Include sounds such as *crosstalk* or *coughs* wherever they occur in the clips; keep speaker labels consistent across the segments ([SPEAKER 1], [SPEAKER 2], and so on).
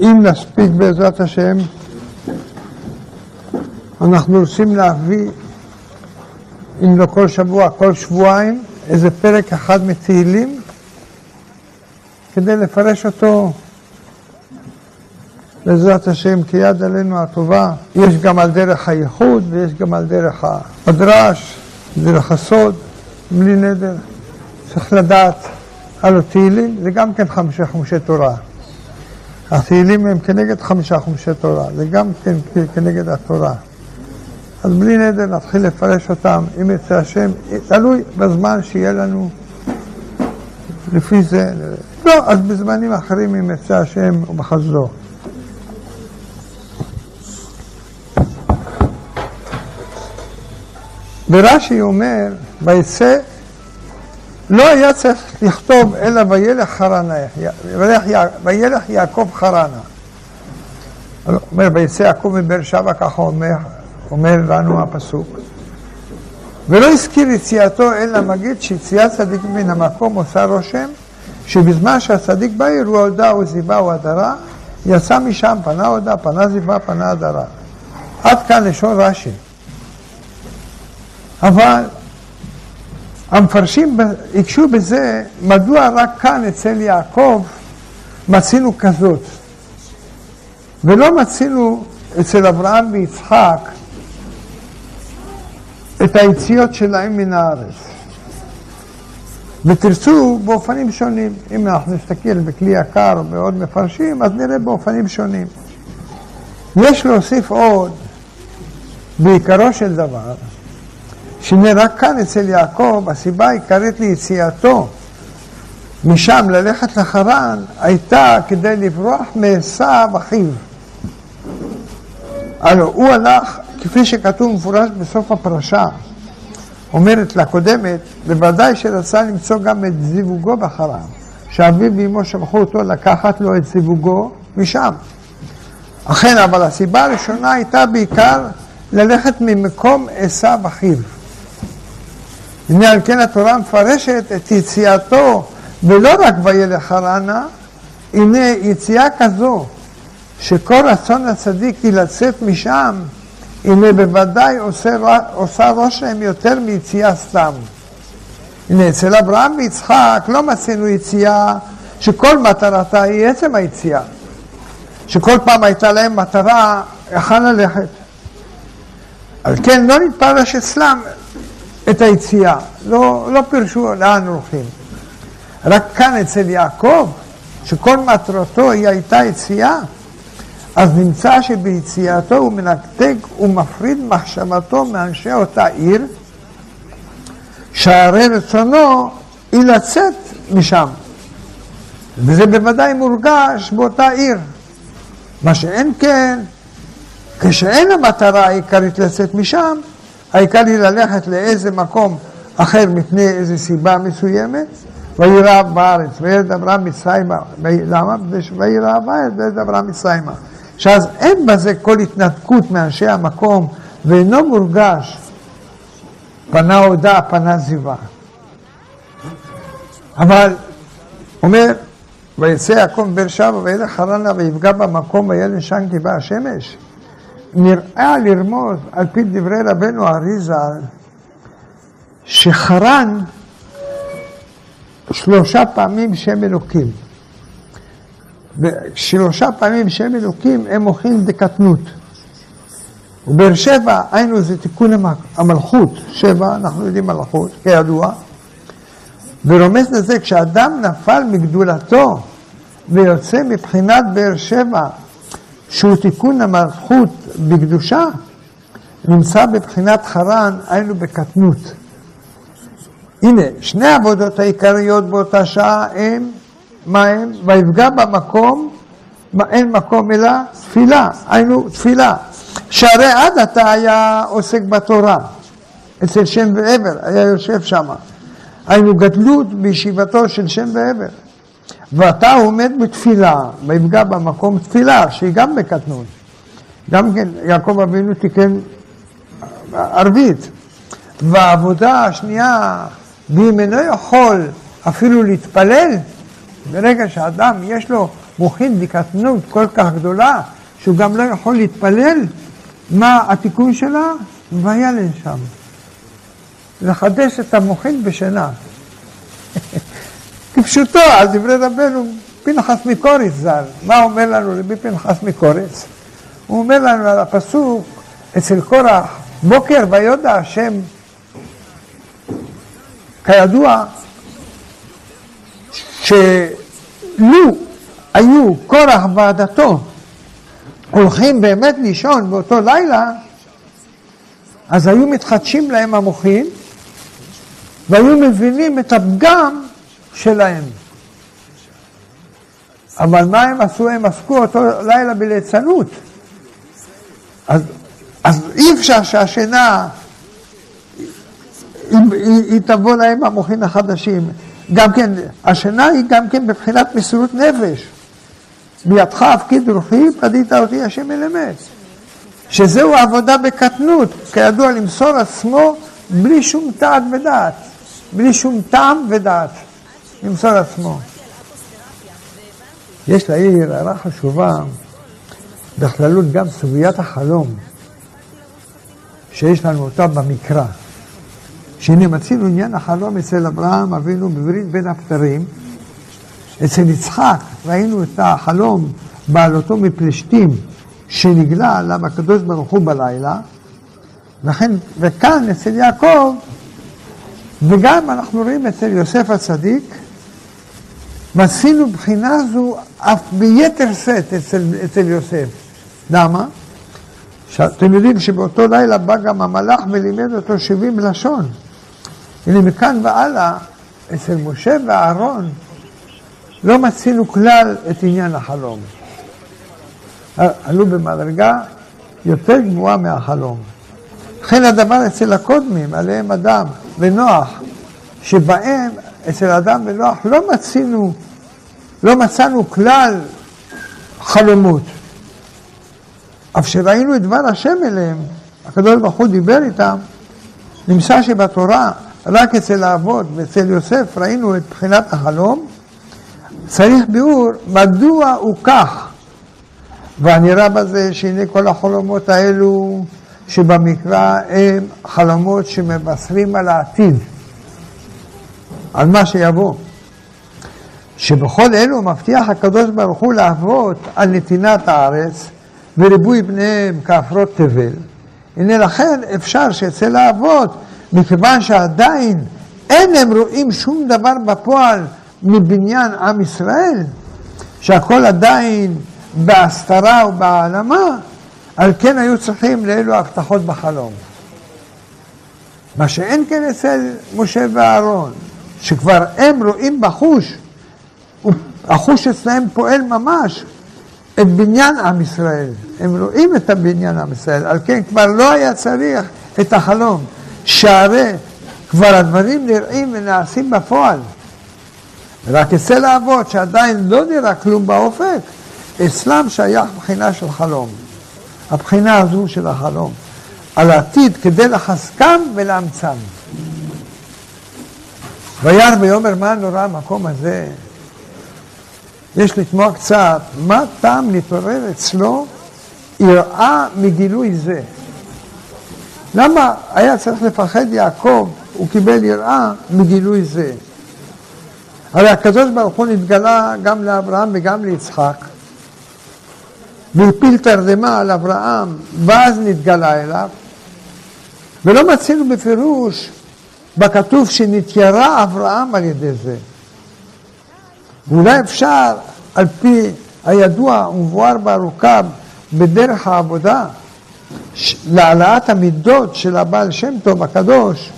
[SPEAKER 1] אם נספיק בעזרת השם, אנחנו רוצים להביא, אם לא כל שבוע, כל שבועיים, איזה פרק אחד מתהילים, כדי לפרש אותו בעזרת השם כיד עלינו הטובה. יש גם על דרך הייחוד ויש גם על דרך הדרש, דרך הסוד, בלי נדר. צריך לדעת על התהילים, זה גם כן חמישה חומשי תורה. התהילים הם כנגד חמישה חומשי תורה, זה גם כן כנגד התורה. אז בלי נדר נתחיל לפרש אותם, אם יצא השם, תלוי בזמן שיהיה לנו לפי זה. לא, אז בזמנים אחרים אם יצא השם ובחסדו. ורש"י אומר, ויצא, לא היה צריך לכתוב אלא וילך חרנה, וילך יעקב חרנה. אומר, ויצא יעקב מבאר שבע, ככה אומר, אומר לנו הפסוק. ולא הזכיר יציאתו אלא מגיד שיציאת צדיק מן המקום עושה רושם שבזמן שהצדיק בעיר הוא הודה או זיווה או הדרה, יצא משם, פנה הודה, פנה זיווה, פנה הדרה. עד כאן לשון רש"י. אבל המפרשים הקשו בזה, מדוע רק כאן אצל יעקב מצינו כזאת, ולא מצינו אצל אברהם ויצחק את היציאות שלהם מן הארץ. ותרצו באופנים שונים. אם אנחנו נסתכל בכלי יקר או בעוד מפרשים, אז נראה באופנים שונים. יש להוסיף עוד, בעיקרו של דבר, שהנה רק כאן אצל יעקב, הסיבה העיקרית ליציאתו משם ללכת לחרן, הייתה כדי לברוח מעשיו אחיו. הלו, הוא הלך, כפי שכתוב מפורש בסוף הפרשה, אומרת לקודמת, בוודאי שרצה למצוא גם את זיווגו בחרן, שאביו ואמו שלחו אותו לקחת לו את זיווגו משם. אכן, אבל הסיבה הראשונה הייתה בעיקר ללכת ממקום עשיו אחיו. הנה על כן התורה מפרשת את יציאתו, ולא רק וילך חרנה, הנה יציאה כזו, שכל רצון הצדיק היא לצאת משם, הנה בוודאי עושה, עושה רושם יותר מיציאה סתם. הנה אצל אברהם ויצחק לא מצינו יציאה שכל מטרתה היא עצם היציאה. שכל פעם הייתה להם מטרה היכן ללכת. על כן לא נתפרש אצלם את היציאה, לא, לא פירשו לאן הולכים. רק כאן אצל יעקב, שכל מטרתו היא הייתה יציאה, אז נמצא שביציאתו הוא מנתק ומפריד מחשבתו מאנשי אותה עיר, שהרי רצונו היא לצאת משם. וזה בוודאי מורגש באותה עיר. מה שאין כן, כשאין המטרה העיקרית לצאת משם, העיקר היא ללכת לאיזה מקום אחר מפני איזו סיבה מסוימת, ויהי רעב בארץ, וילד אברהם מצרימה, למה? ויהי רעב בארץ, וילד אברהם מצרימה. שאז אין בזה כל התנתקות מאנשי המקום, ואינו מורגש פנה הודה, פנה זיווה. אבל, אומר, ויצא יעקב מבאר שבע וילך חרנה ויפגע במקום וילד שם גבעה השמש. נראה לרמוז על פי דברי רבנו אריזה שחרן שלושה פעמים שם אלוקים. ושלושה פעמים שם אלוקים הם מוכרים דקטנות. ובאר שבע, היינו זה תיקון המלכות, שבע, אנחנו יודעים מלכות, כידוע, ורומז לזה, כשאדם נפל מגדולתו ויוצא מבחינת באר שבע שהוא תיקון המלכות בקדושה, נמצא בבחינת חרן, היינו בקטנות. הנה, שני העבודות העיקריות באותה שעה הם, מה הם? ויפגע במקום, מה, אין מקום אלא תפילה, היינו תפילה. שהרי עד עתה היה עוסק בתורה, אצל שם ועבר, היה יושב שם. היינו גדלות בישיבתו של שם ועבר. ואתה עומד בתפילה, ויפגע במקום תפילה, שהיא גם בקטנות. גם כן, יעקב אבינו תיקן ערבית. והעבודה השנייה, ואם אינו יכול אפילו להתפלל, ברגע שאדם יש לו מוחין בקטנות כל כך גדולה, שהוא גם לא יכול להתפלל, מה התיקון שלה? וילן שם. לחדש את המוחין בשינה. *laughs* כפשוטו, על דברי רבנו פנחס מקוריץ ז"ל. מה אומר לנו רבי פנחס מקוריץ? הוא אומר לנו על הפסוק אצל קורח, בוקר ויודע השם, כידוע, שלו היו קורח ועדתו הולכים באמת לישון באותו לילה, אז היו מתחדשים להם המוחים והיו מבינים את הפגם שלהם. אבל מה הם עשו? הם עסקו אותו לילה בליצנות. אז, אז אי אפשר שהשינה, היא, היא, היא תבוא להם המוחים החדשים. גם כן, השינה היא גם כן בבחינת מסירות נפש. בידך הפקיד רוחי, פדית אותי השם אל אמת. שזהו עבודה בקטנות, כידוע למסור עצמו בלי שום טעם ודעת. בלי שום טעם ודעת. למסור עצמו. יש לעיר הערה חשובה, בכללות גם סוגיית החלום, שיש לנו אותה במקרא. שהנה מצינו עניין החלום אצל אברהם אבינו בברית בין הבתרים. אצל יצחק ראינו את החלום בעלותו מפלשתים שנגלה עליו הקדוש ברוך הוא בלילה, וכן, וכאן אצל יעקב, וגם אנחנו רואים אצל יוסף הצדיק, ועשינו בחינה זו אף ביתר שאת אצל, אצל יוסף. למה? אתם יודעים שבאותו לילה בא גם המלאך ולימד אותו 70 לשון. הנה מכאן והלאה, אצל משה ואהרון, לא מצינו כלל את עניין החלום. עלו במדרגה יותר גבוהה מהחלום. לכן הדבר אצל הקודמים, עליהם אדם ונוח, שבהם אצל אדם ונוח לא מצינו, לא מצאנו כלל חלומות. אף שראינו את דבר השם אליהם, הקדוש ברוך הוא דיבר איתם, נמצא שבתורה, רק אצל האבות ואצל יוסף ראינו את בחינת החלום, צריך ביאור מדוע הוא כך. והנראה בזה שהנה כל החלומות האלו שבמקרא הם חלומות שמבשרים על העתיד. על מה שיבוא. שבכל אלו מבטיח הקדוש ברוך הוא לאבות על נתינת הארץ וריבוי בניהם כעפרות תבל. הנה לכן אפשר שאצל האבות, מכיוון שעדיין אין הם רואים שום דבר בפועל מבניין עם ישראל, שהכל עדיין בהסתרה ובהעלמה, על כן היו צריכים לאלו הבטחות בחלום. מה שאין כן אצל משה ואהרון, שכבר הם רואים בחוש, החוש אצלהם פועל ממש את בניין עם ישראל. הם רואים את הבניין עם ישראל, על כן כבר לא היה צריך את החלום, שהרי כבר הדברים נראים ונעשים בפועל. רק אצל האבות, שעדיין לא נראה כלום באופק, אצלם שייך בחינה של חלום. הבחינה הזו של החלום. על העתיד כדי לחזקם ולאמצם. וירא ויאמר מה נורא המקום הזה? יש לתמוע קצת, מה טעם להתעורר אצלו יראה מגילוי זה? למה היה צריך לפחד יעקב, הוא קיבל יראה מגילוי זה? הרי הקדוש ברוך הוא נתגלה גם לאברהם וגם ליצחק, והפיל תרדמה על אברהם, ואז נתגלה אליו, ולא מצינו בפירוש בכתוב שנתיירא אברהם על ידי זה. ואולי אפשר, על פי הידוע ומבואר בארוכה בדרך העבודה, להעלאת המידות של הבעל שם טוב הקדוש,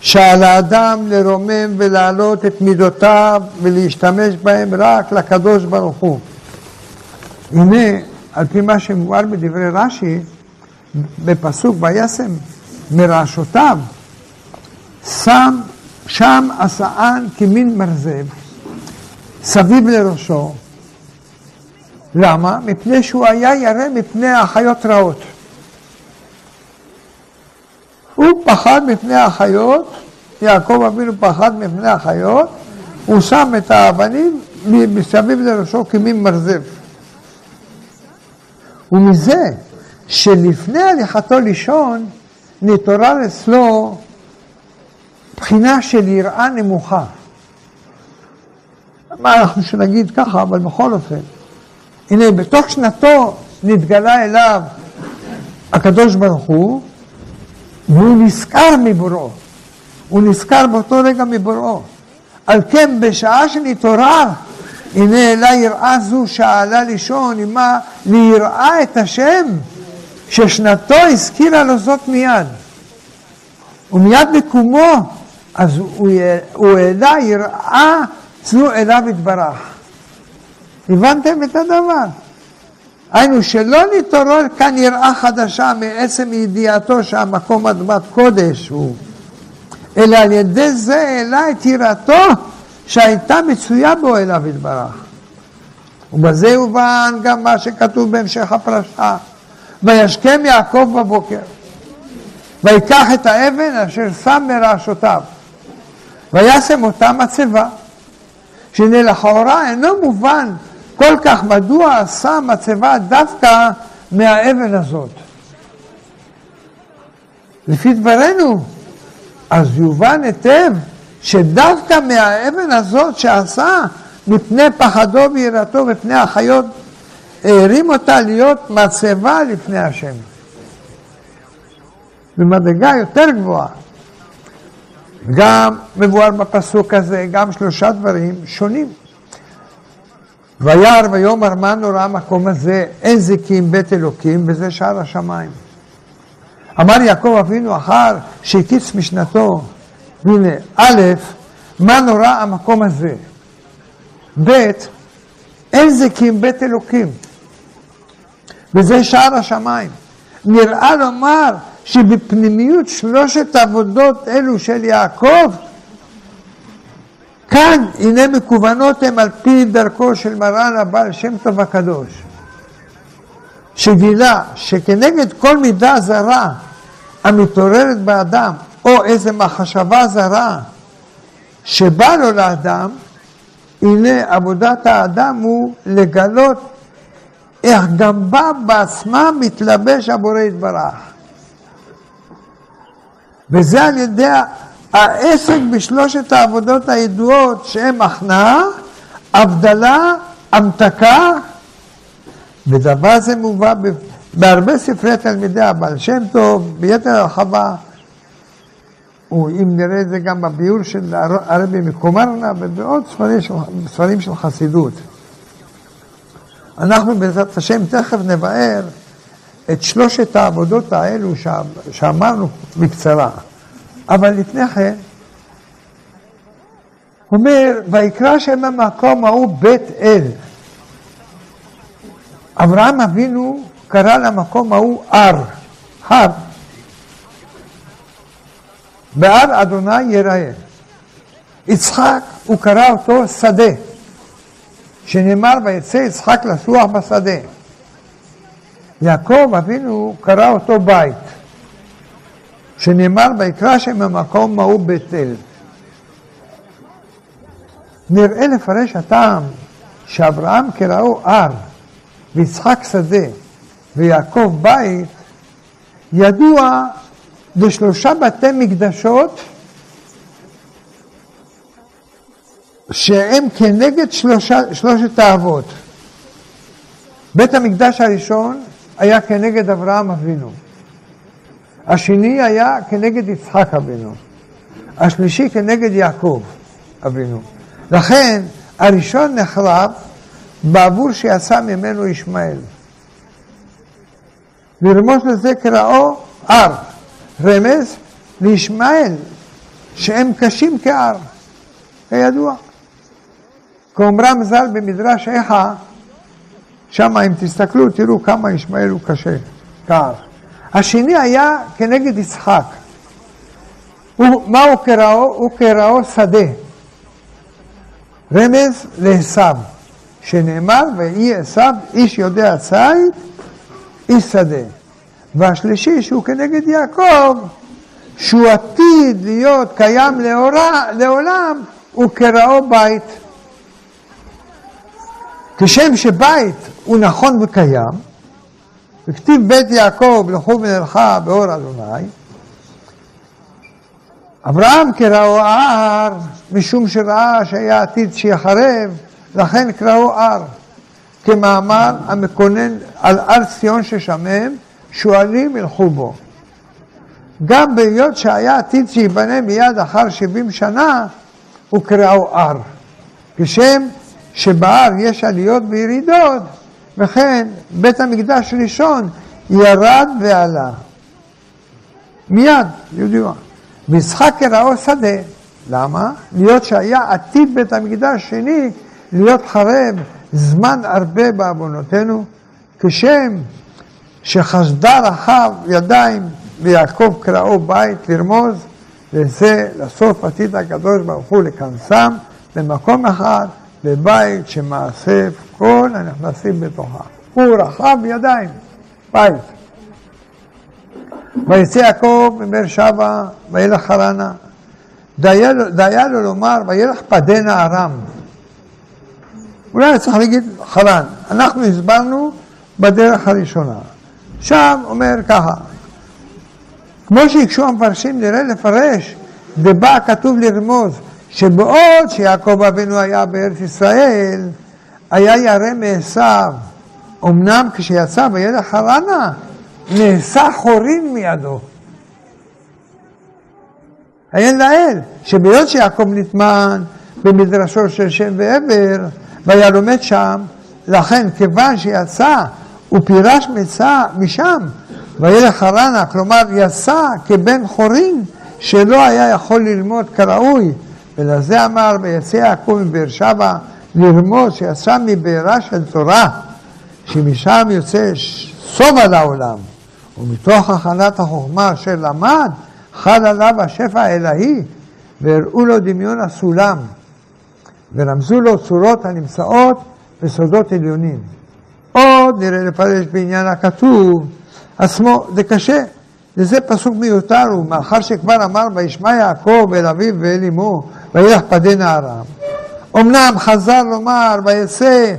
[SPEAKER 1] שעל האדם לרומם ולהעלות את מידותיו ולהשתמש בהם רק לקדוש ברוך הוא. הנה, על פי מה שמובהר בדברי רש"י, בפסוק וישם מרעשותיו, שם שם עשאן כמין מרזב סביב לראשו. למה? מפני שהוא היה ירא מפני החיות רעות. הוא פחד מפני החיות, יעקב אבינו פחד מפני החיות, הוא שם את האבנים מסביב לראשו כמין מרזב. ומזה שלפני הליכתו לישון נתעורר אצלו בחינה של יראה נמוכה. מה אנחנו שנגיד ככה, אבל בכל אופן. הנה, בתוך שנתו נתגלה אליו הקדוש ברוך הוא, והוא נזכר מבוראו. הוא נזכר באותו רגע מבוראו. על כן, בשעה שנתעורר, הנה אלה יראה זו שעלה לישון עמה ליראה את השם, ששנתו הזכירה לו זאת מיד. ומיד מקומו, אז הוא העלה יראה זו אליו יתברך. הבנתם את הדבר? היינו שלא נתעורר כאן יראה חדשה מעצם ידיעתו שהמקום אדמת קודש הוא, אלא על ידי זה העלה את יראתו שהייתה מצויה בו אליו יתברך. ובזה יובן גם מה שכתוב בהמשך הפרשה. וישכם יעקב בבוקר, ויקח את האבן אשר שם מרעשותיו, וישם אותה מצבה, שהנה לכאורה אינו מובן כל כך מדוע עשה מצבה דווקא מהאבן הזאת. לפי דברנו, אז יובן היטב שדווקא מהאבן הזאת שעשה מפני פחדו ויראתו מפני החיות, הרים אותה להיות מצבה לפני השם. במדרגה יותר גבוהה. גם מבואר בפסוק הזה, גם שלושה דברים שונים. וירא ויאמר מה נורא המקום הזה, אין זיקים בית אלוקים, וזה שער השמיים. אמר יעקב אבינו אחר שהקיץ משנתו, הנה, א', מה נורא המקום הזה? ב', אין זיקים בית אלוקים, וזה שער השמיים. נראה לומר שבפנימיות שלושת עבודות אלו של יעקב, כאן הנה מקוונות הם על פי דרכו של מרן הבעל שם טוב הקדוש, שגילה שכנגד כל מידה זרה המתעוררת באדם, או איזה מחשבה זרה שבא לו לאדם, הנה עבודת האדם הוא לגלות איך גם בה בעצמה מתלבש הבורא יתברך. וזה על ידי העסק בשלושת העבודות הידועות שהן הכנעה, הבדלה, המתקה, ודבר זה מובא בהרבה ספרי תלמידי הבעל שם טוב, ביתר הרחבה, אם נראה את זה גם בביאור של הרבי מקומרנה ובעוד ספרים של, ספרים של חסידות. אנחנו בעזרת השם תכף נבהר את שלושת העבודות האלו שאמרנו בקצרה. אבל לפני כן, אומר, ויקרא שם המקום ההוא בית אל. אברהם אבינו קרא למקום ההוא הר, הר. בהר אדוני יראה. יצחק, הוא קרא אותו שדה, שנאמר ויצא יצחק לסוח בשדה. יעקב אבינו קרא אותו בית. שנאמר ויקרא שם המקום ההוא בית אל. נראה לפרש הטעם שאברהם קראו הר, ויצחק שדה, ויעקב בית, ידוע בשלושה בתי מקדשות שהם כנגד שלושה, שלושת האבות. בית המקדש הראשון היה כנגד אברהם אבינו. השני היה כנגד יצחק אבינו, השלישי כנגד יעקב אבינו. לכן הראשון נחרב בעבור שיצא ממנו ישמעאל. לרמוז לזה קראו הר, רמז לישמעאל, שהם קשים כהר, כידוע. כאומרם ז"ל במדרש איכה, שם אם תסתכלו תראו כמה ישמעאל הוא קשה, כהר. השני היה כנגד יצחק. הוא, מה הוא קראו? הוא קראו שדה. רמז לעשו, שנאמר, ויהי עשו איש יודע ציד, איש שדה. והשלישי שהוא כנגד יעקב, שהוא עתיד להיות קיים לעולם, הוא קראו בית. כשם שבית הוא נכון וקיים, וכתיב בית יעקב לכו ונלכה באור אדוני, אברהם קראו הר, משום שראה שהיה עתיד שיחרב, לכן קראו הר. כמאמר המקונן על הר ציון ששמם, שועלים ילכו בו. גם בהיות שהיה עתיד שייבנה מיד אחר שבעים שנה, הוא קראו הר. כשם שבהר יש עליות וירידות, וכן בית המקדש ראשון ירד ועלה. מיד, ידוע. ויצחק קראו שדה. למה? להיות שהיה עתיד בית המקדש שני להיות חרב זמן הרבה בעוונותינו, כשם שחסדה רחב ידיים ויעקב קראו בית לרמוז, וזה לסוף עתיד הקדוש ברוך הוא לכנסם במקום אחד, בבית שמאסף כל הנכנסים בתוכה. הוא רחב ידיים, בית. ויצא יעקב מבאר שבע וילך חרנה. דיה לו לומר וילך פדנה ארם. אולי צריך להגיד חרן. אנחנו הסברנו בדרך הראשונה. שם אומר ככה, כמו שהקשו המפרשים נראה לפרש, דבא כתוב לרמוז שבעוד שיעקב אבינו היה בארץ ישראל, היה ירא מעשיו. אמנם כשיצא וילך חרנה, נעשה חורין מידו. עיין לאל, שבהיות שיעקב נטמן במדרשו של שם ועבר, והיה לומד שם, לכן כיוון שיצא ופירש מצא משם, וילך חרנה, כלומר יצא כבן חורין, שלא היה יכול ללמוד כראוי, ולזה אמר, ויצא יעקב מבאר שבע לרמוז שיצא מבארה של תורה, שמשם יוצא סוף על העולם. ומתוך הכנת החוכמה אשר למד, חל עליו השפע האלוהי, והראו לו דמיון הסולם, ורמזו לו צורות הנמצאות בסודות עליונים. עוד נראה לפרש בעניין הכתוב עצמו, זה קשה, וזה פסוק מיותר הוא, מאחר שכבר אמר וישמע יעקב אל אביו ואל אמו, וילך פדה ארם. אמנם חזר לומר ויצא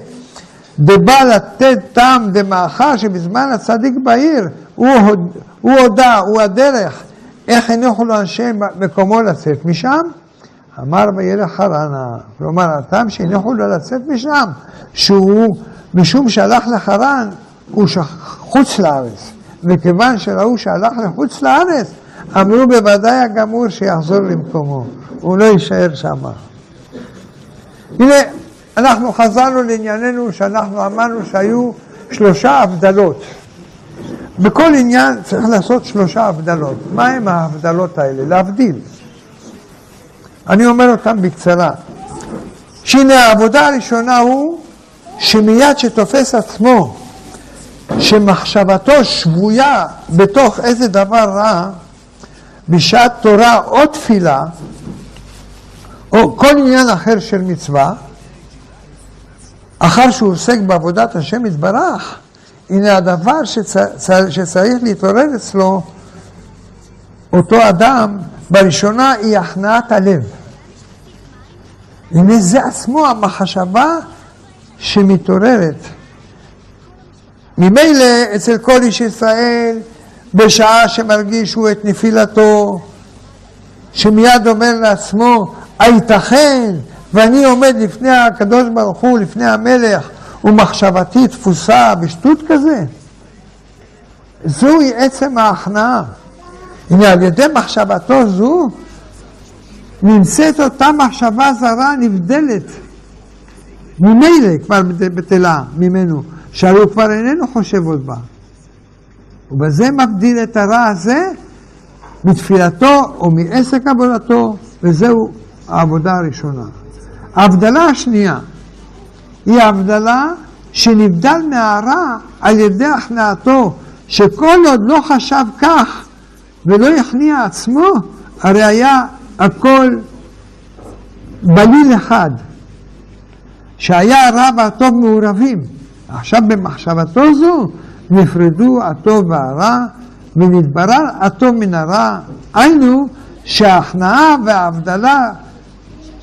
[SPEAKER 1] דבא לתת טעם דמאחר שבזמן הצדיק בעיר הוא, הוא הודה, הוא הדרך, איך הניחו לו אנשי מקומו לצאת משם? אמר וילך חרנה, כלומר הטעם שהניחו לו לצאת משם, שהוא, משום שהלך לחרן, הוא חוץ לארץ, וכיוון שראו שהלך לחוץ לארץ, אמרו בוודאי הגמור שיחזור למקומו, הוא לא יישאר שם. הנה, אנחנו חזרנו לענייננו שאנחנו אמרנו שהיו שלושה הבדלות. בכל עניין צריך לעשות שלושה הבדלות. מה הם ההבדלות האלה? להבדיל. אני אומר אותם בקצרה. שהנה העבודה הראשונה הוא שמיד שתופס עצמו שמחשבתו שבויה בתוך איזה דבר רע, בשעת תורה או תפילה, או כל עניין אחר של מצווה, אחר שהוא עוסק בעבודת השם יתברך, הנה הדבר שצר, שצריך להתעורר אצלו, אותו אדם, בראשונה היא הכנעת הלב. הנה זה עצמו המחשבה שמתעוררת. ממילא אצל כל איש ישראל, בשעה שמרגיש הוא את נפילתו, שמיד אומר לעצמו, הייתכן ואני עומד לפני הקדוש ברוך הוא, לפני המלך, ומחשבתי תפוסה בשטות כזה? זוהי עצם ההכנעה. הנה, על ידי מחשבתו זו, נמצאת אותה מחשבה זרה נבדלת. ממילא כבר בטלה ממנו, שהרי הוא כבר איננו חושב עוד בה. ובזה מבדיל את הרע הזה מתפילתו או מעסק עבודתו, וזהו העבודה הראשונה. ההבדלה השנייה היא ההבדלה שנבדל מהרע על ידי הכנעתו, שכל עוד לא חשב כך ולא יכניע עצמו, הרי היה הכל בליל אחד, שהיה הרע והטוב מעורבים. עכשיו במחשבתו זו נפרדו הטוב והרע ונתברר הטוב מן הרע. היינו שההכנעה וההבדלה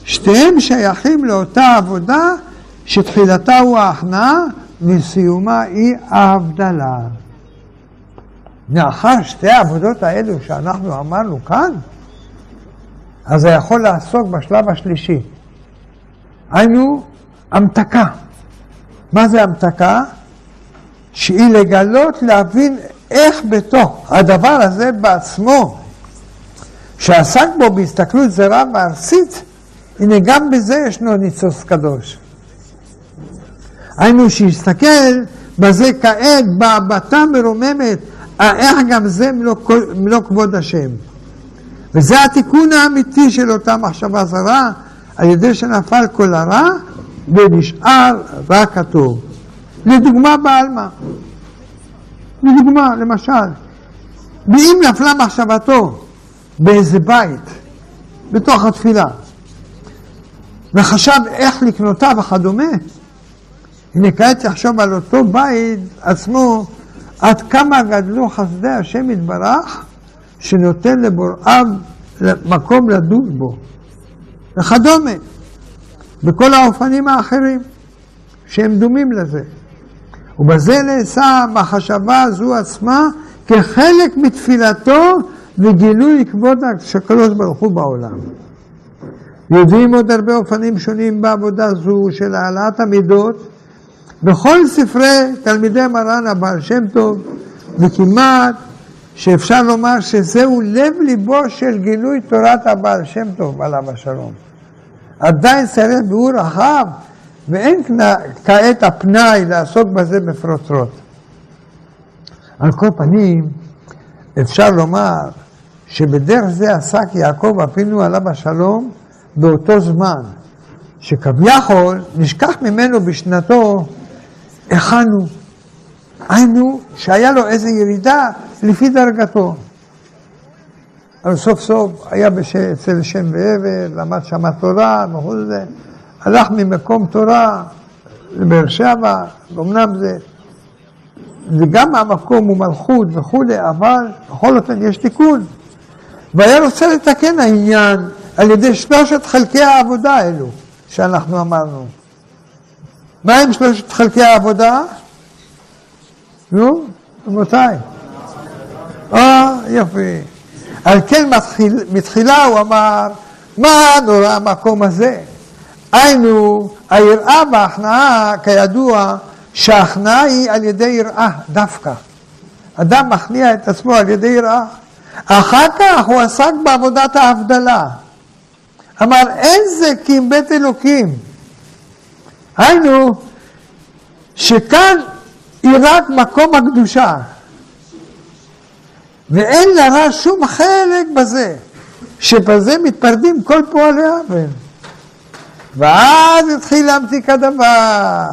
[SPEAKER 1] שתיהם שייכים לאותה עבודה שתחילתה הוא ההכנעה וסיומה היא ההבדלה. לאחר שתי העבודות האלו שאנחנו אמרנו כאן, אז זה יכול לעסוק בשלב השלישי. היינו המתקה. מה זה המתקה? שהיא לגלות, להבין איך בתוך הדבר הזה בעצמו, שעסק בו בהסתכלות זרה וארסית, הנה גם בזה ישנו ניצוץ קדוש. היינו שיסתכל בזה כעת בהבטה מרוממת, איך גם זה מלוא, מלוא כבוד השם. וזה התיקון האמיתי של אותה מחשבה זרה, על ידי שנפל כל הרע ונשאר רק הטוב. לדוגמה בעלמא. לדוגמה, למשל, ואם נפלה מחשבתו באיזה בית, בתוך התפילה, וחשב איך לקנותה וכדומה, הנה כעת יחשוב על אותו בית עצמו, עד כמה גדלו חסדי השם יתברך, שנותן לבוראיו מקום לדון בו, וכדומה, בכל האופנים האחרים, שהם דומים לזה. ובזה נעשה המחשבה הזו עצמה כחלק מתפילתו וגילוי כבוד הקדוש ברוך הוא בעולם. יודעים עוד הרבה אופנים שונים בעבודה זו של העלאת המידות בכל ספרי תלמידי מרן הבעל שם טוב, וכמעט שאפשר לומר שזהו לב ליבו של גילוי תורת הבעל שם טוב, עליו השלום. עדיין צריך ביאור רחב, ואין כעת הפנאי לעסוק בזה בפרוטרוט. על כל פנים, אפשר לומר שבדרך זה עסק יעקב אבינו עליו השלום באותו זמן, שכביכול נשכח ממנו בשנתו הכנו. היינו שהיה לו איזו ירידה לפי דרגתו. אבל סוף סוף היה. אצל שם ועבר, למד שם תורה וכל זה, הלך ממקום תורה לבאר שבע, אמנם זה, וגם המקום הוא מלכות וכולי, אבל בכל אופן יש תיקון. והיה רוצה לתקן העניין על ידי שלושת חלקי העבודה האלו שאנחנו אמרנו. מה עם שלושת חלקי העבודה? נו, רבותיי. אה, יופי. על כן מתחיל, מתחילה הוא אמר, מה נורא המקום הזה? היינו, היראה וההכנעה, כידוע, שההכנעה היא על ידי יראה דווקא. אדם מכניע את עצמו על ידי יראה. אחר כך הוא עסק בעבודת ההבדלה. אמר, אין זה כי אם בית אלוקים. היינו, שכאן היא רק מקום הקדושה, ואין לרע שום חלק בזה, שבזה מתפרדים כל פועלי עוול. ואז התחיל להמתיק הדבר,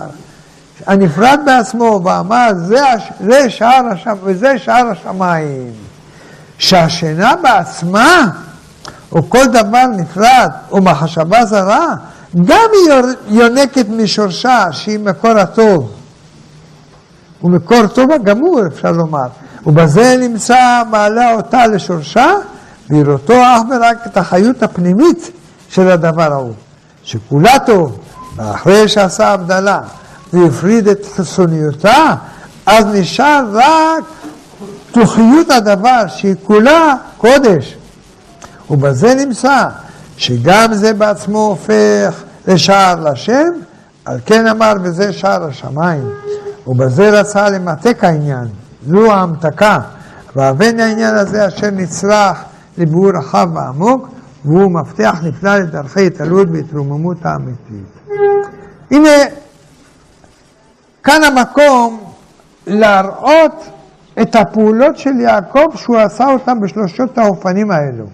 [SPEAKER 1] הנפרד בעצמו, ואמר, זה, זה שער השם, שער השמיים. שהשינה בעצמה, או כל דבר נפרד, או מחשבה זרה, גם היא יונקת משורשה, שהיא מקור הטוב. הוא מקור טוב הגמור, אפשר לומר. ובזה נמצא מעלה אותה לשורשה, בראותו אך ורק את החיות הפנימית של הדבר ההוא. שכולה טוב, ואחרי שעשה הבדלה והפריד את חיסוניותה, אז נשאר רק תוכיות הדבר, שהיא כולה קודש. ובזה נמצא שגם זה בעצמו הופך לשער לשם, על כן אמר וזה שער השמיים. ובזה רצה למתק העניין, זו ההמתקה, והבן העניין הזה אשר נצרך לביאור רחב ועמוק, והוא מפתח נפלא לדרכי התעלות והתרוממות האמיתית. הנה, כאן המקום להראות את הפעולות של יעקב שהוא עשה אותן בשלושת האופנים האלו.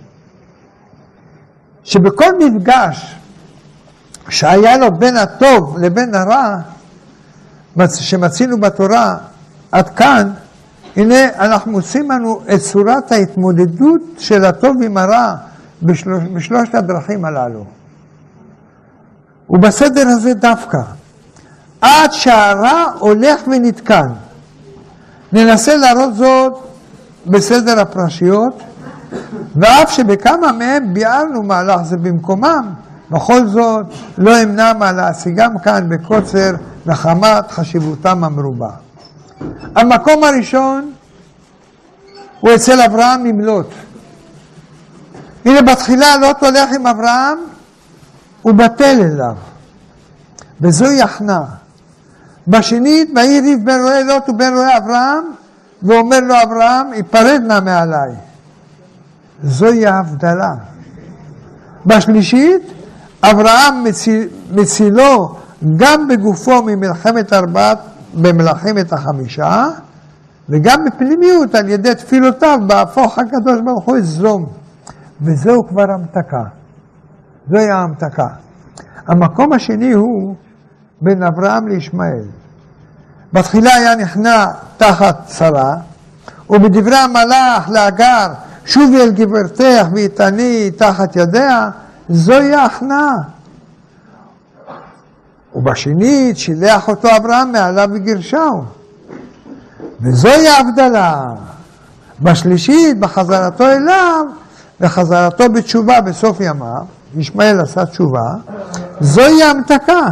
[SPEAKER 1] שבכל מפגש שהיה לו בין הטוב לבין הרע, שמצינו בתורה עד כאן, הנה אנחנו מוצאים לנו את צורת ההתמודדות של הטוב עם הרע בשלוש, בשלושת הדרכים הללו. ובסדר הזה דווקא, עד שהרע הולך ונתקן. ננסה להראות זאת בסדר הפרשיות, ואף שבכמה מהם ביארנו מהלך זה במקומם, בכל זאת, לא אמנע מה להשיגם כאן בקוצר מחמת חשיבותם המרובה. המקום הראשון הוא אצל אברהם עם לוט. הנה בתחילה לוט הולך עם אברהם, הוא בטל אליו, וזוהי הכנעה. בשנית, ויהי ריב בין רועי לוט ובין רועי אברהם, ואומר לו אברהם, היפרד נא מעליי. זוהי ההבדלה. בשלישית, אברהם מציל, מצילו גם בגופו ממלחמת ארבעת, במלחמת החמישה, וגם בפנימיות על ידי תפילותיו בהפוך הקדוש ברוך הוא את סדום. וזהו כבר המתקה. זוהי ההמתקה. המקום השני הוא בין אברהם לישמעאל. בתחילה היה נכנע תחת שרה, ובדברי המלאך להגר, שובי אל גברתך ואיתני תחת ידיה, זוהי ההכנעה. ובשנית שילח אותו אברהם מעליו וגירשהו. וזוהי ההבדלה. בשלישית, בחזרתו אליו, בחזרתו בתשובה בסוף ימיו, ישמעאל עשה תשובה, זוהי ההמתקה.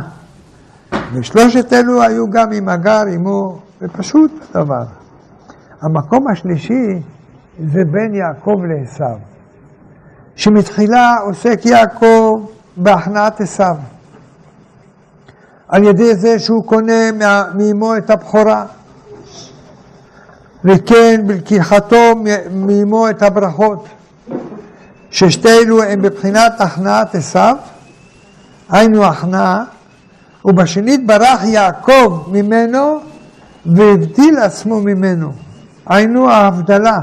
[SPEAKER 1] ושלושת אלו היו גם עם הגר עמו, ופשוט דבר. המקום השלישי זה בין יעקב לעשו, שמתחילה עוסק יעקב בהכנעת עשו, על ידי זה שהוא קונה מאמו את הבכורה, וכן בלקיחתו מאמו את הברכות, ששתי אלו הם בבחינת הכנעת עשו, היינו הכנעה, ובשנית ברח יעקב ממנו והבדיל עצמו ממנו, היינו ההבדלה.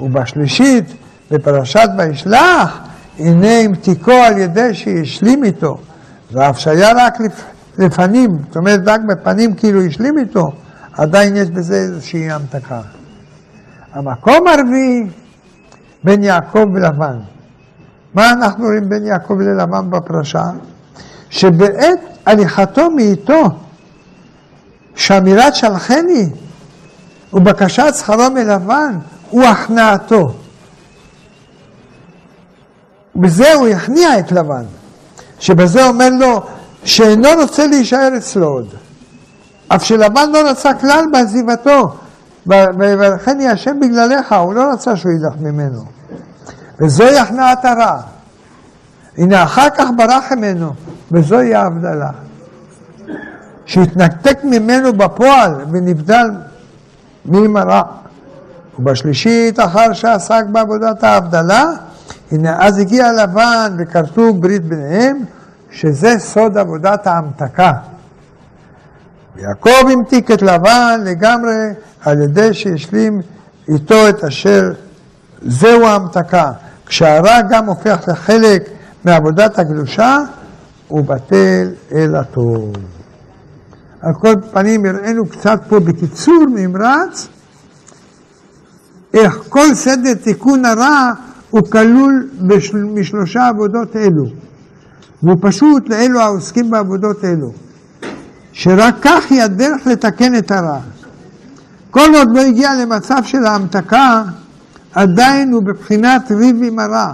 [SPEAKER 1] ובשלישית, בפרשת וישלח, הנה עם תיקו על ידי שהשלים איתו, ואף שהיה רק לפנים, זאת אומרת רק בפנים כאילו השלים איתו, עדיין יש בזה איזושהי המתקה. המקום הרביעי, בין יעקב ולבן. מה אנחנו רואים בין יעקב ללבן בפרשה? שבעת הליכתו מאיתו, שאמירת שלחני ובקשת שכרו מלבן הוא הכנעתו. בזה הוא הכניע את לבן, שבזה אומר לו שאינו רוצה להישאר אצלו עוד. אף שלבן לא רצה כלל בעזיבתו, ולכן יהיה השם בגללך, הוא לא רצה שהוא ילך ממנו. וזוהי הכנעת הרע. הנה אחר כך ברח ממנו, וזוהי ההבדלה. שהתנתק ממנו בפועל ונבדל מעם הרע. ובשלישית, אחר שעסק בעבודת ההבדלה, הנה אז הגיע לבן וכרתו ברית ביניהם, שזה סוד עבודת ההמתקה. ויעקב המתיק את לבן לגמרי על ידי שהשלים איתו את אשר זהו ההמתקה. כשהרע גם הופך לחלק מעבודת הקדושה, הוא בטל אל הטוב. על כל פנים הראינו קצת פה בקיצור נמרץ, איך כל סדר תיקון הרע הוא כלול בשל... משלושה עבודות אלו. והוא פשוט לאלו העוסקים בעבודות אלו. שרק כך היא הדרך לתקן את הרע. כל עוד לא הגיע למצב של ההמתקה, עדיין הוא בבחינת ריב עם הרע,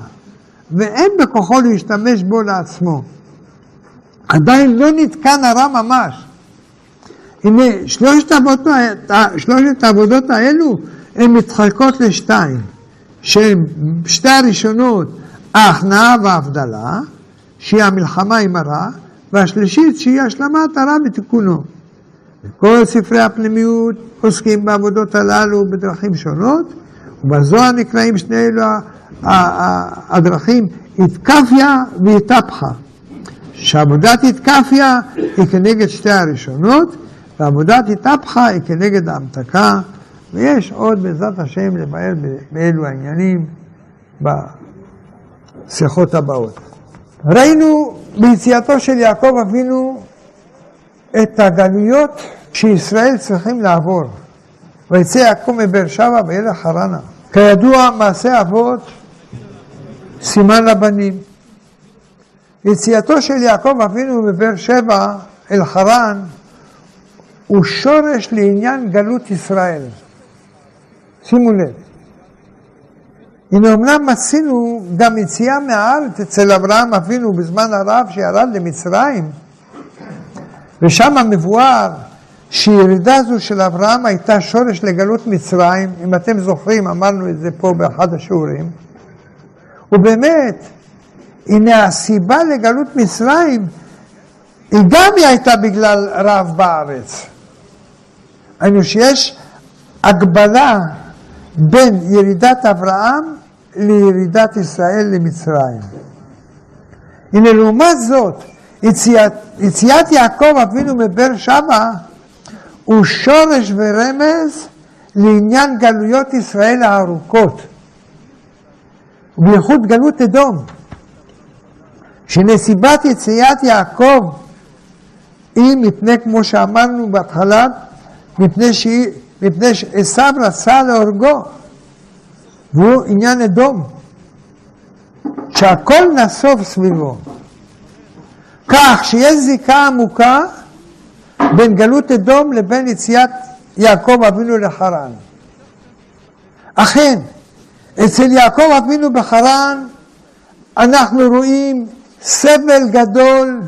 [SPEAKER 1] ואין בכוחו להשתמש בו לעצמו. עדיין לא נתקן הרע ממש. הנה, שלושת העבודות, שלושת העבודות האלו הן מתחלקות לשתיים, שהן שתי הראשונות, ההכנעה וההבדלה, שהיא המלחמה עם הרע, והשלישית שהיא השלמת הרע ותיקונו. כל ספרי הפנימיות עוסקים בעבודות הללו בדרכים שונות, ובזוהר נקראים שני אלו הדרכים איתקפיה ואיתפחה. שעבודת איתקפיה היא כנגד שתי הראשונות, ועבודת איתפחה היא כנגד ההמתקה, ויש עוד בעזרת השם לבאר באלו העניינים בשיחות הבאות. ראינו ביציאתו של יעקב אבינו את הגלויות שישראל צריכים לעבור. ויצא יעקב מבאר שבע וילך חרנה. כידוע, מעשה אבות סימן לבנים. יציאתו של יעקב אבינו מבאר שבע אל חרן הוא שורש לעניין גלות ישראל. שימו לב, הנה אמנם מצינו גם יציאה מהארץ אצל אברהם אבינו בזמן הרב שירד למצרים, ושם מבואר שירידה זו של אברהם הייתה שורש לגלות מצרים, אם אתם זוכרים, אמרנו את זה פה באחד השיעורים, ובאמת, הנה הסיבה לגלות מצרים, היא גם היא הייתה בגלל רב בארץ. היינו שיש הגבלה בין ירידת אברהם לירידת ישראל למצרים. הנה לעומת זאת, יציאת, יציאת יעקב אבינו מבאר שבע הוא שורש ורמז לעניין גלויות ישראל הארוכות, ובייחוד גלות אדום, שנסיבת יציאת יעקב היא מפני, כמו שאמרנו בהתחלה, מפני, שעשו רצה להורגו, והוא עניין אדום, שהכל נסוב סביבו. כך שיש זיקה עמוקה בין גלות אדום לבין יציאת יעקב אבינו לחרן. אכן, אצל יעקב אבינו בחרן אנחנו רואים סבל גדול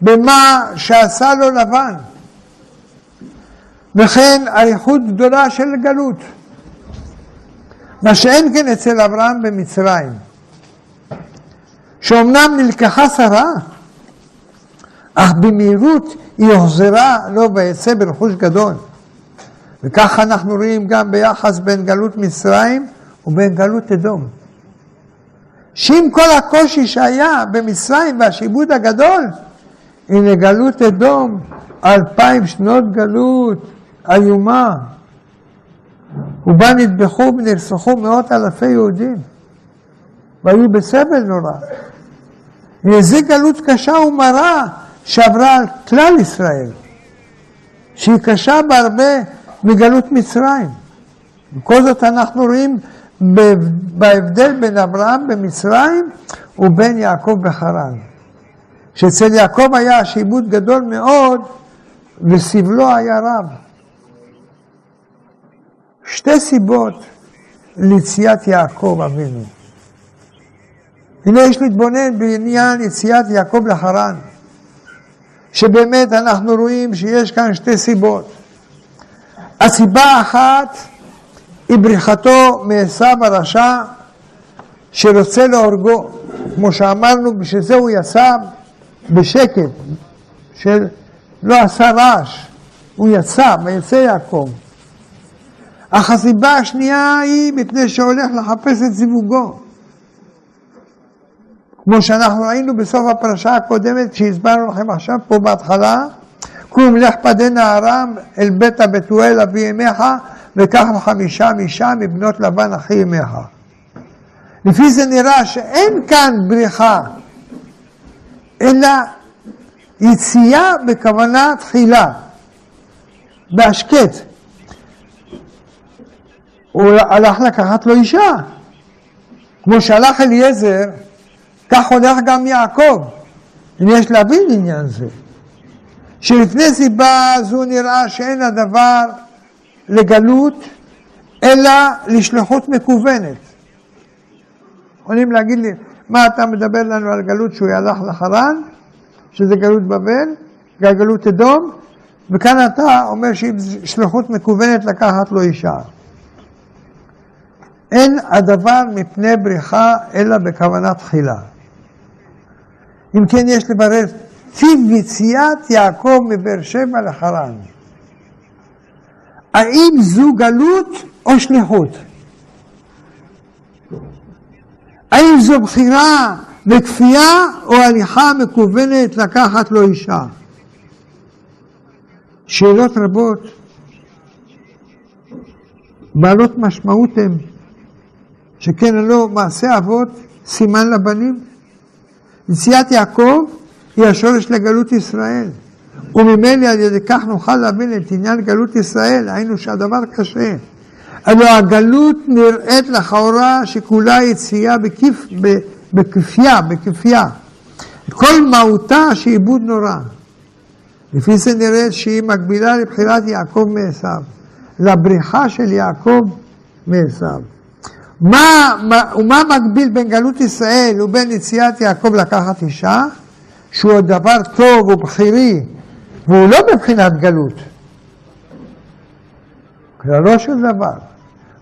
[SPEAKER 1] במה שעשה לו לבן, וכן אריכות גדולה של גלות, מה שאין כן אצל אברהם במצרים, שאומנם נלקחה שרה, אך במהירות היא הוחזרה לו ויצא ברכוש גדול. וככה אנחנו רואים גם ביחס בין גלות מצרים ובין גלות אדום. שעם כל הקושי שהיה במצרים והשיבוד הגדול, הנה גלות אדום, אלפיים שנות גלות איומה, ובה נטבחו ונרצחו מאות אלפי יהודים, והיו בסבל נורא. זו גלות קשה ומרה שעברה על כלל ישראל, שהיא קשה בהרבה מגלות מצרים. בכל זאת אנחנו רואים בהבדל בין אברהם במצרים ובין יעקב בחרן. שאצל יעקב היה שעבוד גדול מאוד וסבלו היה רב. שתי סיבות ליציאת יעקב אבינו. הנה יש להתבונן בעניין יציאת יעקב לחרן. שבאמת אנחנו רואים שיש כאן שתי סיבות. הסיבה האחת היא בריחתו מעשיו הרשע שרוצה להורגו. כמו שאמרנו, בשביל זה הוא יצא בשקט, שלא עשה רעש, הוא יצא, ויצא יעקב. אך הסיבה השנייה היא מפני שהולך לחפש את זיווגו. כמו שאנחנו ראינו בסוף הפרשה הקודמת שהסברנו לכם עכשיו פה בהתחלה, קום לך פדנה ארם אל בית הבתואל אבי אמך וקח לך משם אישה מבנות לבן אחי אמך. לפי זה נראה שאין כאן בריחה, אלא יציאה בכוונה תחילה, בהשקט. הוא הלך לקחת לו אישה, כמו שהלך אליעזר כך הולך גם יעקב, אם יש להבין עניין זה. שלפני סיבה זו נראה שאין הדבר לגלות, אלא לשליחות מקוונת. יכולים להגיד לי, מה אתה מדבר לנו על גלות שהוא הלך לחרן, שזה גלות בבל, גלות אדום, וכאן אתה אומר שהיא שליחות מקוונת לקחת לו אישה. אין הדבר מפני בריחה אלא בכוונה תחילה. אם כן, יש לברר טיב יציאת יעקב מבאר שבע לחרן. האם זו גלות או שליחות? האם זו בחירה וכפייה או הליכה מקוונת לקחת לו אישה? שאלות רבות בעלות משמעות הן, שכן הלא מעשה אבות סימן לבנים. יציאת יעקב היא השורש לגלות ישראל. וממילא על ידי כך נוכל להבין את עניין גלות ישראל, היינו שהדבר קשה. הלוא הגלות נראית לכאורה שכולה יציאה בכיף, בכפייה, בכפייה. כל מהותה שעיבוד נורא. לפי זה נראה שהיא מקבילה לבחירת יעקב מעשיו, לבריחה של יעקב מעשיו. מה, מה, ומה מקביל בין גלות ישראל ובין יציאת יעקב לקחת אישה? שהוא דבר טוב ובכירי, והוא לא מבחינת גלות. כללו של דבר.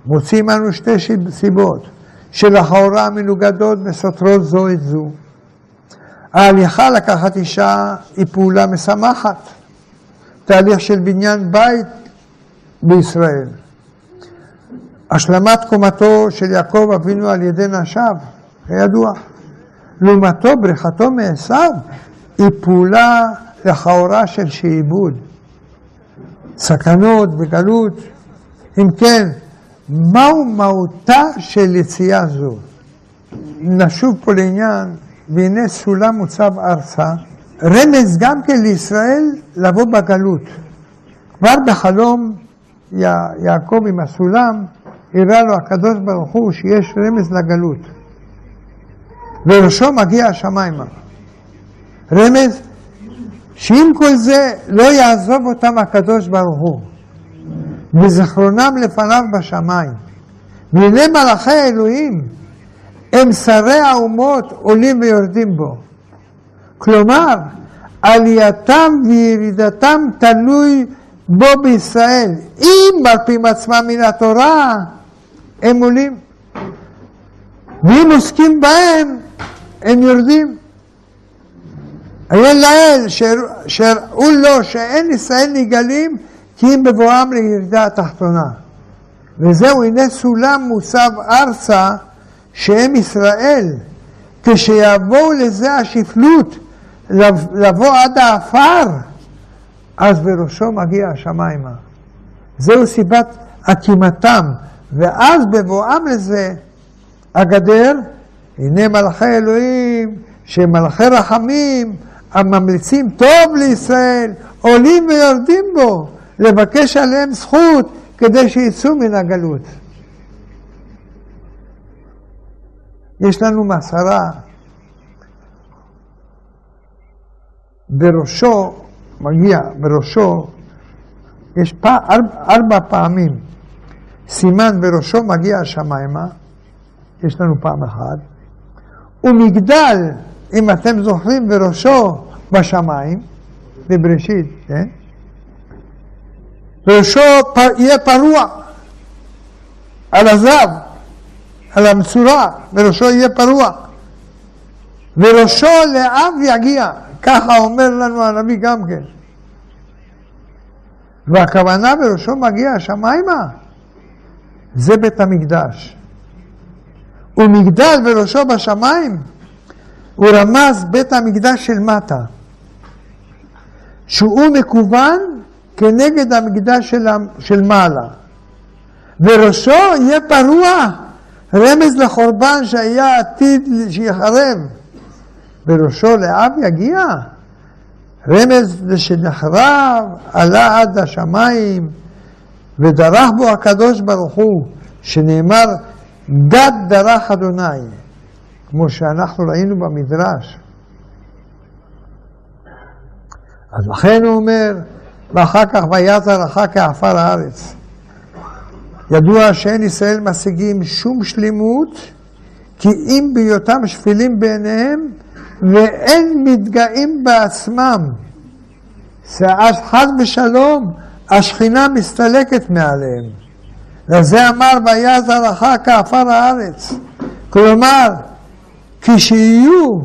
[SPEAKER 1] מוצאים לנו שתי סיבות שלכאורה מנוגדות וסותרות זו את זו. ההליכה לקחת אישה היא פעולה משמחת, תהליך של בניין בית בישראל. השלמת קומתו של יעקב אבינו על ידי נשיו, כידוע. לעומתו, בריחתו מעשיו היא פעולה לכאורה של שעבוד. סכנות וגלות. אם כן, מהו מהותה של יציאה זו? נשוב פה לעניין, והנה סולם מוצב ארצה, רמז גם כן לישראל לבוא בגלות. כבר בחלום יעקב עם הסולם, הראה לו הקדוש ברוך הוא שיש רמז לגלות. וראשו מגיע השמיימה. רמז שעם כל זה לא יעזוב אותם הקדוש ברוך הוא, וזכרונם לפניו בשמיים. והנה מלאכי האלוהים הם שרי האומות עולים ויורדים בו. כלומר, עלייתם וירידתם תלוי בו בישראל. אם מרפים עצמם מן התורה, הם עולים. ואם עוסקים בהם, הם יורדים. עיין לאל, שהראו לו שאין ישראל נגאלים כי אם בבואם לירידה התחתונה. וזהו, הנה סולם מוסב ארצה שהם ישראל. כשיבואו לזה השפלות, לבוא עד האפר, אז בראשו מגיע השמיימה. זהו סיבת הקימתם, ואז בבואם לזה, הגדר, הנה מלאכי אלוהים, שהם מלאכי רחמים, הממליצים טוב לישראל, עולים ויורדים בו, לבקש עליהם זכות כדי שיצאו מן הגלות. יש לנו מסרה בראשו, מגיע בראשו, יש פע, ארבע, ארבע פעמים סימן בראשו מגיע השמיימה, יש לנו פעם אחת, ומגדל, אם אתם זוכרים, בראשו בשמיים, בבראשית, כן? בראשו יהיה פרוע על הזב, על המצורה, בראשו יהיה פרוע. וראשו לאב יגיע, ככה אומר לנו הנביא גם כן. והכוונה בראשו מגיע השמיימה, זה בית המקדש. ומגדל בראשו בשמיים, הוא רמז בית המקדש של מטה, שהוא מקוון כנגד המקדש של, של מעלה. וראשו יהיה פרוע, רמז לחורבן שהיה עתיד שיחרב. וראשו לאב יגיע, רמז שנחרב, עלה עד השמיים, ודרך בו הקדוש ברוך הוא, שנאמר גד דרך אדוני, כמו שאנחנו ראינו במדרש. אז לכן הוא אומר, ואחר כך ויתר אחר כעפר הארץ. ידוע שאין ישראל משיגים שום שלמות, כי אם בהיותם שפלים בעיניהם, ואין מתגאים בעצמם. אז חס ושלום, השכינה מסתלקת מעליהם. וזה אמר ויעזר אחר כעפר הארץ. כלומר, כשיהיו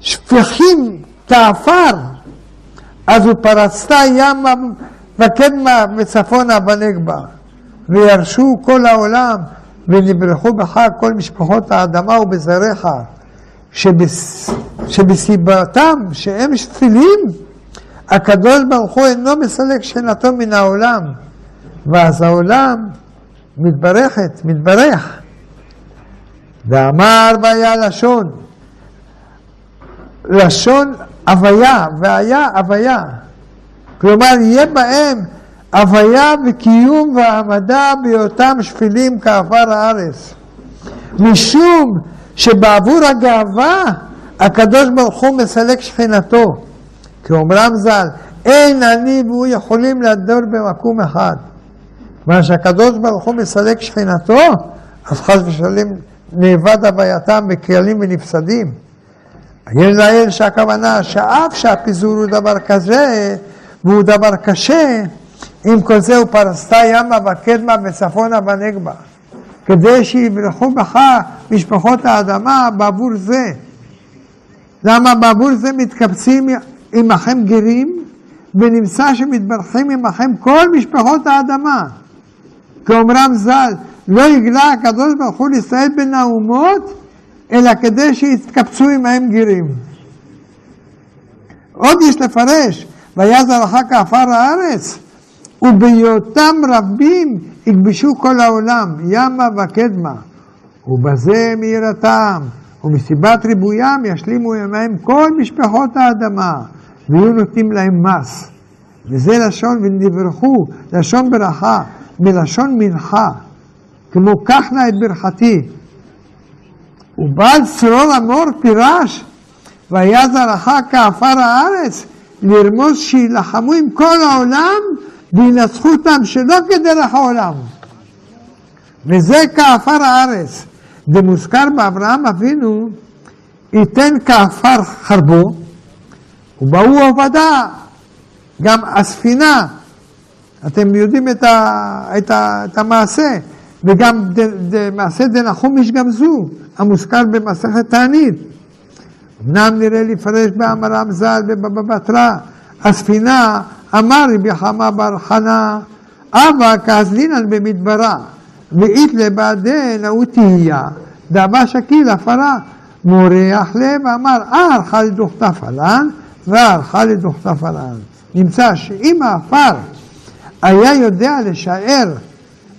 [SPEAKER 1] שפכים כעפר, אז הוא פרצת ימה וקדמה וצפונה בנגבה, וירשו כל העולם, ונברחו בך כל משפחות האדמה ובזרעך, שבס... שבסיבתם שהם שפלים, הקדוש ברוך הוא אינו מסלק שכנתו מן העולם. ואז העולם מתברכת, מתברך. ואמר והיה לשון, לשון הוויה, והיה הוויה. כלומר, יהיה בהם הוויה וקיום והעמדה בהיותם שפילים כעפר הארץ. משום שבעבור הגאווה הקדוש ברוך הוא מסלק שכינתו. כי אומרם ז"ל, אין אני והוא יכולים לדור במקום אחד. כיוון שהקדוש ברוך הוא מסלק שכינתו, אז חס ושלום נאבד הווייתם בקהלים ונפסדים. יש לעיל שהכוונה שאף שהפיזור הוא דבר כזה, והוא דבר קשה, עם כל זה הוא פרסתה ימה וקדמה וצפונה ונגבה. כדי שיברחו בך משפחות האדמה בעבור זה. למה בעבור זה מתקבצים עמכם גרים, ונמצא שמתברכים עמכם כל משפחות האדמה. כאומרם ז"ל, לא יגלה הקדוש ברוך הוא לישראל בין האומות, אלא כדי שיתקבצו עמהם גרים. עוד יש לפרש, ויעזר אחר כעפר הארץ, ובהיותם רבים יכבשו כל העולם, ימה וקדמה, ובזה מיראתם, ומסיבת ריבוים ישלימו ימיהם כל משפחות האדמה, ויהיו נותנים להם מס. וזה לשון ונברכו, לשון ברכה, מלשון מנחה, כמו קח נא את ברכתי. ובעל צרור המור פירש, והיה זרעך כעפר הארץ, לרמוז שיילחמו עם כל העולם וינצחו אותם שלא כדרך העולם. וזה כעפר הארץ. דמוזכר באברהם אבינו, ייתן כעפר חרבו, ובהוא עובדה, גם הספינה, אתם יודעים את, ה, את, ה, את המעשה, וגם ד, ד, מעשה דנחום איש גם זו, המוזכר במסכת תענית. אמנם נראה לפרש באמרם ז"ל ובבא בתרא, הספינה אמר רבי חמא בר חנא, אבא כאזלינן במדברה, ואית לבעדן ההוא תהייה, דאבה שקיל הפרה, מורח לב, אמר, אר חלי דוכתא פלן, ואר חלי דוכתא פלן. נמצא שאם העפר היה יודע לשער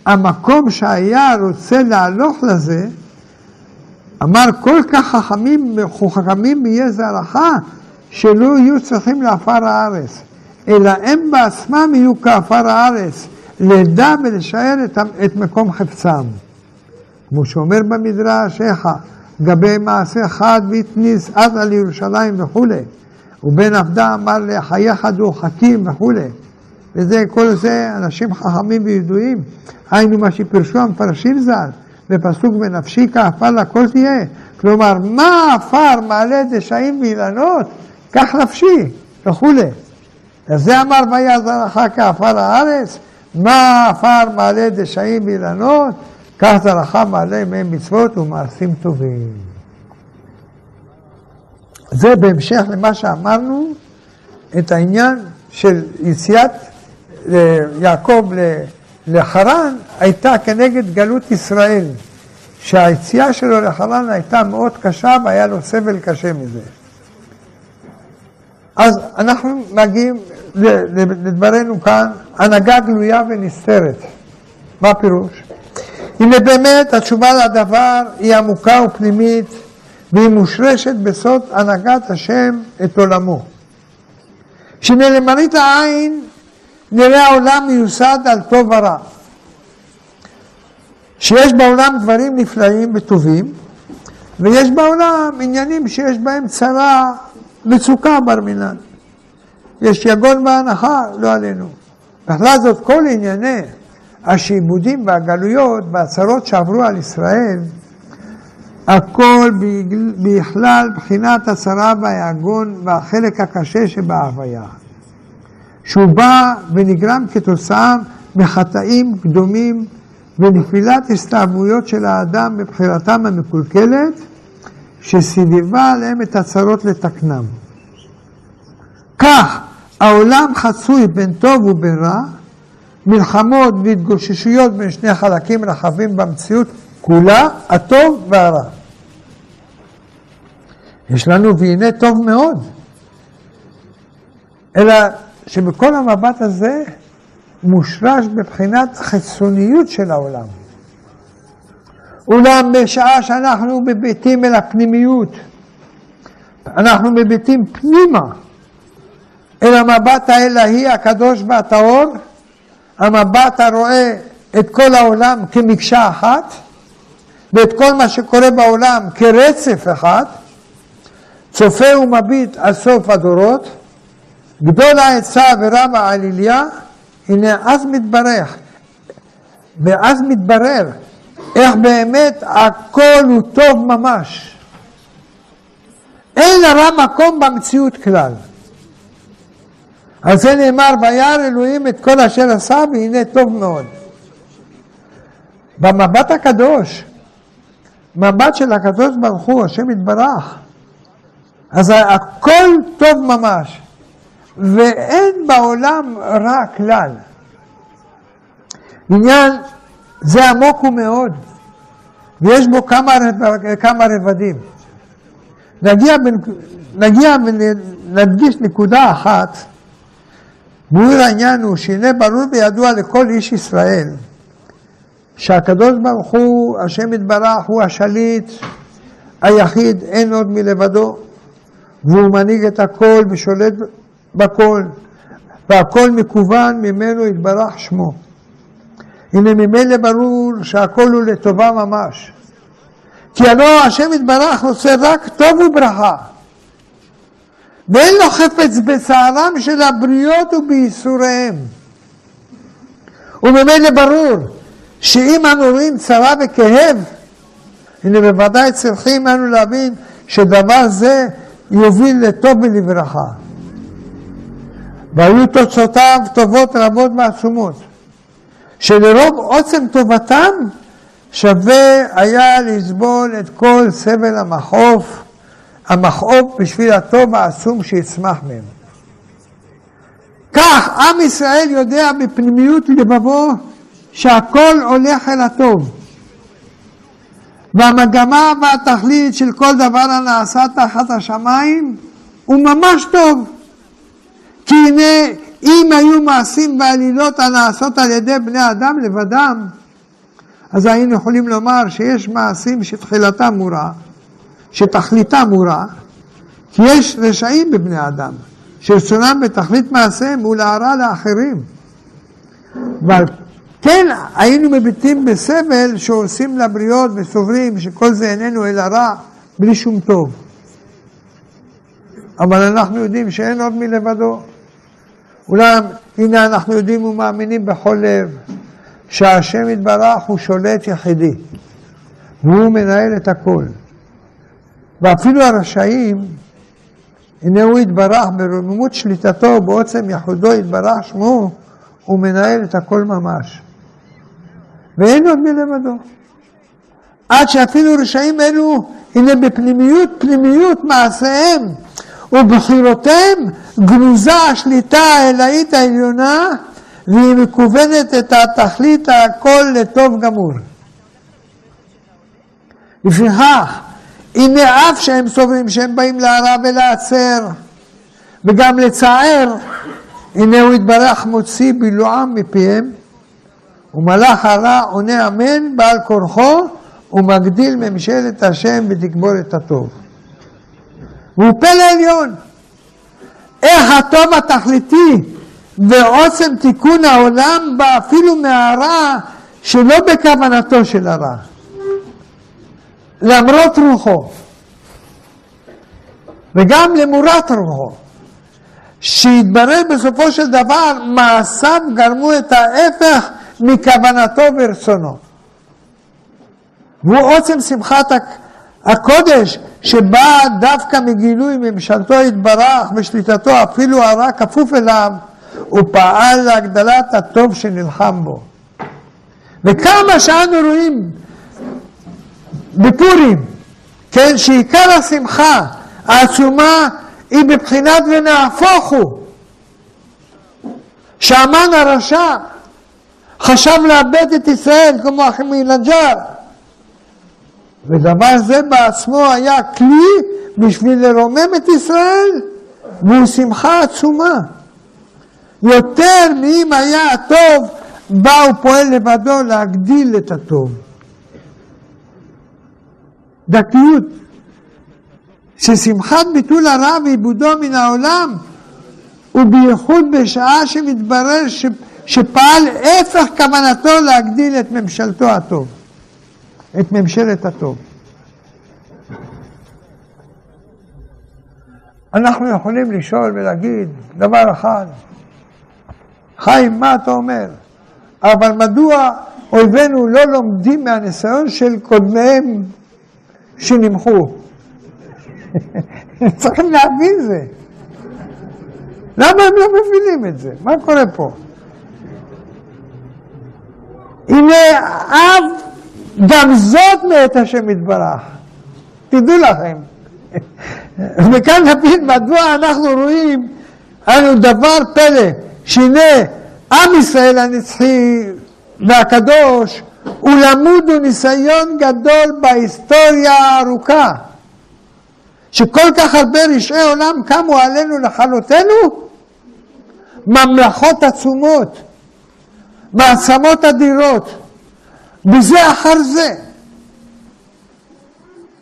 [SPEAKER 1] המקום שהיה רוצה להלוך לזה, אמר כל כך חכמים, חכמים יהיה זרעך, שלא יהיו צריכים לעפר הארץ, אלא הם בעצמם יהיו כעפר הארץ, לדע ולשער את, את מקום חפצם. כמו שאומר במדרש, איכה, גבי מעשה חד והתניס עד על ירושלים וכולי, ובן עבדה אמר לחייך דו חכים וכולי. וזה, כל זה אנשים חכמים וידועים, היינו מה שפרשו המפרשים ז"ל, בפסוק בנפשי כעפר לכל תהיה. כלומר, מה עפר מעלה דשאים ואילנות? כך נפשי, וכולי. אז זה אמר והיה זרעך כעפר הארץ, מה עפר מעלה דשאים ואילנות? כך זרעך מעלה מהם מצוות ומעשים טובים. זה בהמשך למה שאמרנו, את העניין של יציאת אה, יעקב לחרן הייתה כנגד גלות ישראל, שהיציאה שלו לחרן הייתה מאוד קשה והיה לו סבל קשה מזה. אז אנחנו מגיעים לדברנו כאן, הנהגה גלויה ונסתרת. מה הפירוש? הנה באמת התשובה לדבר היא עמוקה ופנימית והיא מושרשת בסוד הנהגת השם את עולמו. שמלמראית העין נראה העולם מיוסד על טוב ורע. שיש בעולם דברים נפלאים וטובים, ויש בעולם עניינים שיש בהם צרה, מצוקה בר מינן. יש יגון בהנחה, לא עלינו. בכלל זאת כל ענייני השעבודים והגלויות והצרות שעברו על ישראל, הכל בכלל בחינת הצרה והיגון והחלק הקשה שבהוויה. שהוא בא ונגרם כתוצאה מחטאים קדומים ונפילת הסתעבויות של האדם בבחירתם המקולקלת, שסיבבה עליהם את הצרות לתקנם. כך העולם חצוי בין טוב ובין רע, מלחמות והתגוששויות בין שני חלקים רחבים במציאות כולה, הטוב והרע. יש לנו והנה טוב מאוד, אלא שבכל המבט הזה מושרש בבחינת חיצוניות של העולם. אולם בשעה שאנחנו מביטים אל הפנימיות, אנחנו מביטים פנימה אל המבט האלוהי הקדוש והטהור, המבט הרואה את כל העולם כמקשה אחת, ואת כל מה שקורה בעולם כרצף אחד, צופה ומביט על סוף הדורות, גדול העצה ורב העליליה, הנה אז מתברך ואז מתברר איך באמת הכל הוא טוב ממש. אין לרע מקום במציאות כלל. על זה נאמר, וירא אלוהים את כל אשר עשה והנה טוב מאוד. במבט הקדוש, מבט של הקדוש ברוך הוא, השם יתברך, אז הכל טוב ממש, ואין בעולם רע כלל. עניין זה עמוק הוא מאוד, ויש בו כמה, כמה רבדים. נגיע, נגיע ונדגיש נקודה אחת, והוא העניין הוא שהנה ברור וידוע לכל איש ישראל שהקדוש ברוך הוא, השם יתברך, הוא השליט היחיד, אין עוד מלבדו, והוא מנהיג את הכל ושולט בכל, והכל מקוון ממנו יתברך שמו. הנה ממילא ברור שהכל הוא לטובה ממש. כי הלא השם יתברך עושה רק טוב וברכה. ואין לו חפץ בצערם של הבריות ובייסוריהם. וממילא ברור שאם אנו רואים צרה וכאב, הנה בוודאי צריכים אנו להבין שדבר זה יוביל לטוב ולברכה. והיו תוצאותיו טובות רבות ועצומות, שלרוב עוצם טובתם שווה היה לסבול את כל סבל המחוף, המכאוב בשביל הטוב העצום שיצמח מהם. כך עם ישראל יודע בפנימיות לבבו שהכל הולך אל הטוב. והמגמה והתכלית של כל דבר הנעשה תחת השמיים הוא ממש טוב. כי הנה, אם היו מעשים ועלילות הנעשות על ידי בני אדם לבדם, אז היינו יכולים לומר שיש מעשים שתחילתם הוא רע, שתכליתם הוא רע, כי יש רשעים בבני אדם, שרצונם בתכלית מעשיהם הוא להרע לאחרים. ועל כן היינו מביטים בסבל שעושים לבריות וסוברים שכל זה איננו אלא רע בלי שום טוב. אבל אנחנו יודעים שאין עוד מלבדו. אולם הנה אנחנו יודעים ומאמינים בכל לב שהשם יתברך הוא שולט יחידי והוא מנהל את הכל. ואפילו הרשעים, הנה הוא יתברך ברוממות שליטתו, בעוצם יחודו יתברך שמו, הוא מנהל את הכל ממש. ואין עוד מלבדו. עד שאפילו רשעים אלו, הנה בפנימיות פנימיות מעשיהם ובחירותיהם גנוזה השליטה האלאית העליונה והיא מכוונת את התכלית הכל לטוב גמור. לפיכך, הנה אף שהם סוברים שהם באים להרע ולעצר וגם לצער, הנה הוא יתברך מוציא בילועם מפיהם ומלאך הרע עונה אמן בעל כורחו ומגדיל ממשלת השם ותגבור את הטוב. והוא פלא עליון. איך הטוב התכליתי ועוצם תיקון העולם בא אפילו מהרע שלא בכוונתו של הרע. למרות רוחו וגם למורת רוחו. שהתברר בסופו של דבר מעשיו גרמו את ההפך מכוונתו ורצונו. והוא עוצם שמחת הקודש שבאה דווקא מגילוי ממשלתו יתברך ושליטתו אפילו הרע כפוף אליו, הוא פעל להגדלת הטוב שנלחם בו. וכמה שאנו רואים בפורים, כן, שעיקר השמחה העצומה היא בבחינת ונהפוך הוא. שהמן הרשע חשב לאבד את ישראל כמו אחמינג'ר. ודבר זה בעצמו היה כלי בשביל לרומם את ישראל, והוא שמחה עצומה. יותר מאם היה הטוב, בא הוא פועל לבדו להגדיל את הטוב. דתיות, ששמחת ביטול הרע ועיבודו מן העולם, ובייחוד בשעה שמתברר ש... שפעל הפך כוונתו להגדיל את ממשלתו הטוב, את ממשלת הטוב. אנחנו יכולים לשאול ולהגיד דבר אחד, חיים, מה אתה אומר? אבל מדוע אויבינו לא לומדים מהניסיון של קודמיהם שנמחו. *laughs* צריכים להבין זה. למה הם לא מבינים את זה? מה קורה פה? הנה אב, גם זאת מאת השם יתברך. תדעו לכם. *laughs* וכאן נבין מדוע אנחנו רואים אנו דבר פלא, שהנה עם ישראל הנצחי והקדוש הוא למוד וניסיון גדול בהיסטוריה הארוכה. שכל כך הרבה רשעי עולם קמו עלינו לכלותנו? ממלכות עצומות, מעצמות אדירות, בזה אחר זה.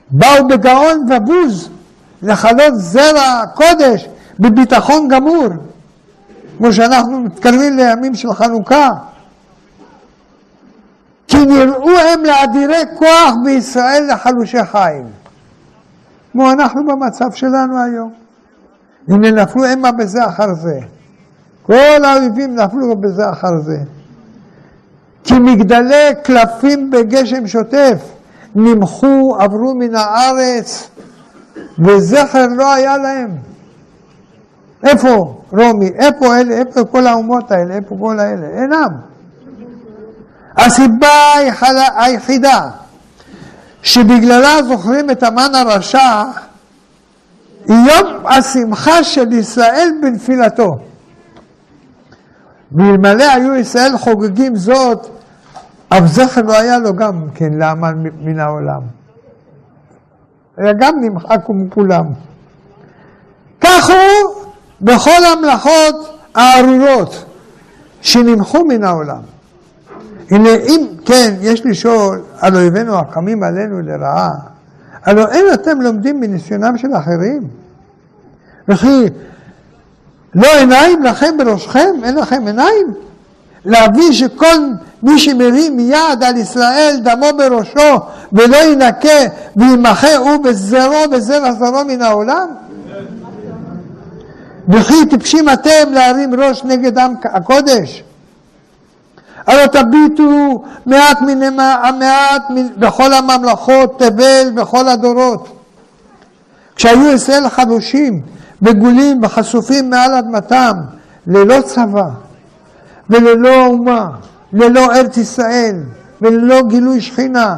[SPEAKER 1] באו בגאון ובוז לכלות זרע קודש בביטחון גמור, כמו שאנחנו מתקרבים לימים של חנוכה. כי נראו הם לאדירי כוח בישראל לחלושי חיים. כמו אנחנו במצב שלנו היום. הנה נפלו המה בזה אחר זה. כל האויבים נפלו בזה אחר זה. כי מגדלי קלפים בגשם שוטף נמחו, עברו מן הארץ, וזכר לא היה להם. איפה רומי? איפה אלה? איפה כל האומות האלה? איפה כל האלה? אינם. הסיבה היחידה שבגללה זוכרים את המן הרשע יום השמחה של ישראל בנפילתו. ואלמלא היו ישראל חוגגים זאת, אף זכר לא היה לו גם כן לאמן מן העולם. היה גם נמחק מכולם. כך הוא בכל המלאכות הארורות שנמחו מן העולם. הנה אם כן, יש לשאול על אויבינו הקמים עלינו לרעה, הלא אין אתם לומדים מניסיונם של אחרים? וכי לא עיניים לכם בראשכם? אין לכם עיניים? להבין שכל מי שמרים יד על ישראל דמו בראשו ולא ינקה וימחה הוא בזרעו בזרע זרעו מן העולם? וכי טיפשים אתם להרים ראש נגד עם הקודש? הלא תביטו מעט מן המעט בכל הממלכות, תבל בכל הדורות. כשהיו ישראל חבושים, בגולים וחשופים מעל אדמתם, ללא צבא וללא אומה, ללא ארץ ישראל וללא גילוי שכינה,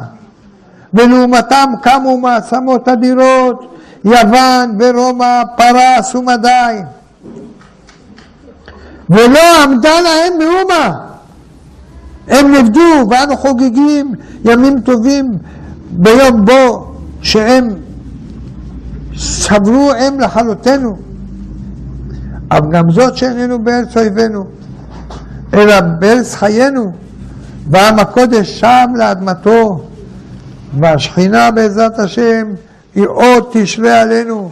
[SPEAKER 1] ולעומתם קמו מעצמות אדירות, יוון ורומא, פרס ומדי, ולא עמדה להם מאומה. הם נבדו ואנו חוגגים ימים טובים ביום בו שהם סברו הם לכלותנו. אבל גם זאת שאיננו בארץ אויבינו, אלא בארץ חיינו, ועם הקודש שם לאדמתו, והשכינה בעזרת השם היא עוד תשרה עלינו,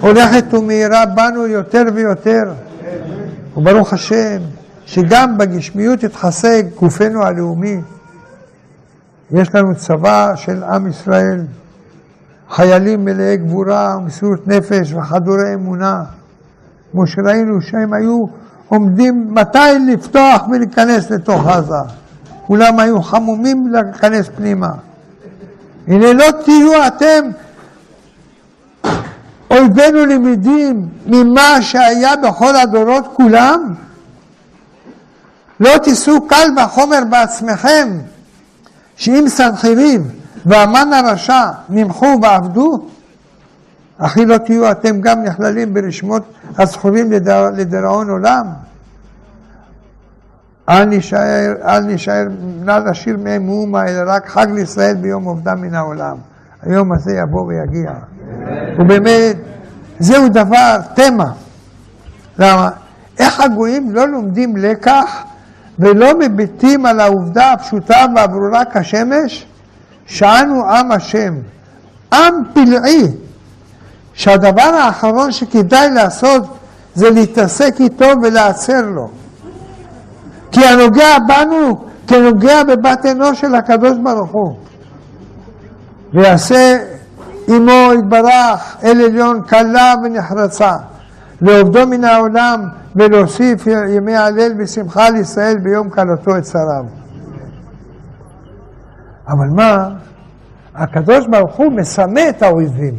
[SPEAKER 1] הולכת ומאירה בנו יותר ויותר. וברוך השם, שגם בגשמיות יתחזק גופנו הלאומי. יש לנו צבא של עם ישראל, חיילים מלאי גבורה ומסירות נפש וחדורי אמונה, כמו שראינו שהם היו עומדים מתי לפתוח ולהיכנס לתוך עזה. כולם היו חמומים להיכנס פנימה. הנה לא תהיו אתם אויבינו למדים ממה שהיה בכל הדורות כולם? לא תישאו קל וחומר בעצמכם, שאם סנחריב והמן הרשע נמחו ועבדו, אחי לא תהיו אתם גם נכללים ברשמות הזכורים לדיראון עולם? אל נשאר, אל נשאר, נא לשיר מהם מאומה, אלא רק חג לישראל ביום עובדם מן העולם. היום הזה יבוא ויגיע. ובאמת, זהו דבר, תמה. למה? איך הגויים לא לומדים לקח ולא מביטים על העובדה הפשוטה והברורה כשמש, שאנו עם השם, עם פלאי, שהדבר האחרון שכדאי לעשות זה להתעסק איתו ולעצר לו. כי הנוגע בנו כנוגע בבת אנוש של הקדוש ברוך הוא. ויעשה עמו יתברך אל עליון קלה ונחרצה, לעובדו מן העולם ולהוסיף ימי הלל ושמחה לישראל ביום כלתו את שריו. אבל מה? הקדוש ברוך הוא מסמא את האויבים.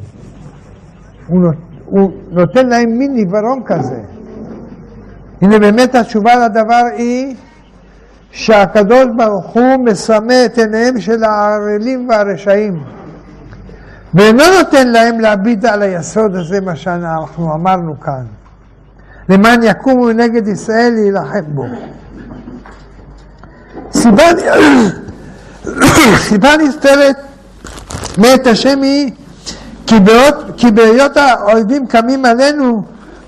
[SPEAKER 1] הוא, נות, הוא נותן להם מין עיוורון כזה. הנה באמת התשובה לדבר היא שהקדוש ברוך הוא מסמא את עיניהם של הערלים והרשעים. ואינו נותן להם להביט על היסוד הזה, מה שאנחנו אמרנו כאן. למען יקומו נגד ישראל להילחם בו. סיבה, סיבה נסתרת מאת השם היא כי, בהיות האויבים קמים עלינו,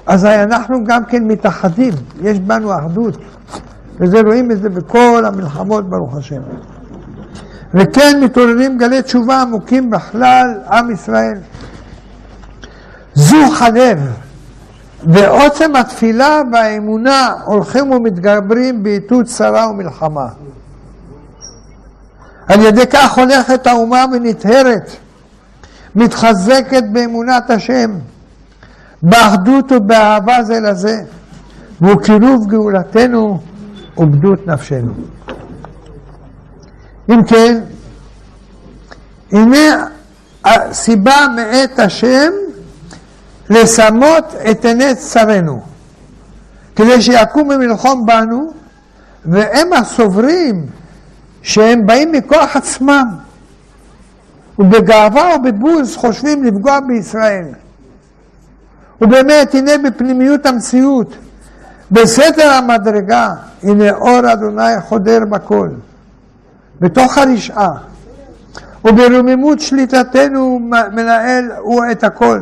[SPEAKER 1] אז אנחנו גם כן מתאחדים, יש בנו אחדות. וזה רואים את זה בכל המלחמות, ברוך השם. וכן מתעוררים גלי תשובה עמוקים בכלל עם ישראל. זוך הלב ועוצם התפילה והאמונה הולכים ומתגברים בעיתות צרה ומלחמה. על ידי כך הולכת האומה ונטהרת, מתחזקת באמונת השם, באחדות ובאהבה זה לזה, והוא קירוב גאולתנו ובדות נפשנו. אם כן, הנה הסיבה מאת השם לשמות את עיני צרינו, כדי שיקום ומלחום בנו, והם הסוברים שהם באים מכוח עצמם, ובגאווה ובבוז חושבים לפגוע בישראל. ובאמת, הנה בפנימיות המציאות, בסתר המדרגה, הנה אור אדוני חודר בכל, בתוך הרשעה, וברוממות שליטתנו מנהל הוא את הכל.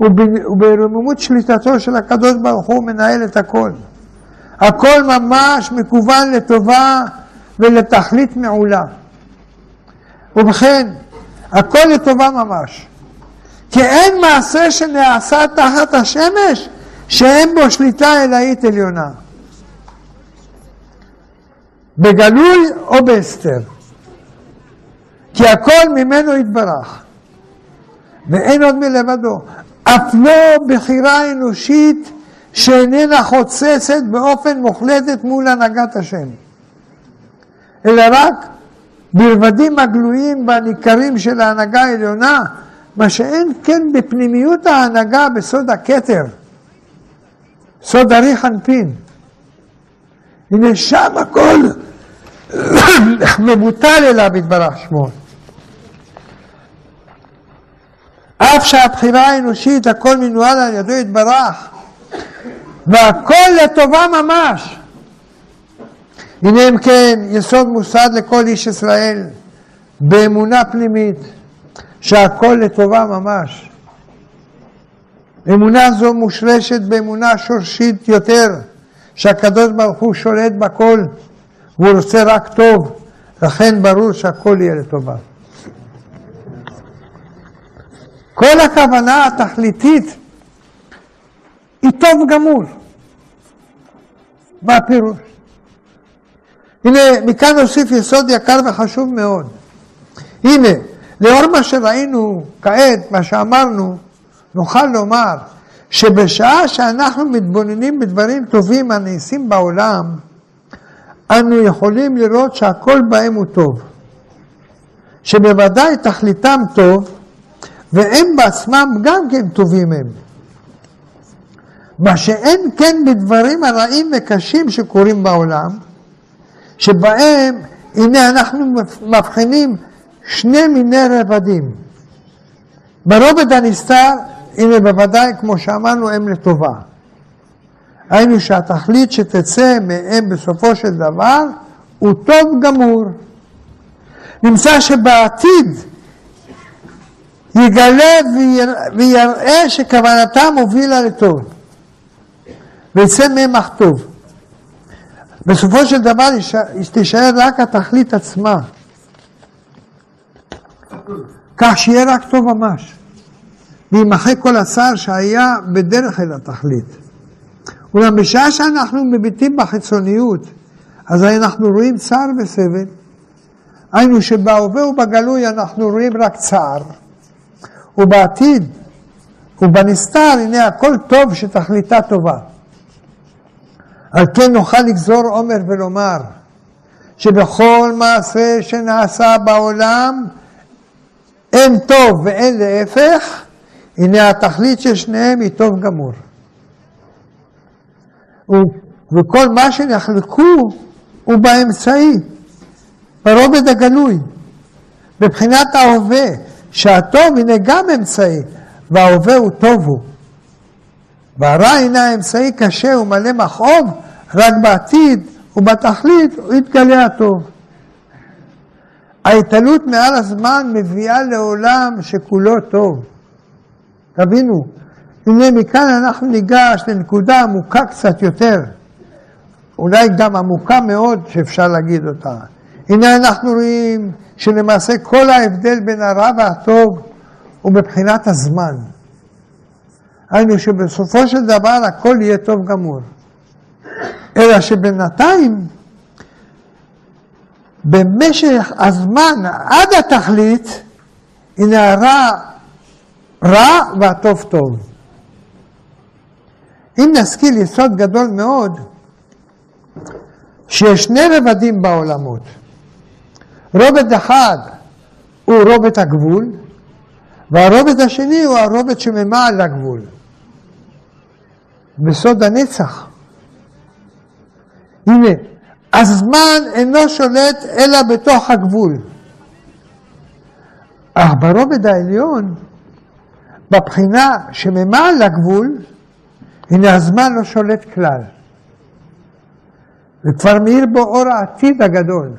[SPEAKER 1] וברוממות שליטתו של הקדוש ברוך הוא מנהל את הכל. הכל ממש מכוון לטובה ולתכלית מעולה. ובכן, הכל לטובה ממש. כי אין מעשה שנעשה תחת השמש שאין בו שליטה אלאית עליונה. בגלוי או בהסתר. כי הכל ממנו יתברך, ואין עוד מלבדו. אף לא בחירה אנושית שאיננה חוצצת באופן מוחלטת מול הנהגת השם, אלא רק ברבדים הגלויים והניכרים של ההנהגה העליונה, מה שאין כן בפנימיות ההנהגה בסוד הכתר, סוד אריך אנפין. הנה שם הכל *coughs* מבוטל אליו יתברך שמו. אף שהבחירה האנושית הכל מנוהל על ידו יתברך, והכל לטובה ממש. הנה אם כן, יסוד מוסד לכל איש ישראל, באמונה פנימית, שהכל לטובה ממש. אמונה זו מושרשת באמונה שורשית יותר, שהקדוש ברוך הוא שולט בכל, והוא רוצה רק טוב, לכן ברור שהכל יהיה לטובה. כל הכוונה התכליתית היא טוב גמור. מה הפירוש? הנה, מכאן נוסיף יסוד יקר וחשוב מאוד. הנה, לאור מה שראינו כעת, מה שאמרנו, נוכל לומר שבשעה שאנחנו מתבוננים בדברים טובים הנעשים בעולם, אנו יכולים לראות שהכל בהם הוא טוב. שבוודאי תכליתם טוב, והם בעצמם גם כן טובים הם. מה שאין כן בדברים הרעים וקשים שקורים בעולם, שבהם, הנה אנחנו מבחינים שני מיני רבדים. ברובד הנסתר, הנה בוודאי, כמו שאמרנו, הם לטובה. היינו שהתכלית שתצא מהם בסופו של דבר הוא טוב גמור. נמצא שבעתיד יגלה ויראה שכוונתם הובילה לטוב. ויצא מהם אך טוב. בסופו של דבר תישאר רק התכלית עצמה. כך שיהיה רק טוב ממש. וימחק כל הצער שהיה בדרך אל התכלית. אולם בשעה שאנחנו מביטים בחיצוניות, אז אנחנו רואים צער וסבל. היינו שבהווה ובגלוי אנחנו רואים רק צער, ובעתיד ובנסתר, הנה הכל טוב שתכליתה טובה. על כן נוכל לגזור עומר ולומר שבכל מעשה שנעשה בעולם אין טוב ואין להפך, הנה התכלית של שניהם היא טוב גמור. וכל מה שנחלקו הוא באמצעי, ברובד הגלוי, מבחינת ההווה, שהטוב הנה גם אמצעי, וההווה הוא טוב הוא. והרע הנה האמצעי קשה ומלא מכאוב, רק בעתיד ובתכלית הוא יתגלה הטוב. ההתעלות מעל הזמן מביאה לעולם שכולו טוב. תבינו, הנה מכאן אנחנו ניגש לנקודה עמוקה קצת יותר, אולי גם עמוקה מאוד שאפשר להגיד אותה. הנה אנחנו רואים שלמעשה כל ההבדל בין הרע והטוב הוא מבחינת הזמן. היינו שבסופו של דבר הכל יהיה טוב גמור. אלא שבינתיים, במשך הזמן עד התכלית, הנה הרע רע והטוב טוב. אם נשכיל יסוד גדול מאוד, שיש שני רבדים בעולמות. רובד אחד הוא רובד הגבול, והרובד השני הוא הרובד שממעל הגבול. בסוד הנצח. הנה, הזמן אינו שולט אלא בתוך הגבול. אך ברובד העליון, בבחינה שממעל הגבול, הנה הזמן לא שולט כלל. וכבר מאיר בו אור העתיד הגדול.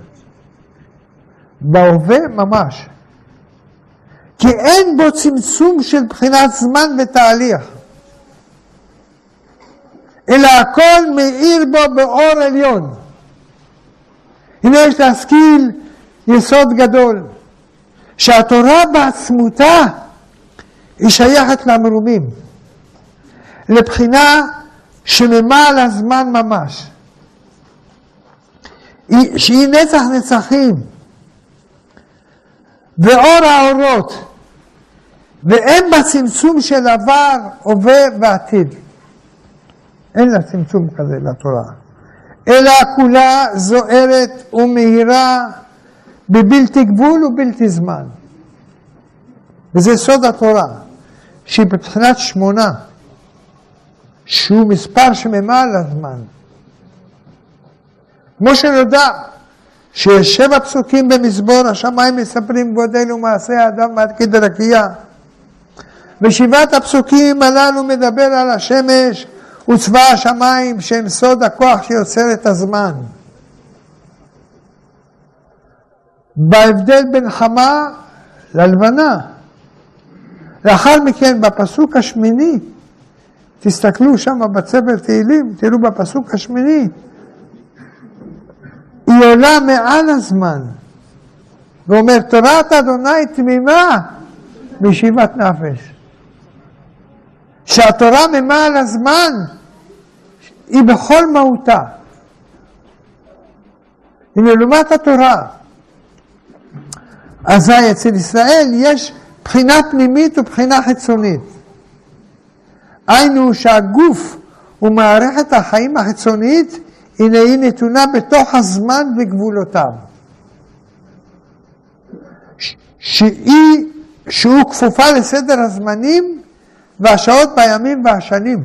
[SPEAKER 1] בהווה ממש. כי אין בו צמצום של בחינת זמן ותהליך. אלא הכל מאיר בו באור עליון. הנה יש להשכיל יסוד גדול, שהתורה בעצמותה היא שייכת למרומים, לבחינה שממעל הזמן ממש, שהיא נצח נצחים, ואור האורות, ואין בה צמצום של עבר, הווה ועתיד. אין לה צמצום כזה לתורה. אלא כולה זוהרת ומהירה בבלתי גבול ובלתי זמן. וזה סוד התורה, שהיא מבחינת שמונה, שהוא מספר שממעל הזמן. כמו שנודע שיש שבע פסוקים במזמור, השמיים מספרים גודל ומעשה האדם עד כדי רקיע. ושבעת הפסוקים הללו מדבר על השמש וצבא השמיים שהם סוד הכוח שיוצר את הזמן. בהבדל בין חמה ללבנה. לאחר מכן בפסוק השמיני, תסתכלו שם בצבר תהילים, תראו בפסוק השמיני, היא עולה מעל הזמן, ואומר תורת אדוני תמימה משיבת נפש. שהתורה ממעל הזמן היא בכל מהותה. הנה לעומת התורה, אזי אצל ישראל יש בחינה פנימית ובחינה חיצונית. היינו שהגוף ומערכת החיים החיצונית, הנה היא נתונה בתוך הזמן וגבולותיו. שהיא, שהוא כפופה לסדר הזמנים והשעות בימים והשנים,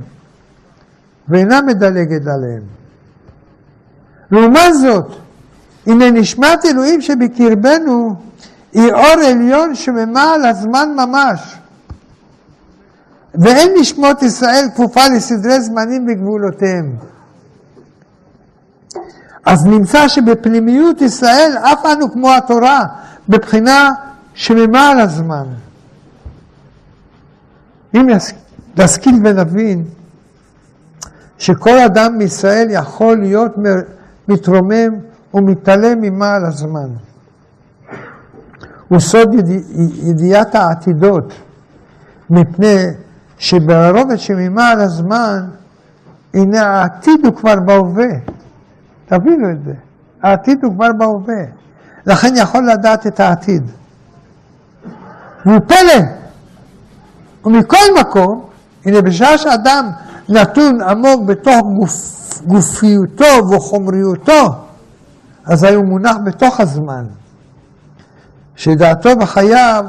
[SPEAKER 1] ואינה מדלגת עליהם. לעומת זאת, הנה נשמת אלוהים שבקרבנו היא אור עליון שממעל הזמן ממש. ואין נשמות ישראל כפופה לסדרי זמנים וגבולותיהם. אז נמצא שבפנימיות ישראל אף אנו כמו התורה, בבחינה שממעל הזמן. אם נשכיל ונבין שכל אדם מישראל יכול להיות מתרומם ומתעלם ממעל הזמן. הוא סוד ידיע, ידיעת העתידות, מפני שברובד שממעל הזמן, הנה העתיד הוא כבר בהווה. תבינו את זה. העתיד הוא כבר בהווה. לכן יכול לדעת את העתיד. והוא פלא. ומכל מקום, הנה בשעה שאדם נתון עמוק בתוך גוף, גופיותו וחומריותו, אזי הוא מונח בתוך הזמן. שדעתו בחייו,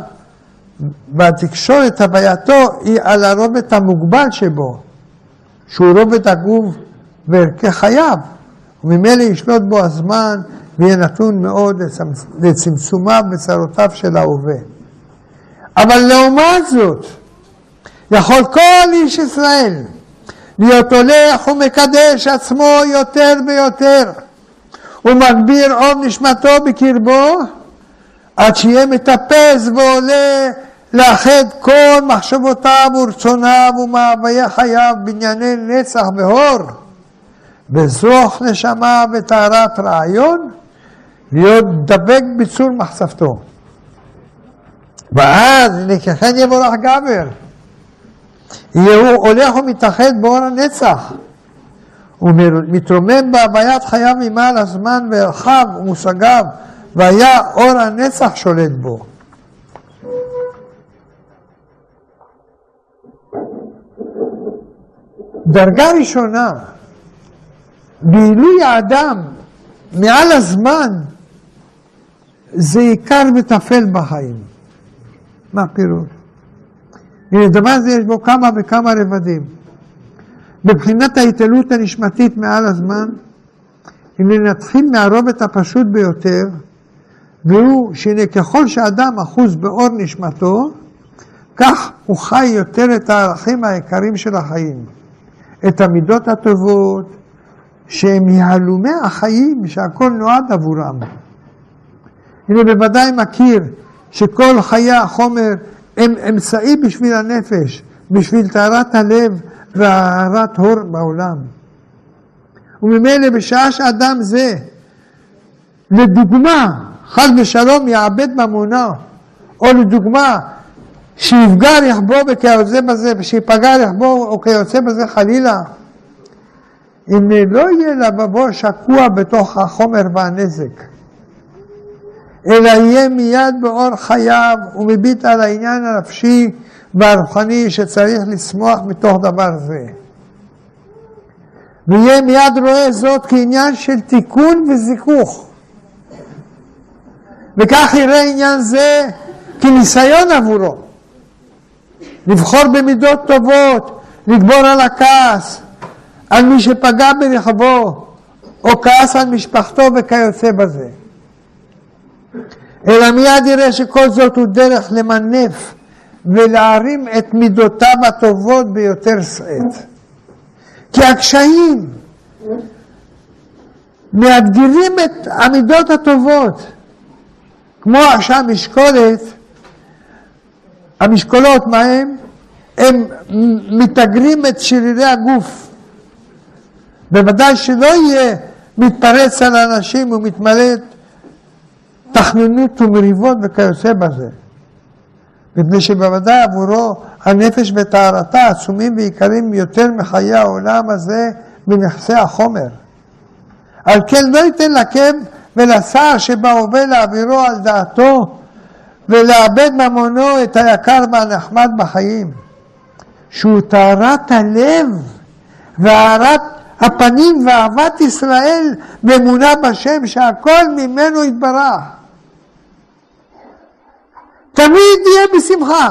[SPEAKER 1] בתקשורת הווייתו, היא על הרובד המוגבל שבו, שהוא רובד הגוף וערכי חייו, וממילא ישלוט בו הזמן ויהיה נתון מאוד לצמצומיו וצרותיו של ההווה. אבל לעומת זאת, יכול כל איש ישראל להיות הולך ומקדש עצמו יותר ויותר, ומגביר אור נשמתו בקרבו, עד שיהיה מטפס ועולה לאחד כל מחשבותיו ורצוניו ומאוויי חייו בענייני נצח והור, בזרוח נשמה וטהרת רעיון, להיות דבק בצור מחשבתו. ואז לכן יבורך גבר. הוא הולך ומתאחד באור הנצח. הוא מתרומם בהוויית חייו ממעל הזמן וערכיו ומושגיו, והיה אור הנצח שולט בו. דרגה ראשונה, בעילוי האדם מעל הזמן, זה עיקר וטפל בחיים. מה הפירוש? הנה, דבר הזה יש בו כמה וכמה רבדים. מבחינת ההתעלות הנשמתית מעל הזמן, הנה נתחיל מהרובד הפשוט ביותר, והוא שהנה ככל שאדם אחוז באור נשמתו, כך הוא חי יותר את הערכים העיקריים של החיים. את המידות הטובות, שהם יהלומי החיים, שהכל נועד עבורם. הנה בוודאי מכיר שכל חיי החומר הם אמצעי בשביל הנפש, בשביל טהרת הלב והארת הור בעולם. וממילא בשעה שאדם זה, לדוגמה, חס ושלום יאבד ממונו, או לדוגמה, שיפגע רכבו וכיוצא בזה, ושיפגע רכבו או כיוצא בזה חלילה, אם לא יהיה לבבו שקוע בתוך החומר והנזק, אלא יהיה מיד באור חייו ומביט על העניין הנפשי והרוחני שצריך לשמוח מתוך דבר זה. ויהיה מיד רואה זאת כעניין של תיקון וזיכוך. וכך יראה עניין זה כניסיון עבורו. לבחור במידות טובות, לגבור על הכעס, על מי שפגע ברכבו, או כעס על משפחתו וכיוצא בזה. אלא מיד יראה שכל זאת הוא דרך למנף ולהרים את מידותיו הטובות ביותר שאת. כי הקשיים מאתגרים את המידות הטובות, כמו שהמשקולת, המשקולות, מה הם? הם מתאגרים את שרירי הגוף. בוודאי שלא יהיה מתפרץ על אנשים ומתמלא תחנונות ומריבות וכיוצא בזה. מפני שבוודאי עבורו הנפש וטהרתה עצומים ויקרים יותר מחיי העולם הזה מנכסי החומר. על כן לא ייתן לכם ולשר שבהווה להעבירו על דעתו ולאבד ממונו את היקר והנחמד בחיים, שהוא טהרת הלב והארת הפנים ואהבת ישראל ואמונה בשם שהכל ממנו יתברך. תמיד יהיה בשמחה.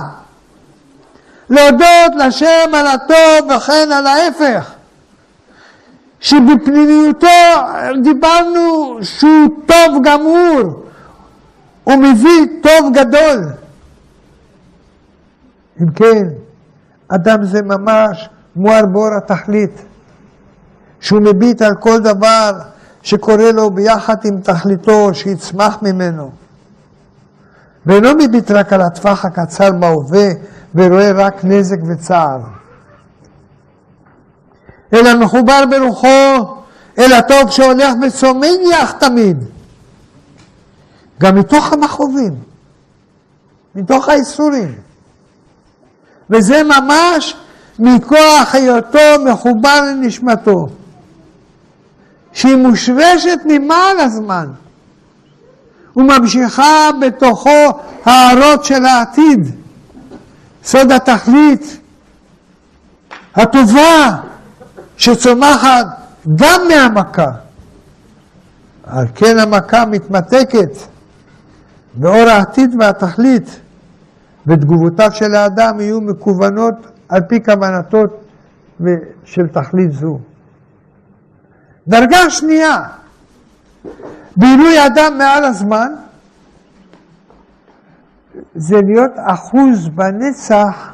[SPEAKER 1] להודות לשם על הטוב וכן על ההפך. שבפנימיותו דיברנו שהוא טוב גמור, הוא מביא טוב גדול. אם כן, אדם זה ממש מואר בור התכלית, שהוא מביט על כל דבר שקורה לו ביחד עם תכליתו, שיצמח ממנו. ואינו מביט רק על הטווח הקצר בהווה ורואה רק נזק וצער, אלא מחובר ברוחו אל הטוב שהולך וצומח תמיד, גם מתוך המכאובים, מתוך האיסורים. וזה ממש מכוח היותו מחובר לנשמתו, שהיא מושרשת ממעל הזמן. וממשיכה בתוכו הערות של העתיד, סוד התכלית הטובה שצומחת גם מהמכה, על כן המכה מתמתקת באור העתיד והתכלית, ותגובותיו של האדם יהיו מקוונות על פי כוונתו של תכלית זו. דרגה שנייה, בעילוי אדם מעל הזמן, זה להיות אחוז בנצח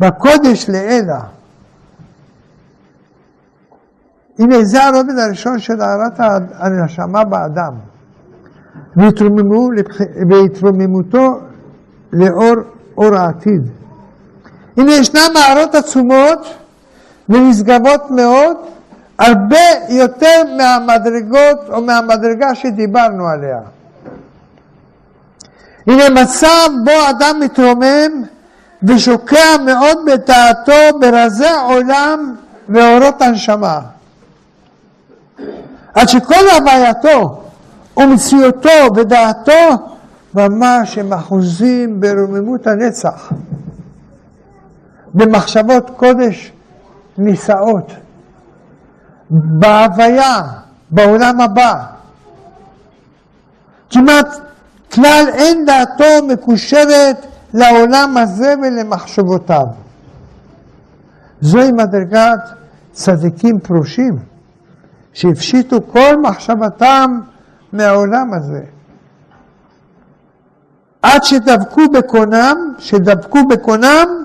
[SPEAKER 1] בקודש לעילה. הנה זה הרובד הראשון של הערת הנשמה באדם. והתרוממותו לאור אור העתיד. הנה ישנן מערות עצומות ונשגבות מאוד, הרבה יותר מהמדרגות או מהמדרגה שדיברנו עליה. הנה מצב בו אדם מתרומם ושוקע מאוד בדעתו ברזי עולם ואורות הנשמה. עד שכל הווייתו ומציאותו ודעתו ממש הם אחוזים ברוממות הנצח, במחשבות קודש נישאות, בהוויה, בעולם הבא. כמעט כלל אין דעתו מקושרת לעולם הזה ולמחשבותיו. זוהי מדרגת צדיקים פרושים, שהפשיטו כל מחשבתם מהעולם הזה. עד שדבקו בקונם, שדבקו בקונם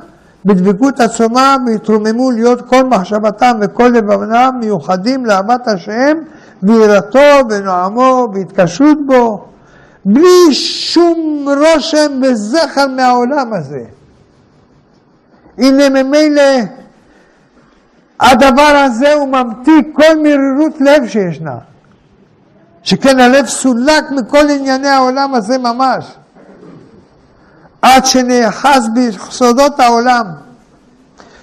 [SPEAKER 1] בדבקות עצומה והתרוממו להיות כל מחשבתם וכל לבנם מיוחדים לאהבת השם ויראתו ונועמו והתקשרות בו בלי שום רושם וזכר מהעולם הזה. הנה ממילא הדבר הזה הוא ממתיק כל מרירות לב שישנה. שכן הלב סולק מכל ענייני העולם הזה ממש. עד שנאחז ביסודות העולם,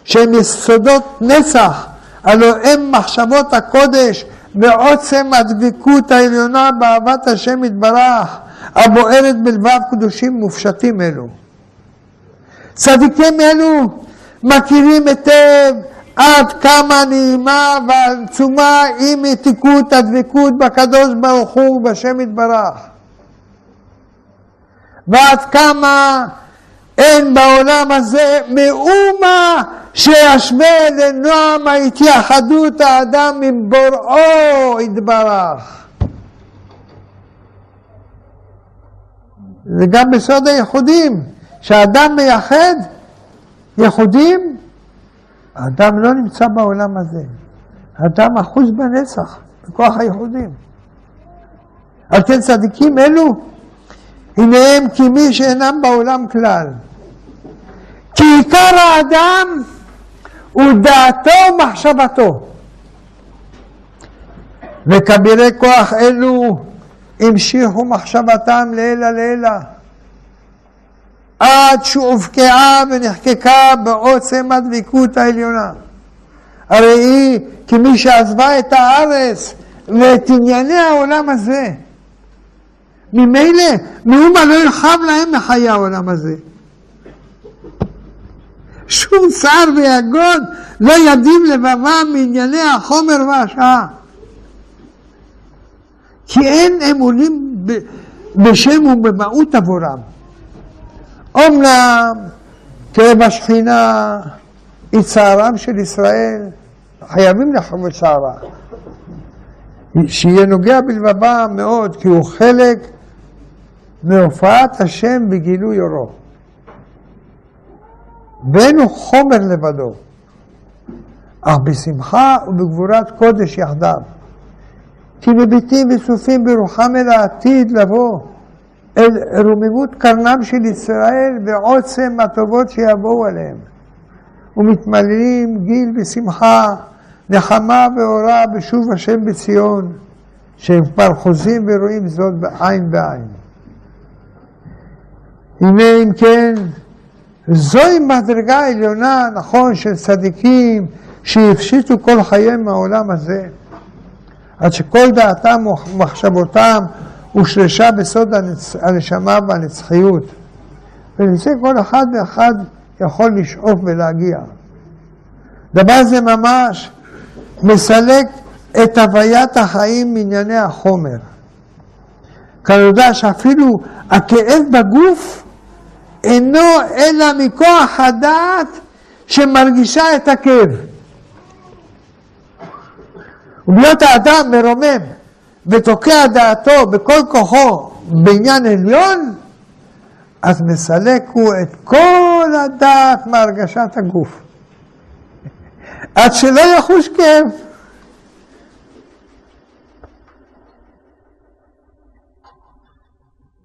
[SPEAKER 1] שהם יסודות נצח, הלא הם מחשבות הקודש ועוצם הדבקות העליונה באהבת השם יתברך, הבוערת בלבב קדושים מופשטים אלו. צדיקים אלו מכירים היטב עד כמה נעימה ועצומה היא מתיקות הדבקות בקדוש ברוך הוא ובשם יתברך. ועד כמה אין בעולם הזה מאומה שישווה לנועם ההתייחדות האדם עם בוראו יתברך. זה גם בסוד הייחודים, שהאדם מייחד ייחודים, האדם לא נמצא בעולם הזה. האדם אחוז בנצח, בכוח הייחודים. על כן צדיקים אלו הנה הם כמי שאינם בעולם כלל. כי עיקר האדם הוא דעתו ומחשבתו. וכבירי כוח אלו המשיכו מחשבתם לעילא לעילא, עד שהובקעה ונחקקה בעוצם הדבקות העליונה. הרי היא כמי שעזבה את הארץ ואת ענייני העולם הזה. ממילא מאומה לא ירחב להם מחיי העולם הזה. שום צער ויגון לא ידים לבבם מענייני החומר והשעה. כי אין עולים בשם ובמהות עבורם. אומנם כאב השכינה היא צערם של ישראל, חייבים לחוות צערה. שיהיה נוגע בלבבם מאוד, כי הוא חלק מהופעת השם בגילוי אורו. ואין הוא חומר לבדו, אך בשמחה ובגבורת קודש יחדיו. כי מביטים וצופים ברוחם אל העתיד לבוא, אל רוממות קרנם של ישראל ועוצם הטובות שיבואו עליהם. ומתמללים גיל ושמחה, נחמה ואורה בשוב השם בציון, שהם כבר חוזים ורואים זאת בעין בעין. הנה אם כן, זוהי מדרגה עליונה, נכון, של צדיקים שהפשיטו כל חייהם מהעולם הזה, עד שכל דעתם ומחשבותם הושרשה בסוד הנשמה והנצחיות. ולזה כל אחד ואחד יכול לשאוף ולהגיע. דבר זה ממש מסלק את הוויית החיים מענייני החומר. כנודע שאפילו הכאב בגוף אינו אלא מכוח הדעת שמרגישה את הכאב. ובהיות האדם מרומם ותוקע דעתו בכל כוחו בעניין עליון, אז מסלק הוא את כל הדעת מהרגשת הגוף. עד שלא יחוש כאב.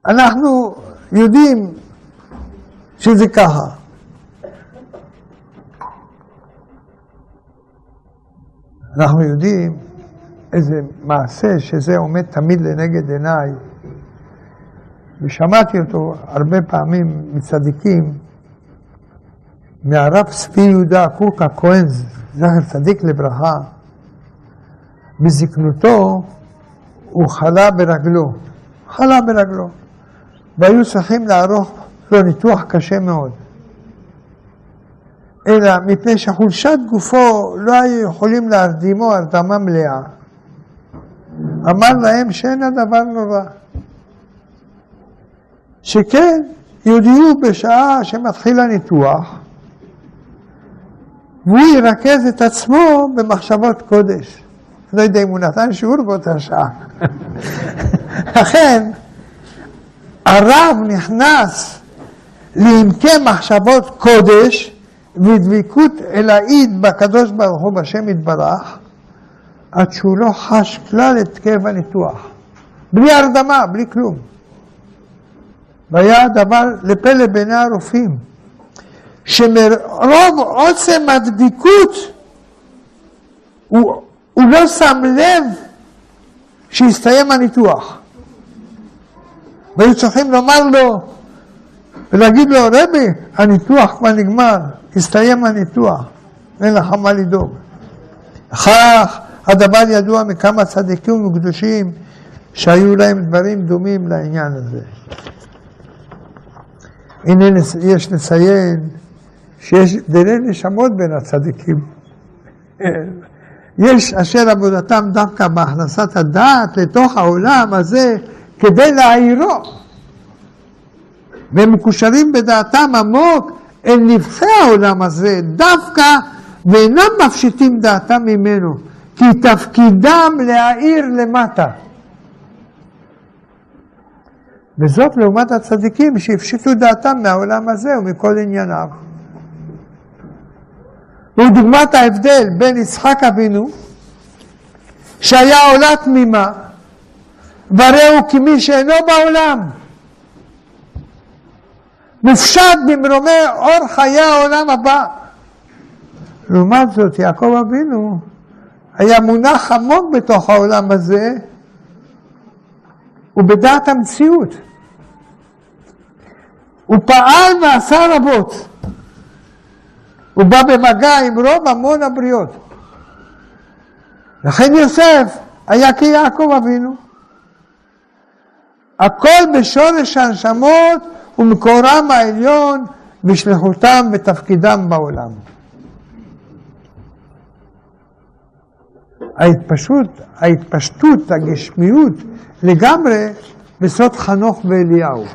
[SPEAKER 1] אנחנו יודעים שזה ככה. אנחנו יודעים איזה מעשה שזה עומד תמיד לנגד עיניי, ושמעתי אותו הרבה פעמים מצדיקים, מהרב צבי יהודה קוק הכהן, זכר צדיק לברכה, בזקנותו הוא חלה ברגלו, חלה ברגלו, והיו צריכים לערוך לו ניתוח קשה מאוד. אלא מפני שחולשת גופו לא היו יכולים להרדימו הרדמה מלאה. אמר להם שאין הדבר נורא. שכן יודיעו בשעה שמתחיל הניתוח, והוא ירכז את עצמו במחשבות קודש. לא יודע אם הוא נתן שיעור באותה שעה. *laughs* לכן, הרב נכנס לעמקי מחשבות קודש ודבקות אלאית בקדוש ברוך הוא בשם יתברך, עד שהוא לא חש כלל את כאב הניתוח. בלי הרדמה, בלי כלום. והיה הדבר לפלא בעיני הרופאים, שמרוב עוצם הדביקות הוא, הוא לא שם לב שהסתיים הניתוח. והיו צריכים לומר לו ולהגיד לו, רבי, הניתוח כבר נגמר, הסתיים הניתוח, אין לך מה לדאוג. כך הדבר ידוע מכמה צדיקים וקדושים שהיו להם דברים דומים לעניין הזה. הנה יש לציין שיש דיני נשמות בין הצדיקים. יש אשר עבודתם דווקא בהכנסת הדעת לתוך העולם הזה כדי להעירו. והם מקושרים בדעתם עמוק אל נבחי העולם הזה, דווקא ואינם מפשיטים דעתם ממנו, כי תפקידם להאיר למטה. וזאת לעומת הצדיקים שהפשיטו דעתם מהעולם הזה ומכל ענייניו. ודוגמת ההבדל בין יצחק אבינו, שהיה עולה תמימה, והרי הוא כמי שאינו בעולם, מופשט במרומי אור חיי העולם הבא. לעומת זאת, יעקב אבינו היה מונח עמוק בתוך העולם הזה ובדעת המציאות. הוא פעל ועשה רבות. הוא בא במגע עם רוב המון הבריות. לכן יוסף היה כיעקב אבינו. הכל בשורש הנשמות ומקורם העליון בשליחותם ותפקידם בעולם. ההתפשטות, ההתפשטות, הגשמיות לגמרי בסוד חנוך ואליהו.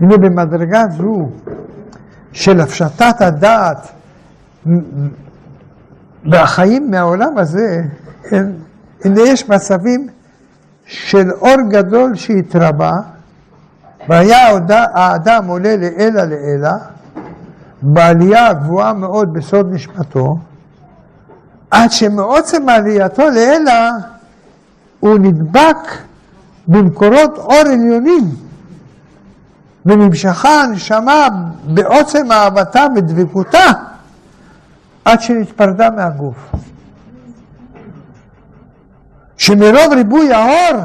[SPEAKER 1] הנה במדרגה זו של הפשטת הדעת והחיים מהעולם הזה, הנה יש מצבים של אור גדול שהתרבה, והיה האדם עולה לעילא לעילא, בעלייה הגבוהה מאוד בסוד נשמתו, עד שמעוצם עלייתו לעילא הוא נדבק במקורות אור עליונים, ונמשכה הנשמה בעוצם אהבתה ודבקותה עד שנתפרדה מהגוף. שמרוב ריבוי האור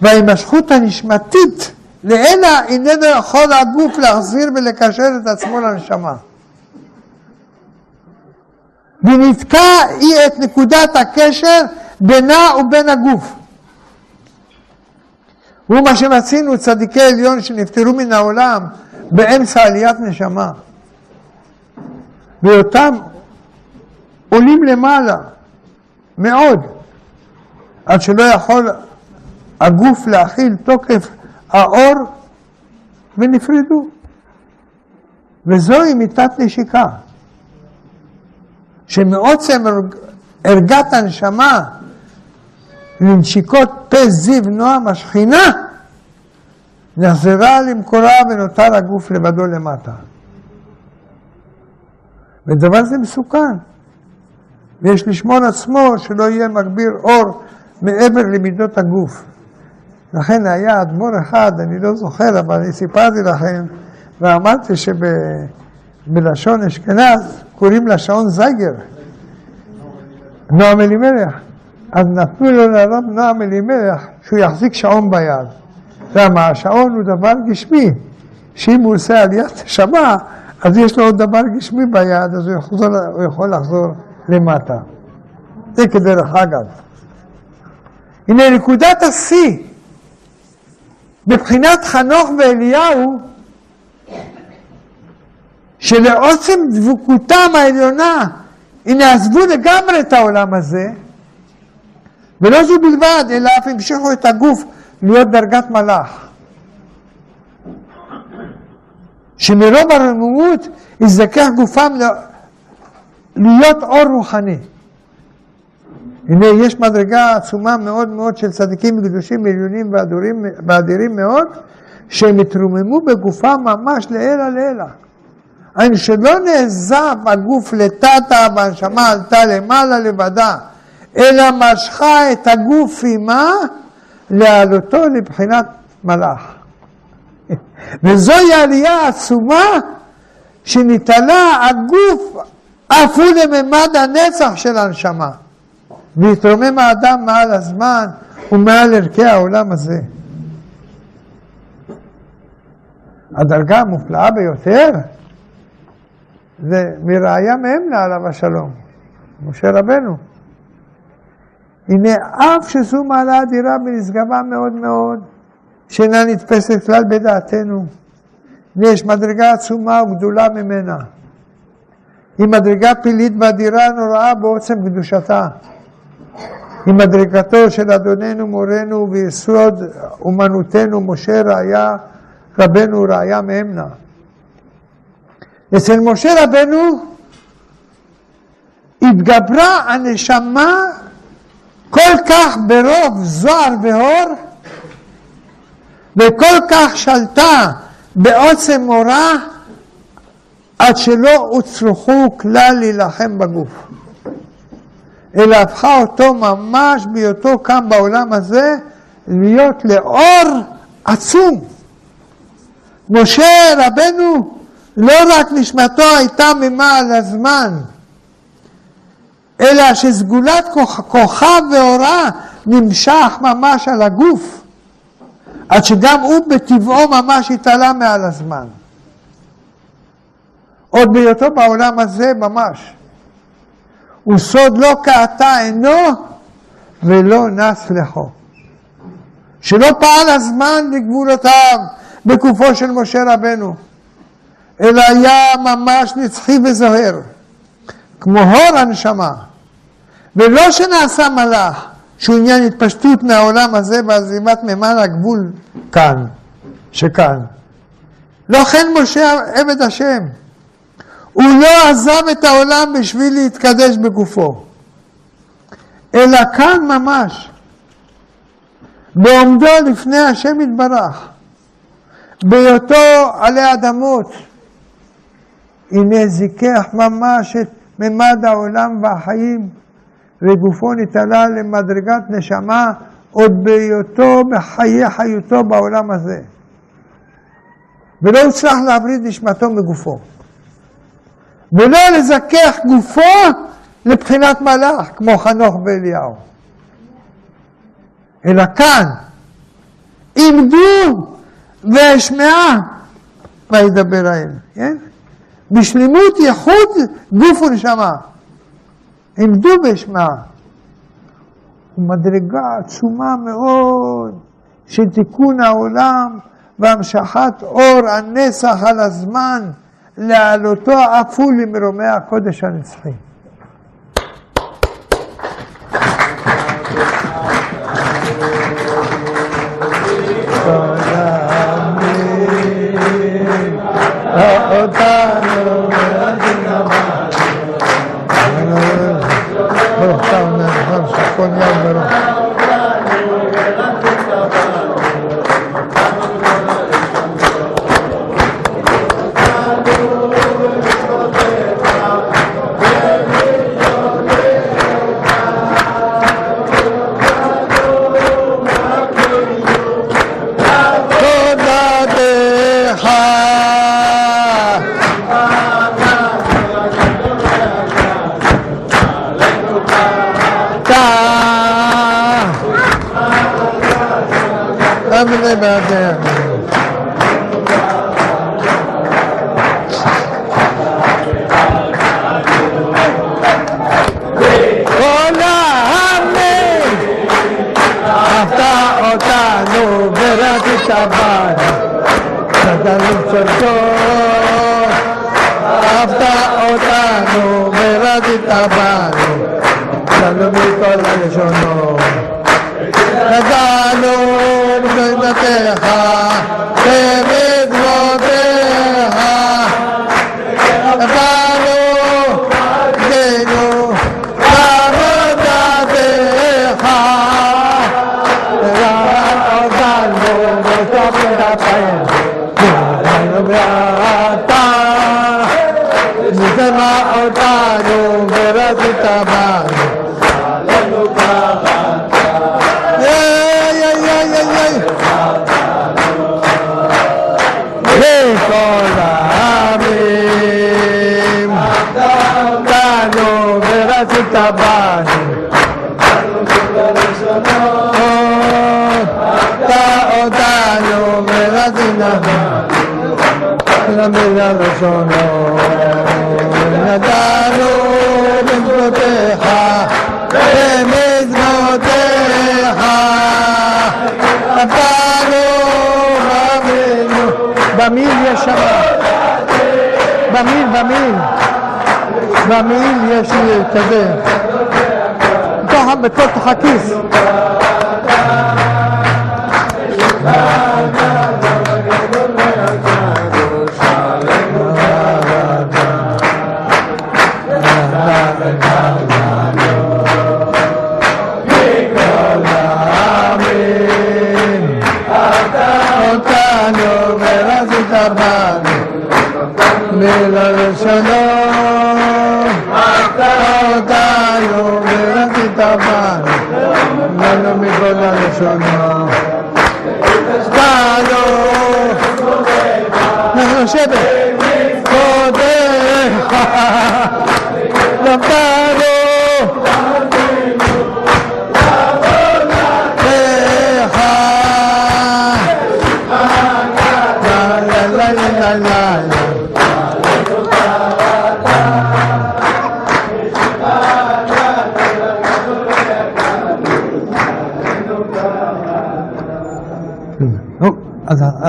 [SPEAKER 1] וההימשכות הנשמתית לעילא איננו יכול הגוף להחזיר ולקשר את עצמו לנשמה. ונתקע היא את נקודת הקשר בינה ובין הגוף. הוא מה שמצינו צדיקי עליון שנפטרו מן העולם באמצע עליית נשמה. ואותם עולים למעלה מאוד, עד שלא יכול הגוף להכיל תוקף האור ונפרדו. וזוהי מיתת נשיקה, שמעוצם ערגת הנשמה לנשיקות פה זיו נועם השכינה, נחזרה למקורה ונותר הגוף לבדו למטה. ודבר זה מסוכן, ויש לשמור עצמו שלא יהיה מגביר אור מעבר למידות הגוף. לכן היה אדמו"ר אחד, אני לא זוכר, אבל אני סיפרתי לכם, ואמרתי שבלשון אשכנז קוראים לה שעון זייגר, נועם אלימלך. אז נתנו לו לרב נועם אלימלך שהוא יחזיק שעון ביד. למה? השעון הוא דבר גשמי, שאם הוא עושה עליית נשמה, אז יש לו עוד דבר גשמי ביד, אז הוא, יחזור, הוא יכול לחזור למטה. זה כדרך אגב. הנה נקודת השיא מבחינת חנוך ואליהו, שלעוצם דבוקותם העליונה, הנה עזבו לגמרי את העולם הזה, ולא זו בלבד, אלא אף המשיכו את הגוף להיות דרגת מלאך. שמרוב הרוממות יזדכך גופם להיות אור רוחני. הנה, יש מדרגה עצומה מאוד מאוד של צדיקים קדושים עליונים ואדירים מאוד, שהם התרוממו בגופם ממש לעילא לעילא. היינו שלא נעזב הגוף לטאטה והנשמה עלתה למעלה לבדה, אלא משכה את הגוף עימה להעלותו לבחינת מלאך. *laughs* וזוהי עלייה עצומה שנתעלה הגוף אף הוא לממד הנצח של הנשמה. והתרומם האדם מעל הזמן ומעל ערכי העולם הזה. הדרגה המופלאה ביותר זה מראיה מאמנה עליו השלום, משה רבנו. הנה אף שזו מעלה אדירה ונשגבה מאוד מאוד, שאינה נתפסת כלל בדעתנו. יש מדרגה עצומה וגדולה ממנה. היא מדרגה פלילית ואדירה נוראה בעוצם קדושתה. היא מדרגתו של אדוננו מורנו ויסוד אומנותנו משה ראיה רבנו ראיה מאמנה. אצל משה רבנו התגברה הנשמה כל כך ברוב זוהר והור וכל כך שלטה בעוצם מורה עד שלא הוצרכו כלל להילחם בגוף. אלא הפכה אותו ממש בהיותו כאן בעולם הזה להיות לאור עצום. משה רבנו, לא רק נשמתו הייתה ממעל הזמן, אלא שסגולת כוכב ואורה נמשך ממש על הגוף, עד שגם הוא בטבעו ממש התעלה מעל הזמן. עוד בהיותו בעולם הזה ממש. וסוד לא קעתה עינו ולא נס לכו. שלא פעל הזמן לגבולותיו בגופו של משה רבנו, אלא היה ממש נצחי וזוהר, כמו הור הנשמה, ולא שנעשה מלאך, שהוא עניין התפשטות מהעולם הזה ועזיבת מימן הגבול כאן, שכאן. לא כן משה עבד השם, הוא לא עזב את העולם בשביל להתקדש בגופו, אלא כאן ממש, בעומדו לפני השם יתברך, בהיותו עלי אדמות, הנה זיכך ממש את ממד העולם והחיים, וגופו נתעלה למדרגת נשמה עוד בהיותו בחיי חיותו בעולם הזה. ולא הצלח להבריד נשמתו מגופו. ולא לזכך גופו לבחינת מלאך, כמו חנוך ואליהו. אלא כאן, עמדו ואשמעה וידבר האל, כן? בשלמות ייחוד גוף ונשמה. עמדו ואשמעה. מדרגה עצומה מאוד של תיקון העולם והמשכת אור הנסח על הזמן להעלותו אף הוא למרומי הקודש הנצחי. Con למילה ראשונו נתנו במצוותיך במצוותיך נתנו במיל במיל יש שם. במיל במיל במיל יש כזה. בתוך הכיס מכל הלשונו. אותנו, אנחנו לשבת, כבודך, נתנו לך.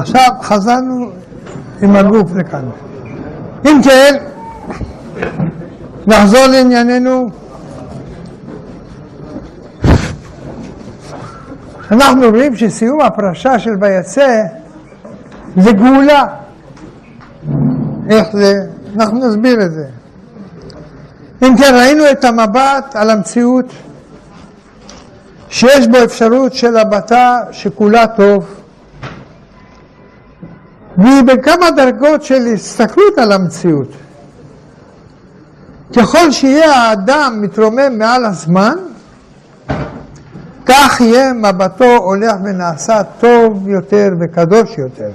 [SPEAKER 1] עכשיו חזרנו עם הגוף לכאן. אם כן, נחזור לענייננו. אנחנו רואים שסיום הפרשה של ויצא זה גאולה. איך זה? אנחנו נסביר את זה. אם כן, ראינו את המבט על המציאות שיש בו אפשרות של הבטה שכולה טוב, והיא בכמה דרגות של הסתכלות על המציאות. ככל שיהיה האדם מתרומם מעל הזמן, כך יהיה מבטו הולך ונעשה טוב יותר וקדוש יותר.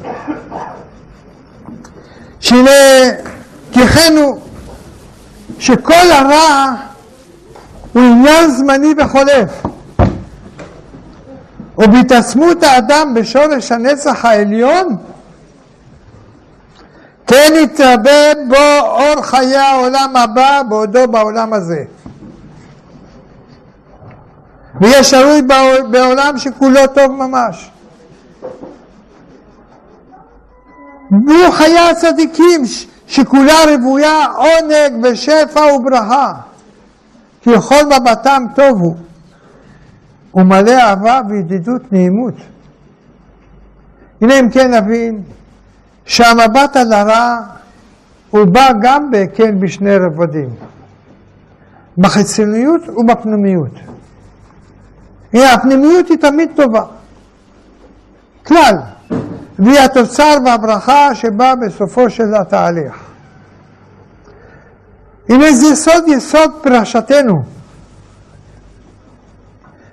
[SPEAKER 1] שהנה, תיכנו שכל הרע הוא עניין זמני וחולף. ובהתעצמות האדם בשורש הנצח העליון, כן יתרבה בו אור חיי העולם הבא בעודו בעולם הזה. ויהיה שרוי בעול- בעולם שכולו טוב ממש. והוא חיי הצדיקים שכולה רוויה עונג ושפע וברכה, כי כל מבטם טוב הוא, ומלא אהבה וידידות נעימות. הנה אם כן נבין שהמבט על הרע הוא בא גם כן בשני רבדים, בחיצוניות ובפנימיות. הפנימיות היא תמיד טובה. כלל. והיא התוצר והברכה שבאה בסופו של התהליך. הנה זה סוד יסוד פרשתנו,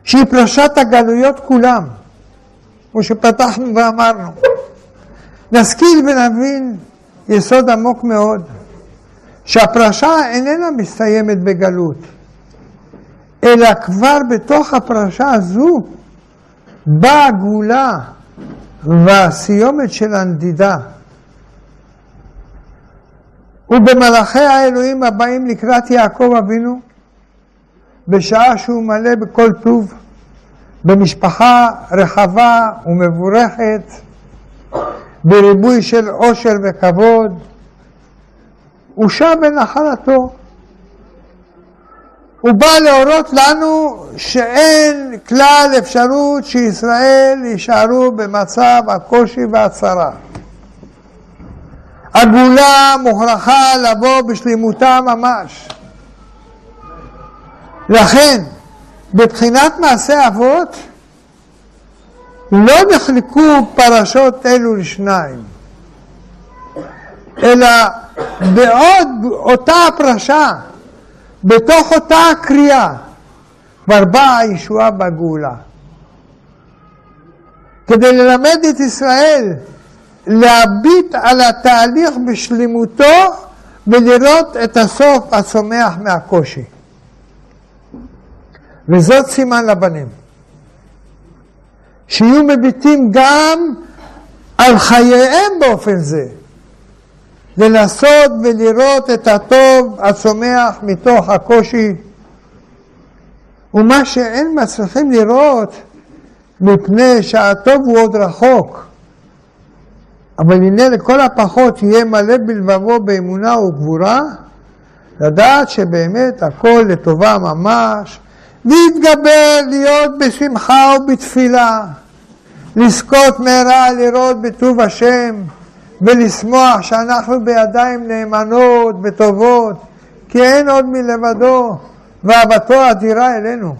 [SPEAKER 1] שהיא פרשת הגלויות כולם, כמו שפתחנו ואמרנו. נשכיל ונבין יסוד עמוק מאוד, שהפרשה איננה מסתיימת בגלות, אלא כבר בתוך הפרשה הזו באה הגאולה והסיומת של הנדידה. ובמלאכי האלוהים הבאים לקראת יעקב אבינו, בשעה שהוא מלא בכל טוב, במשפחה רחבה ומבורכת, בריבוי של עושר וכבוד, הוא שב בנחלתו. הוא בא להורות לנו שאין כלל אפשרות שישראל יישארו במצב הקושי והצרה. הגאולה מוכרחה לבוא בשלימותה ממש. לכן, בבחינת מעשה אבות, לא נחלקו פרשות אלו לשניים, אלא בעוד אותה הפרשה, בתוך אותה הקריאה, כבר באה הישועה בגאולה. כדי ללמד את ישראל להביט על התהליך בשלמותו ולראות את הסוף הצומח מהקושי. וזאת סימן לבנים. שיהיו מביטים גם על חייהם באופן זה. לנסות ולראות את הטוב הצומח מתוך הקושי, ומה שאין מצליחים לראות מפני שהטוב הוא עוד רחוק. אבל הנה לכל הפחות יהיה מלא בלבבו באמונה וגבורה, לדעת שבאמת הכל לטובה ממש, להתגבר, להיות בשמחה ובתפילה, לזכות מהרה לראות בטוב השם, ולשמוח שאנחנו בידיים נאמנות וטובות, כי אין עוד מלבדו, ואהבתו אדירה אלינו.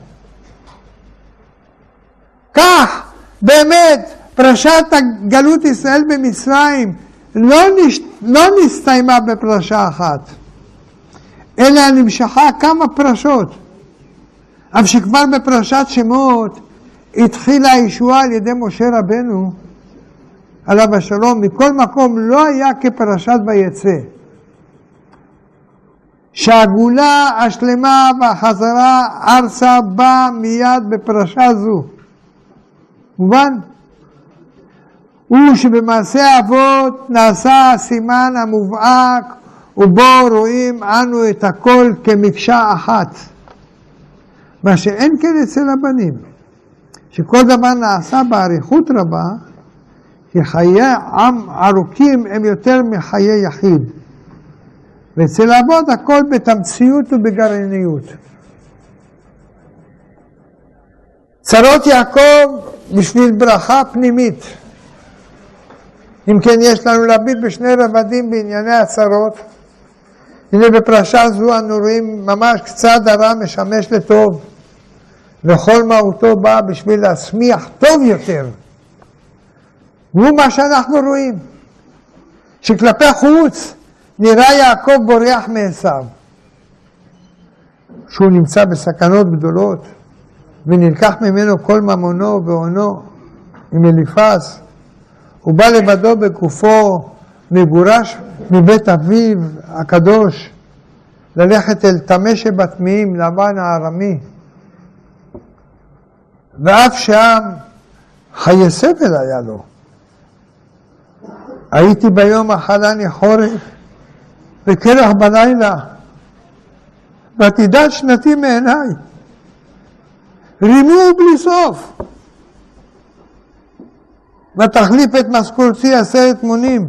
[SPEAKER 1] כך, באמת, פרשת גלות ישראל במצרים לא, נש... לא נסתיימה בפרשה אחת, אלא נמשכה כמה פרשות. אף שכבר בפרשת שמות התחילה הישועה על ידי משה רבנו, עליו השלום, מכל מקום לא היה כפרשת ויצא. שהגאולה השלמה והחזרה ארצה באה מיד בפרשה זו. מובן? הוא שבמעשה אבות נעשה הסימן המובהק ובו רואים אנו את הכל כמקשה אחת. מה שאין כן אצל הבנים, שכל דבר נעשה באריכות רבה, כי חיי עם ארוכים הם יותר מחיי יחיד. ואצל אבות הכל בתמציות ובגרעיניות. צרות יעקב בשביל ברכה פנימית. אם כן, יש לנו להביט בשני רבדים בענייני הצרות. הנה בפרשה זו אנו רואים ממש קצת הרע משמש לטוב, וכל מהותו בא בשביל להצמיח טוב יותר. והוא מה שאנחנו רואים, שכלפי חוץ נראה יעקב בורח מעשיו, שהוא נמצא בסכנות גדולות, ונלקח ממנו כל ממונו והונו עם אליפז. הוא בא לבדו בגופו, מגורש מבית אביו הקדוש, ללכת אל טמא שבטמאים, לבן הארמי. ואף שם חיי סבל היה לו. הייתי ביום אכלני חורף וקרח בלילה, ועתידת שנתי מעיניי. רימו בלי סוף. ותחליף את משכורתי עשרת מונים.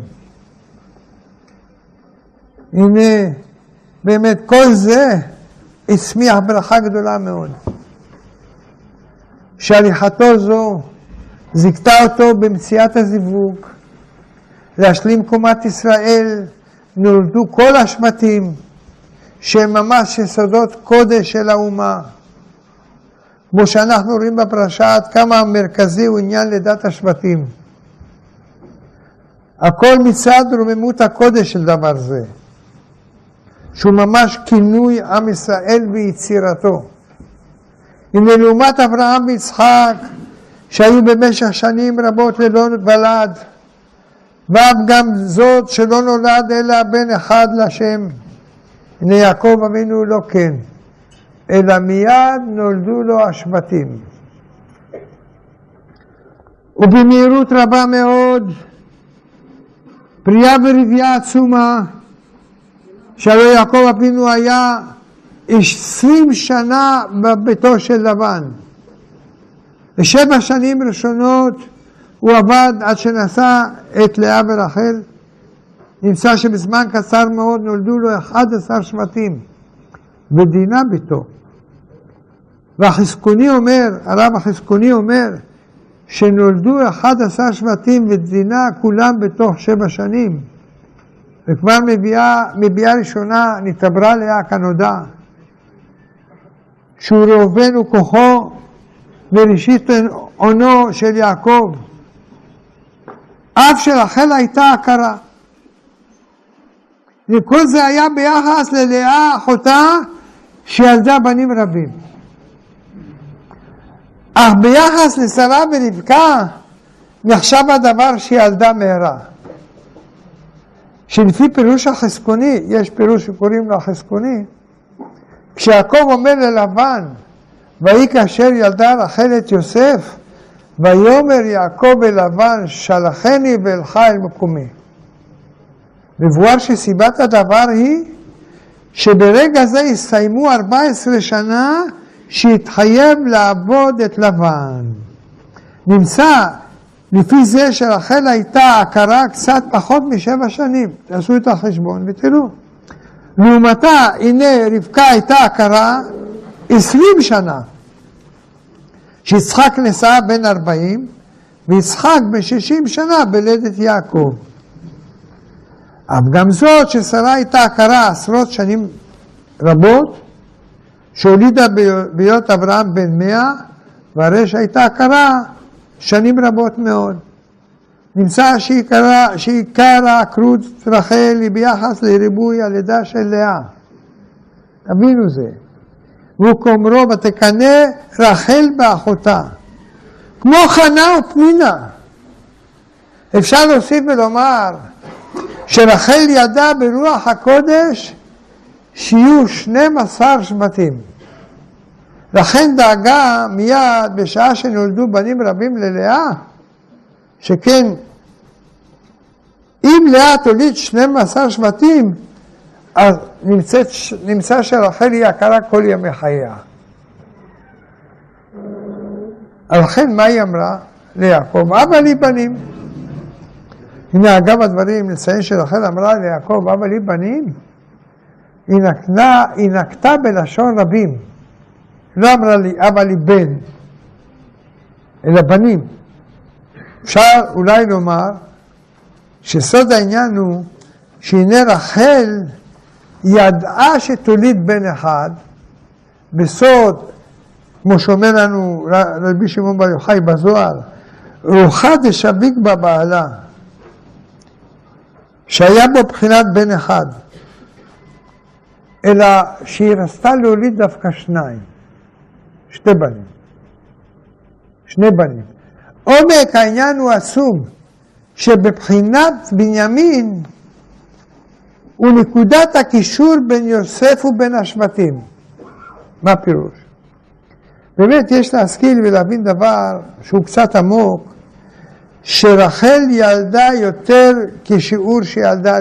[SPEAKER 1] הנה, באמת כל זה הצמיח ברכה גדולה מאוד. שהליכתו זו זיכתה אותו במציאת הזיווג, להשלים קומת ישראל, נולדו כל השבטים, שהם ממש יסודות קודש של האומה. כמו שאנחנו רואים בפרשה עד כמה המרכזי הוא עניין לידת השבטים. הכל מצד רוממות הקודש של דבר זה, שהוא ממש כינוי עם ישראל ויצירתו. הנה לעומת אברהם ויצחק, שהיו במשך שנים רבות ללא ולד, ואף גם זאת שלא נולד אלא בן אחד לשם. הנה יעקב אבינו לא כן, אלא מיד נולדו לו השבטים. ובמהירות רבה מאוד, פריאה ורבייה עצומה, שהרי יעקב אבינו היה עשרים שנה בביתו של לבן. ושבע שנים ראשונות הוא עבד עד שנשא את לאה ורחל. נמצא שבזמן קצר מאוד נולדו לו 11 שבטים, ודינה ביתו. והחזקוני אומר, הרב החזקוני אומר, שנולדו 11 שבטים ודינה כולם בתוך שבע שנים. וכבר מביאה, מביאה ראשונה נתעברה לאה כנודע, שהוא ראובן וכוחו מראשית עונו של יעקב. אף שרחל הייתה הכרה. וכל זה היה ביחס ללאה אחותה שילדה בנים רבים. אך ביחס לשרה ורבקה נחשב הדבר שילדה מהרה. שלפי פירוש החזקוני, יש פירוש שקוראים לו החזקוני, כשיעקב אומר ללבן, ויהי כאשר ילדה רחל את יוסף, ויאמר יעקב אל לבן, שלחני ואלך אל מקומי. מבואר שסיבת הדבר היא שברגע זה הסתיימו 14 שנה שהתחייב לעבוד את לבן. נמצא לפי זה שרחל הייתה הכרה קצת פחות משבע שנים, תעשו את החשבון ותראו. לעומתה, הנה רבקה הייתה הכרה עשרים שנה, שיצחק נשא בן ארבעים, ויצחק בשישים שנה בלדת יעקב. אף גם זאת ששרה הייתה הכרה עשרות שנים רבות, שהולידה בהיות אברהם בן מאה, והרי שהייתה הכרה שנים רבות מאוד. נמצא שעיקר העקרות רחל היא ביחס לריבוי הלידה של לאה. תבינו זה. והוא כאומרו ותקנא רחל באחותה. כמו חנה ופנינה. אפשר להוסיף ולומר שרחל ידעה ברוח הקודש שיהיו 12 שבטים. לכן דאגה מיד בשעה שנולדו בנים רבים ללאה, שכן אם לאה תוליד 12 שבטים, אז נמצאת, נמצא שרחל היא הכרה כל ימי חייה. לכן מה היא אמרה ליעקב? אבא לי בנים. הנה אגב הדברים, נציין שרחל אמרה ליעקב, אבא לי בנים, היא, נקנה, היא נקטה בלשון רבים. לא אמרה לי, אבא לי בן, אלא בנים. אפשר אולי לומר שסוד העניין הוא שהנה רחל ידעה שתוליד בן אחד, בסוד, כמו שאומר לנו רבי שמעון בר יוחאי בזוהר, רוחה דשביק בבעלה, שהיה בו בחינת בן אחד, אלא שהיא רצתה להוליד דווקא שניים, שתי בנים, שני בנים. עומק העניין הוא עצום, שבבחינת בנימין הוא נקודת הקישור בין יוסף ובין השבטים. מה הפירוש? באמת יש להשכיל ולהבין דבר שהוא קצת עמוק, שרחל ילדה יותר כשיעור שילדה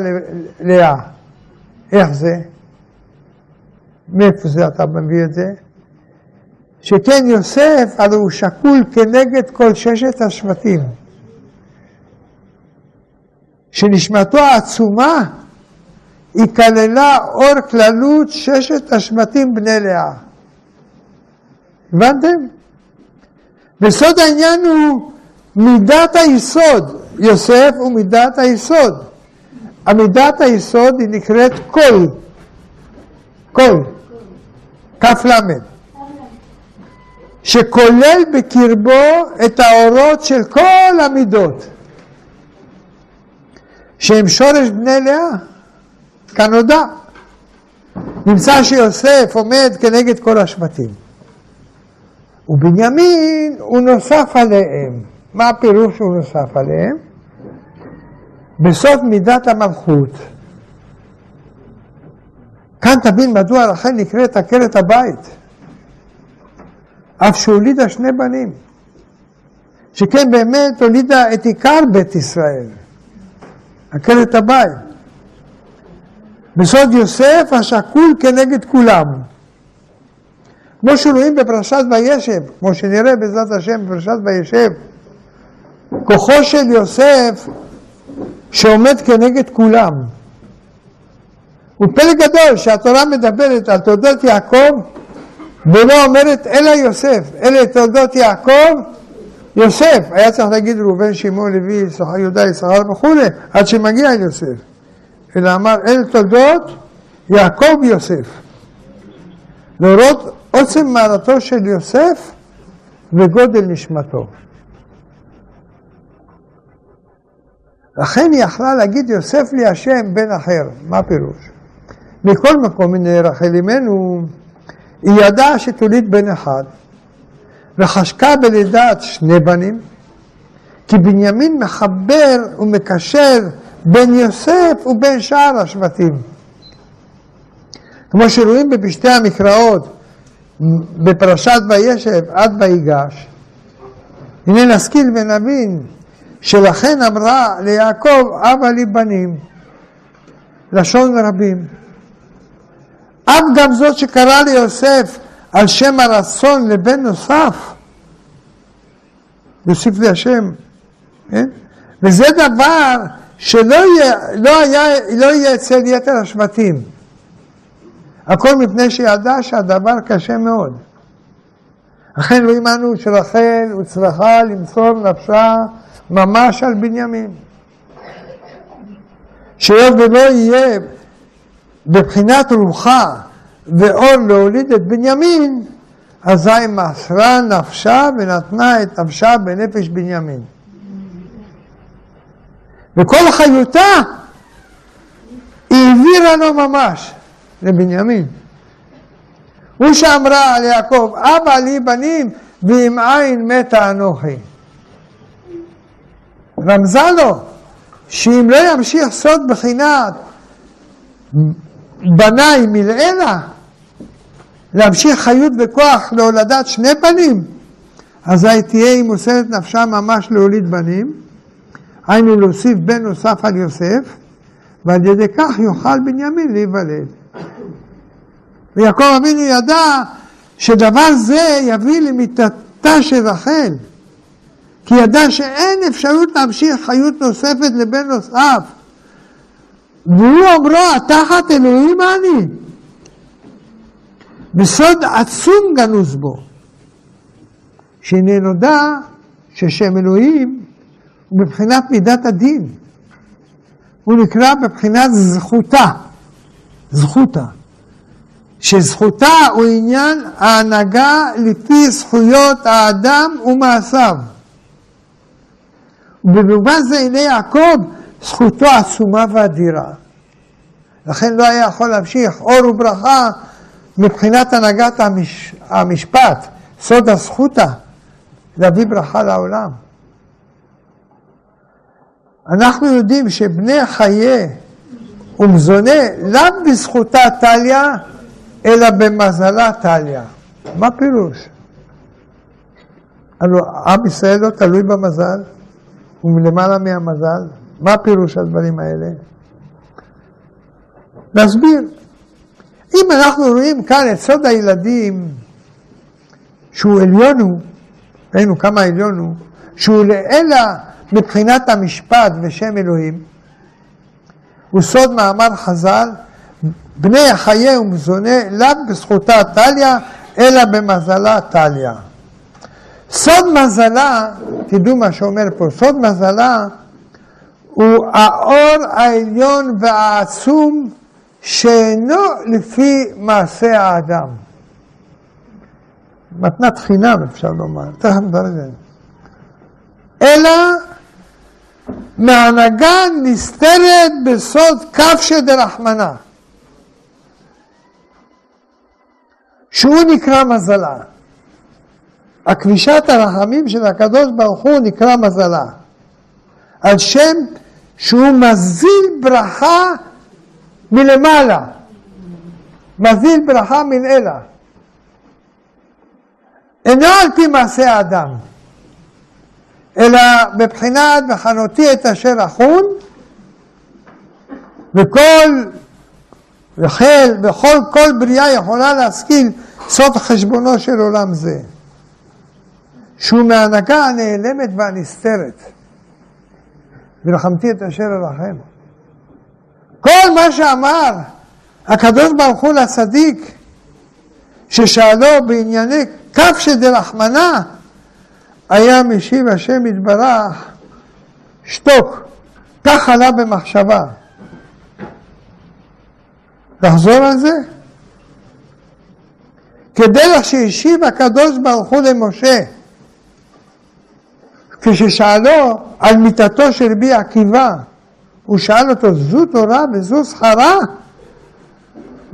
[SPEAKER 1] לאה. איך זה? מאיפה זה אתה מביא את זה? שכן יוסף הרי הוא שקול כנגד כל ששת השבטים. שנשמתו העצומה היא כללה אור כללות ששת השבטים בני לאה. הבנתם? וסוד העניין הוא מידת היסוד. יוסף הוא מידת היסוד. המידת היסוד היא נקראת קול. קול. כ"ל. שכולל בקרבו את האורות של כל המידות, שהם שורש בני לאה, כנודע. נמצא שיוסף עומד כנגד כל השבטים. ובנימין הוא נוסף עליהם. מה הפירוש שהוא נוסף עליהם? בסוף מידת המלכות. כאן תבין מדוע רחל נקראת עקרת הבית. אף שהולידה שני בנים, שכן באמת הולידה את עיקר בית ישראל, עקרת הבית. בסוד יוסף השקול כנגד כולם. כמו שרואים בפרשת וישב, כמו שנראה בעזרת השם בפרשת וישב, כוחו של יוסף שעומד כנגד כולם. הוא פלא גדול שהתורה מדברת על תולדות יעקב ולא אומרת אלא יוסף, אלה תולדות יעקב, יוסף. היה צריך להגיד ראובן, שמעון, לוי, יהודה, יששכר וכולי, עד שמגיע אל יוסף. אלא אמר אלה תולדות יעקב ויוסף. להורות עוצם מעלתו של יוסף וגודל נשמתו. לכן היא יכלה להגיד יוסף לי השם בן אחר, מה פירוש? מכל מקום הנה רחל אמנו, היא ידעה שתוליד בן אחד, וחשקה בלידת שני בנים, כי בנימין מחבר ומקשר בין יוסף ובין שאר השבטים. כמו שרואים בפשטי המקראות, בפרשת וישב עד ויגש, הנה נשכיל ונבין שלכן אמרה ליעקב, אבא לי בנים, לשון רבים. אף גם זאת שקרא ליוסף על שם הרצון לבן נוסף, יוסיף לי השם, כן? וזה דבר שלא יהיה, לא היה, לא יהיה אצל יתר השבטים. הכל מפני שידע שהדבר קשה מאוד. לכן רואים אנו שרחל הוצלחה למסור נפשה ממש על בנימין. שהיות ולא יהיה בבחינת רוחה ואור להוליד את בנימין, אזי מסרה נפשה ונתנה את נפשה בנפש בנימין. וכל חיותה היא העבירה לו ממש לבנימין. הוא שאמרה על יעקב, אבא לי בנים ועם עין מתה אנוכי. רמזה לו שאם לא ימשיך סוד בחינת בניי מלעילה, להמשיך חיות וכוח להולדת שני בנים, אזי תהיה היא מוסרת נפשה ממש להוליד בנים, היינו להוסיף בן נוסף על יוסף, ועל ידי כך יוכל בנימין להיוולד. ויעקב אבינו ידע שדבר זה יביא למיתתה של רחל, כי ידע שאין אפשרות להמשיך חיות נוספת לבן נוסף. והוא אומרו, התחת אלוהים אני. בסוד עצום גנוז בו, שהנה נודע ששם אלוהים הוא מבחינת מידת הדין. הוא נקרא בבחינת זכותה, זכותה. שזכותה הוא עניין ההנהגה לפי זכויות האדם ומעשיו. ובמובן זה הנה יעקב זכותו עצומה ואדירה. לכן לא היה יכול להמשיך אור וברכה מבחינת הנהגת המש... המשפט, סוד הזכותה, להביא ברכה לעולם. אנחנו יודעים שבני חיי ומזוני לאו בזכותה טליה, אלא במזלה טליה. מה פירוש? הלוא עם ישראל לא תלוי במזל, הוא מלמעלה מהמזל. מה פירוש הדברים האלה? נסביר. אם אנחנו רואים כאן את סוד הילדים, שהוא עליון הוא, ראינו כמה עליון הוא, שהוא לעילה מבחינת המשפט ושם אלוהים, הוא סוד מאמר חז"ל, בני החיי ומזונה לאו בזכותה טליה, אלא במזלה טליה. סוד מזלה, תדעו מה שאומר פה, סוד מזלה הוא האור העליון והעצום שאינו לפי מעשה האדם. מתנת חינם אפשר לומר, תכף נדבר על זה. אלא מהנהגה נסתרת בסוד כבשא דרחמנה, שהוא נקרא מזלה. הכבישת הרחמים של הקדוש ברוך הוא נקרא מזלה. על שם שהוא מזיל ברכה מלמעלה, מזיל ברכה מן אלה. אינו על פי מעשה האדם, אלא בבחינת בחנותי את אשר אחון, וכל וחיל וכל כל בריאה יכולה להשכיל סוד חשבונו של עולם זה, שהוא מהנהגה הנעלמת והנסתרת. ולחמתי את אשר ארחם. כל מה שאמר הקדוש ברוך הוא לצדיק, ששאלו בענייני כף שדרחמנה, היה משיב השם יתברך, שתוק, כך עלה במחשבה. לחזור על זה? כדרך שהשיב הקדוש ברוך הוא למשה, כששאלו על מיתתו של רבי עקיבא, הוא שאל אותו, זו תורה וזו שכרה?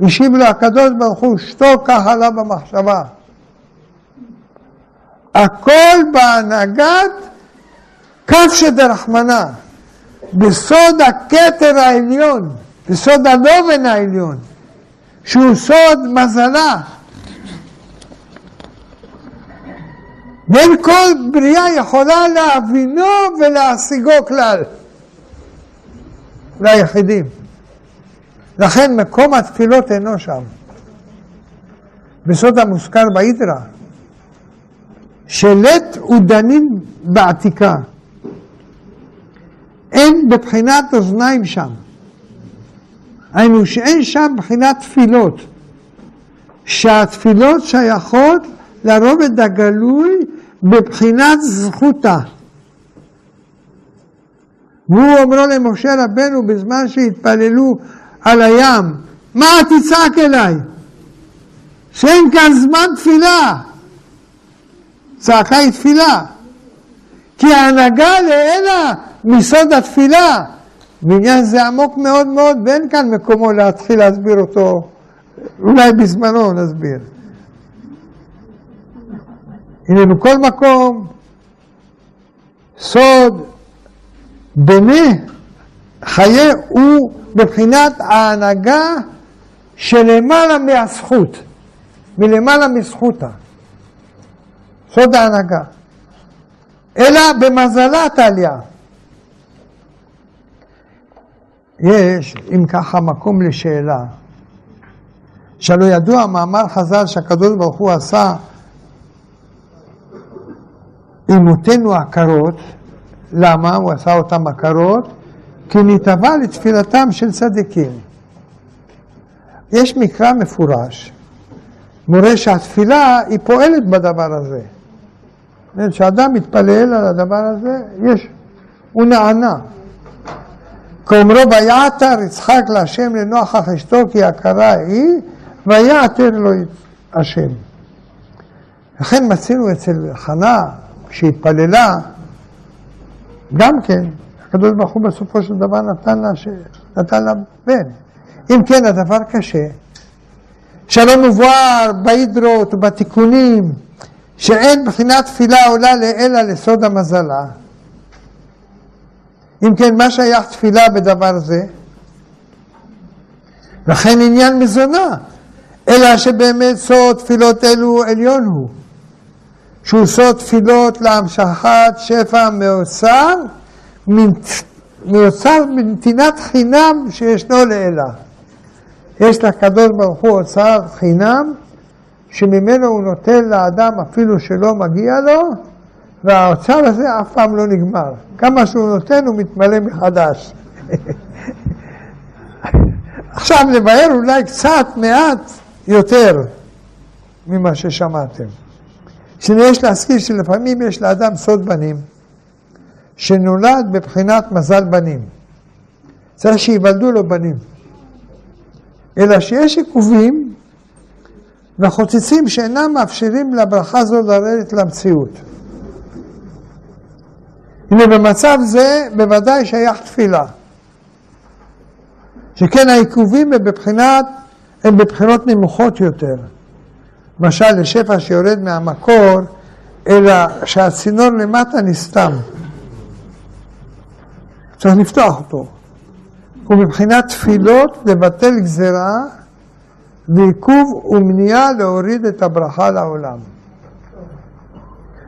[SPEAKER 1] השיב לו הקדוש ברוך הוא, שתוק כך עלה במחשבה. הכל בהנהגת כף שדרחמנה, בסוד הכתר העליון, בסוד הדובן העליון, שהוא סוד מזלה. ואין כל בריאה יכולה להבינו ולהשיגו כלל. ליחידים. לכן מקום התפילות אינו שם. בסוד המוזכר באידרא, שלט ודנים בעתיקה. אין בבחינת אוזניים שם. היינו שאין שם בחינת תפילות, שהתפילות שייכות לרובד הגלוי בבחינת זכותה. והוא אומרו למשה רבנו בזמן שהתפללו על הים, מה תצעק אליי? שאין כאן זמן תפילה. צעקה היא תפילה. כי ההנהגה לאלה מסוד התפילה. ועניין זה עמוק מאוד מאוד, ואין כאן מקומו להתחיל להסביר אותו, אולי בזמנו נסביר. הנה בכל מקום, סוד בני חיי הוא בבחינת ההנהגה שלמעלה מהזכות, מלמעלה מזכותה. סוד ההנהגה. אלא במזלת העלייה. יש, אם ככה, מקום לשאלה. שלא ידוע מאמר חז"ל שהקדוש ברוך הוא עשה אמותינו עקרות, למה הוא עשה אותם עקרות? כי נתבע לתפילתם של צדיקים. יש מקרא מפורש, מורה שהתפילה היא פועלת בדבר הזה. כשאדם מתפלל על הדבר הזה, יש, הוא נענה. כאומרו ויעתר יצחק להשם לנוחך אשתו כי הכרה היא, ויעתר לו השם. לכן מצינו אצל חנה, כשהתפללה, גם כן, הקדוש ברוך הוא בסופו של דבר נתן לה, ש... נתן לה בן. אם כן, הדבר קשה. שלא מבואר בהידרות ובתיקונים שאין בחינת תפילה עולה אלא לסוד המזלה. אם כן, מה שייך תפילה בדבר זה? לכן עניין מזונה, אלא שבאמת סוד תפילות אלו עליון הוא. סוד תפילות להמשכת שפע מאוצר, מאוצר בנתינת חינם שישנו לאלה. יש לקדוש ברוך הוא אוצר חינם, שממנו הוא נותן לאדם אפילו שלא מגיע לו, והאוצר הזה אף פעם לא נגמר. כמה שהוא נותן הוא מתמלא מחדש. *laughs* עכשיו נבהר אולי קצת, מעט, יותר ממה ששמעתם. שיש להזכיר שלפעמים יש לאדם סוד בנים, שנולד בבחינת מזל בנים. צריך שיוולדו לו בנים. אלא שיש עיכובים וחוצצים שאינם מאפשרים לברכה זו לרדת למציאות. הנה במצב זה בוודאי שייך תפילה. שכן העיכובים הם בבחינת, הם בבחינות נמוכות יותר. למשל לשפע שיורד מהמקור, אלא שהצינור למטה נסתם. צריך לפתוח אותו. ומבחינת תפילות לבטל גזרה ועיכוב ומניעה להוריד את הברכה לעולם.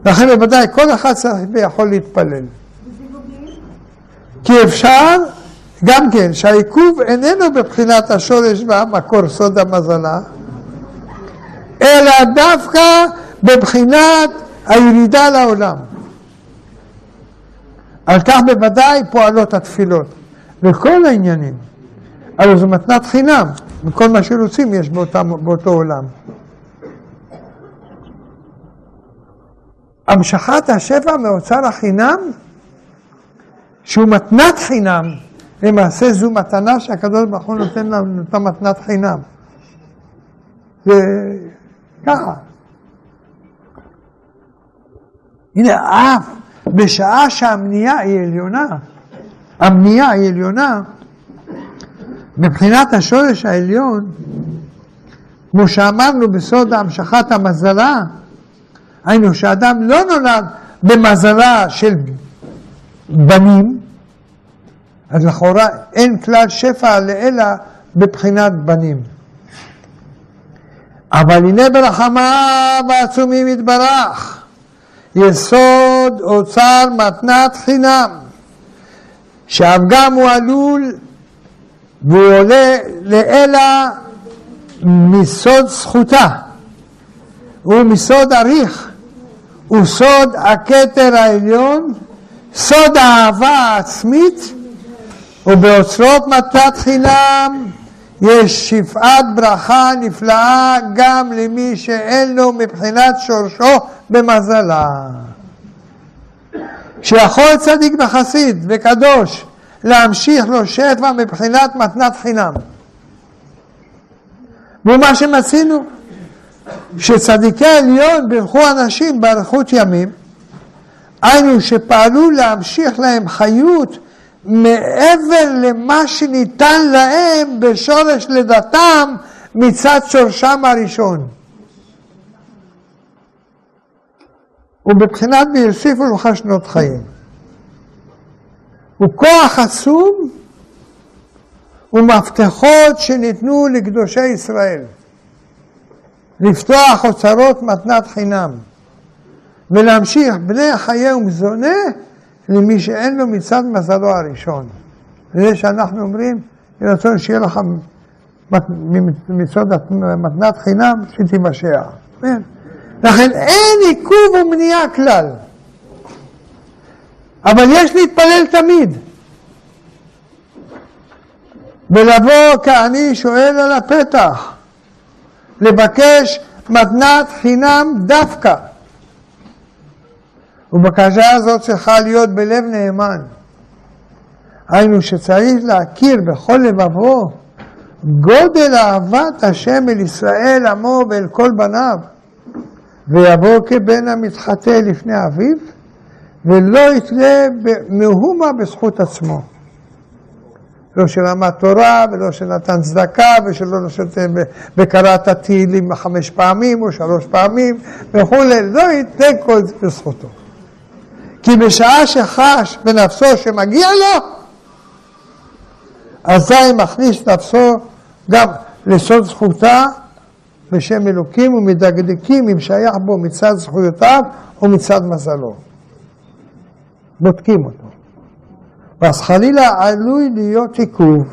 [SPEAKER 1] לכן בוודאי כל אחד צריך ויכול להתפלל. כי אפשר גם כן שהעיכוב איננו בבחינת השורש והמקור סוד המזלה, אלא דווקא בבחינת הירידה לעולם. על כך בוודאי פועלות התפילות, וכל העניינים. הרי זו מתנת חינם, וכל מה שרוצים יש באותם, באותו עולם. המשכת השפע מאוצר החינם, שהוא מתנת חינם, למעשה זו מתנה שהקדוש ברוך הוא נותן לנו, מתנת חינם. זה ככה. הנה, אף בשעה שהמניעה היא עליונה, המניעה היא עליונה, מבחינת השורש העליון, כמו שאמרנו בסוד המשכת המזלה, היינו שאדם לא נולד במזלה של בנים, אז לכאורה אין כלל שפע לאלא בבחינת בנים. אבל הנה ברחמיו העצומים יתברך, יסוד אוצר מתנת חינם, שאף גם הוא עלול והוא עולה לאלה מסוד זכותה, הוא מסוד אריך, הוא סוד הכתר העליון, סוד האהבה העצמית, ובאוצרות מתת חינם יש שפעת ברכה נפלאה גם למי שאין לו מבחינת שורשו במזלה. שיכול צדיק וחסיד וקדוש להמשיך לו שפע מבחינת מתנת חינם. ומה שמצינו, שצדיקי עליון בירכו אנשים באריכות ימים, היינו שפעלו להמשיך להם חיות מעבר למה שניתן להם בשורש לידתם מצד שורשם הראשון. ובבחינת ויוסיפו לך שנות חיים. הוא כוח עצום ומפתחות שניתנו לקדושי ישראל. לפתוח אוצרות מתנת חינם ולהמשיך בני חיי ומזונה למי שאין לו מצד מזלו הראשון. זה שאנחנו אומרים, רצון שיהיה לך מצד מתנת חינם שתימשך. כן? לכן אין עיכוב ומניעה כלל. אבל יש להתפלל תמיד. ולבוא כעני שואל על הפתח, לבקש מתנת חינם דווקא. ובקשה הזאת צריכה להיות בלב נאמן. היינו שצריך להכיר בכל לבבו גודל אהבת השם אל ישראל עמו ואל כל בניו, ויבוא כבן המתחטא לפני אביו, ולא יתלה מאומה בזכות עצמו. לא שלמד תורה, ולא שנתן צדקה, ושלא נשתן וקראת תהילים חמש פעמים או שלוש פעמים וכולי, לא ייתן כל זה בזכותו. כי בשעה שחש בנפסו שמגיע לו, אזי מכניס נפסו גם לסוד זכותה בשם אלוקים ומדקדקים אם שייך בו מצד זכויותיו או מצד מזלו. בודקים אותו. ואז חלילה עלוי להיות עיכוב.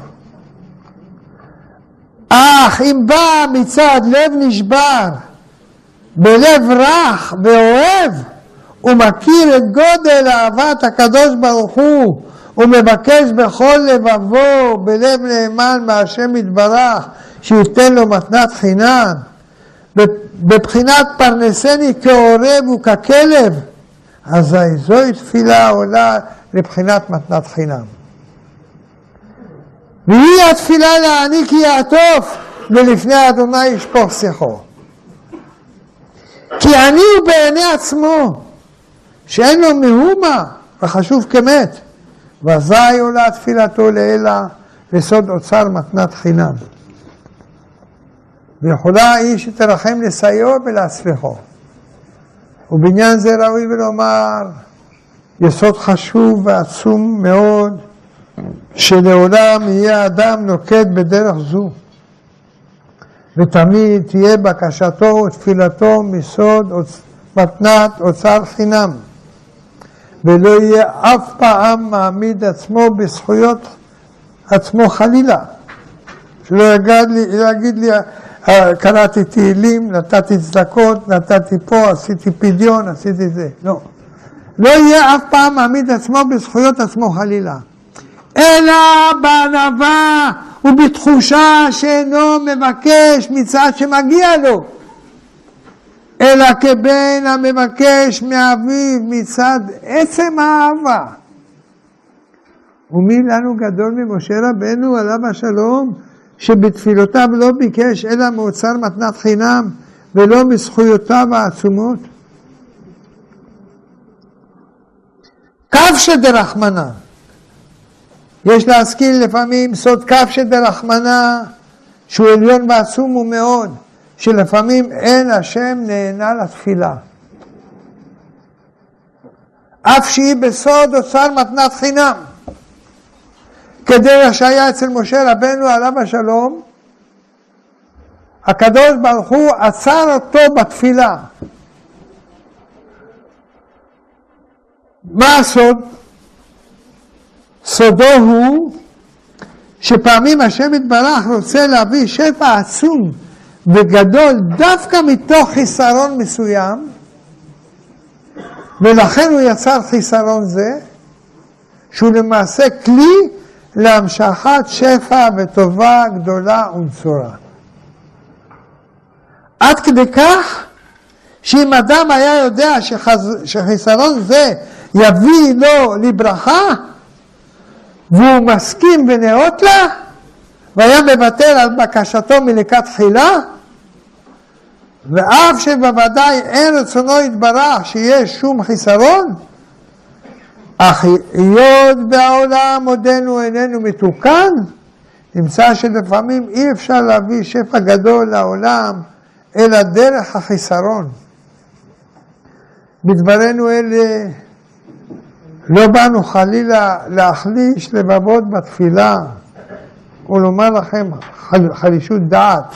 [SPEAKER 1] אך אם בא מצד לב נשבר, בלב רך ואוהב, הוא מכיר את גודל אהבת הקדוש ברוך הוא, הוא מבקש בכל לבבו, בלב נאמן מהשם יתברך, שייתן לו מתנת חינם, בבחינת פרנסני כעורב וככלב, אזי זוהי תפילה עולה לבחינת מתנת חינם. והיא התפילה להעניק יעטוף, ולפני אדוני ישפוך שיחו. כי אני הוא בעיני עצמו, שאין לו מאומה וחשוב כמת, ואזי עולה תפילתו לאלה לסוד אוצר מתנת חינם. ויכולה היא שתרחם לסייעו ולהצליחו. ובעניין זה ראוי ולומר, יסוד חשוב ועצום מאוד, שלעולם יהיה אדם נוקט בדרך זו, ותמיד תהיה בקשתו ותפילתו מסוד מתנת אוצר חינם, ולא יהיה אף פעם מעמיד עצמו בזכויות עצמו חלילה. שלא יגיד לי, יגיד לי אה, קראתי תהילים, נתתי צדקות, נתתי פה, עשיתי פדיון, עשיתי זה. לא. לא יהיה אף פעם מעמיד עצמו בזכויות עצמו חלילה. אלא בענווה ובתחושה שאינו מבקש מצד שמגיע לו, אלא כבן המבקש מאביו מצד עצם האהבה. ומי לנו גדול ממשה רבנו עליו השלום, שבתפילותיו לא ביקש אלא מאוצר מתנת חינם ולא מזכויותיו העצומות? קו דרחמנא. יש להזכיר לפעמים סוד כף דרחמנא, שהוא עליון ועצום ומאוד, שלפעמים אין השם נהנה לתפילה. אף שהיא בסוד אוצר מתנת חינם. כדרך שהיה אצל משה רבנו עליו השלום, הקדוש ברוך הוא עצר אותו בתפילה. מה הסוד? סודו הוא שפעמים השם יתברך רוצה להביא שפע עצום וגדול דווקא מתוך חיסרון מסוים, ולכן הוא יצר חיסרון זה, שהוא למעשה כלי להמשכת שפע וטובה גדולה ונצורה. עד כדי כך שאם אדם היה יודע שחז... שחיסרון זה יביא לו לברכה, והוא מסכים ונאות לה, והיה מוותר על בקשתו מלקת תחילה, ואף שבוודאי אין רצונו יתברך שיש שום חיסרון, אך היות בעולם עודנו איננו מתוקן, נמצא שלפעמים אי אפשר להביא שפע גדול לעולם, אלא דרך החיסרון. בדברנו אלה לא באנו חלילה להחליש לבבות בתפילה ולומר לכם חל, חלישות דעת,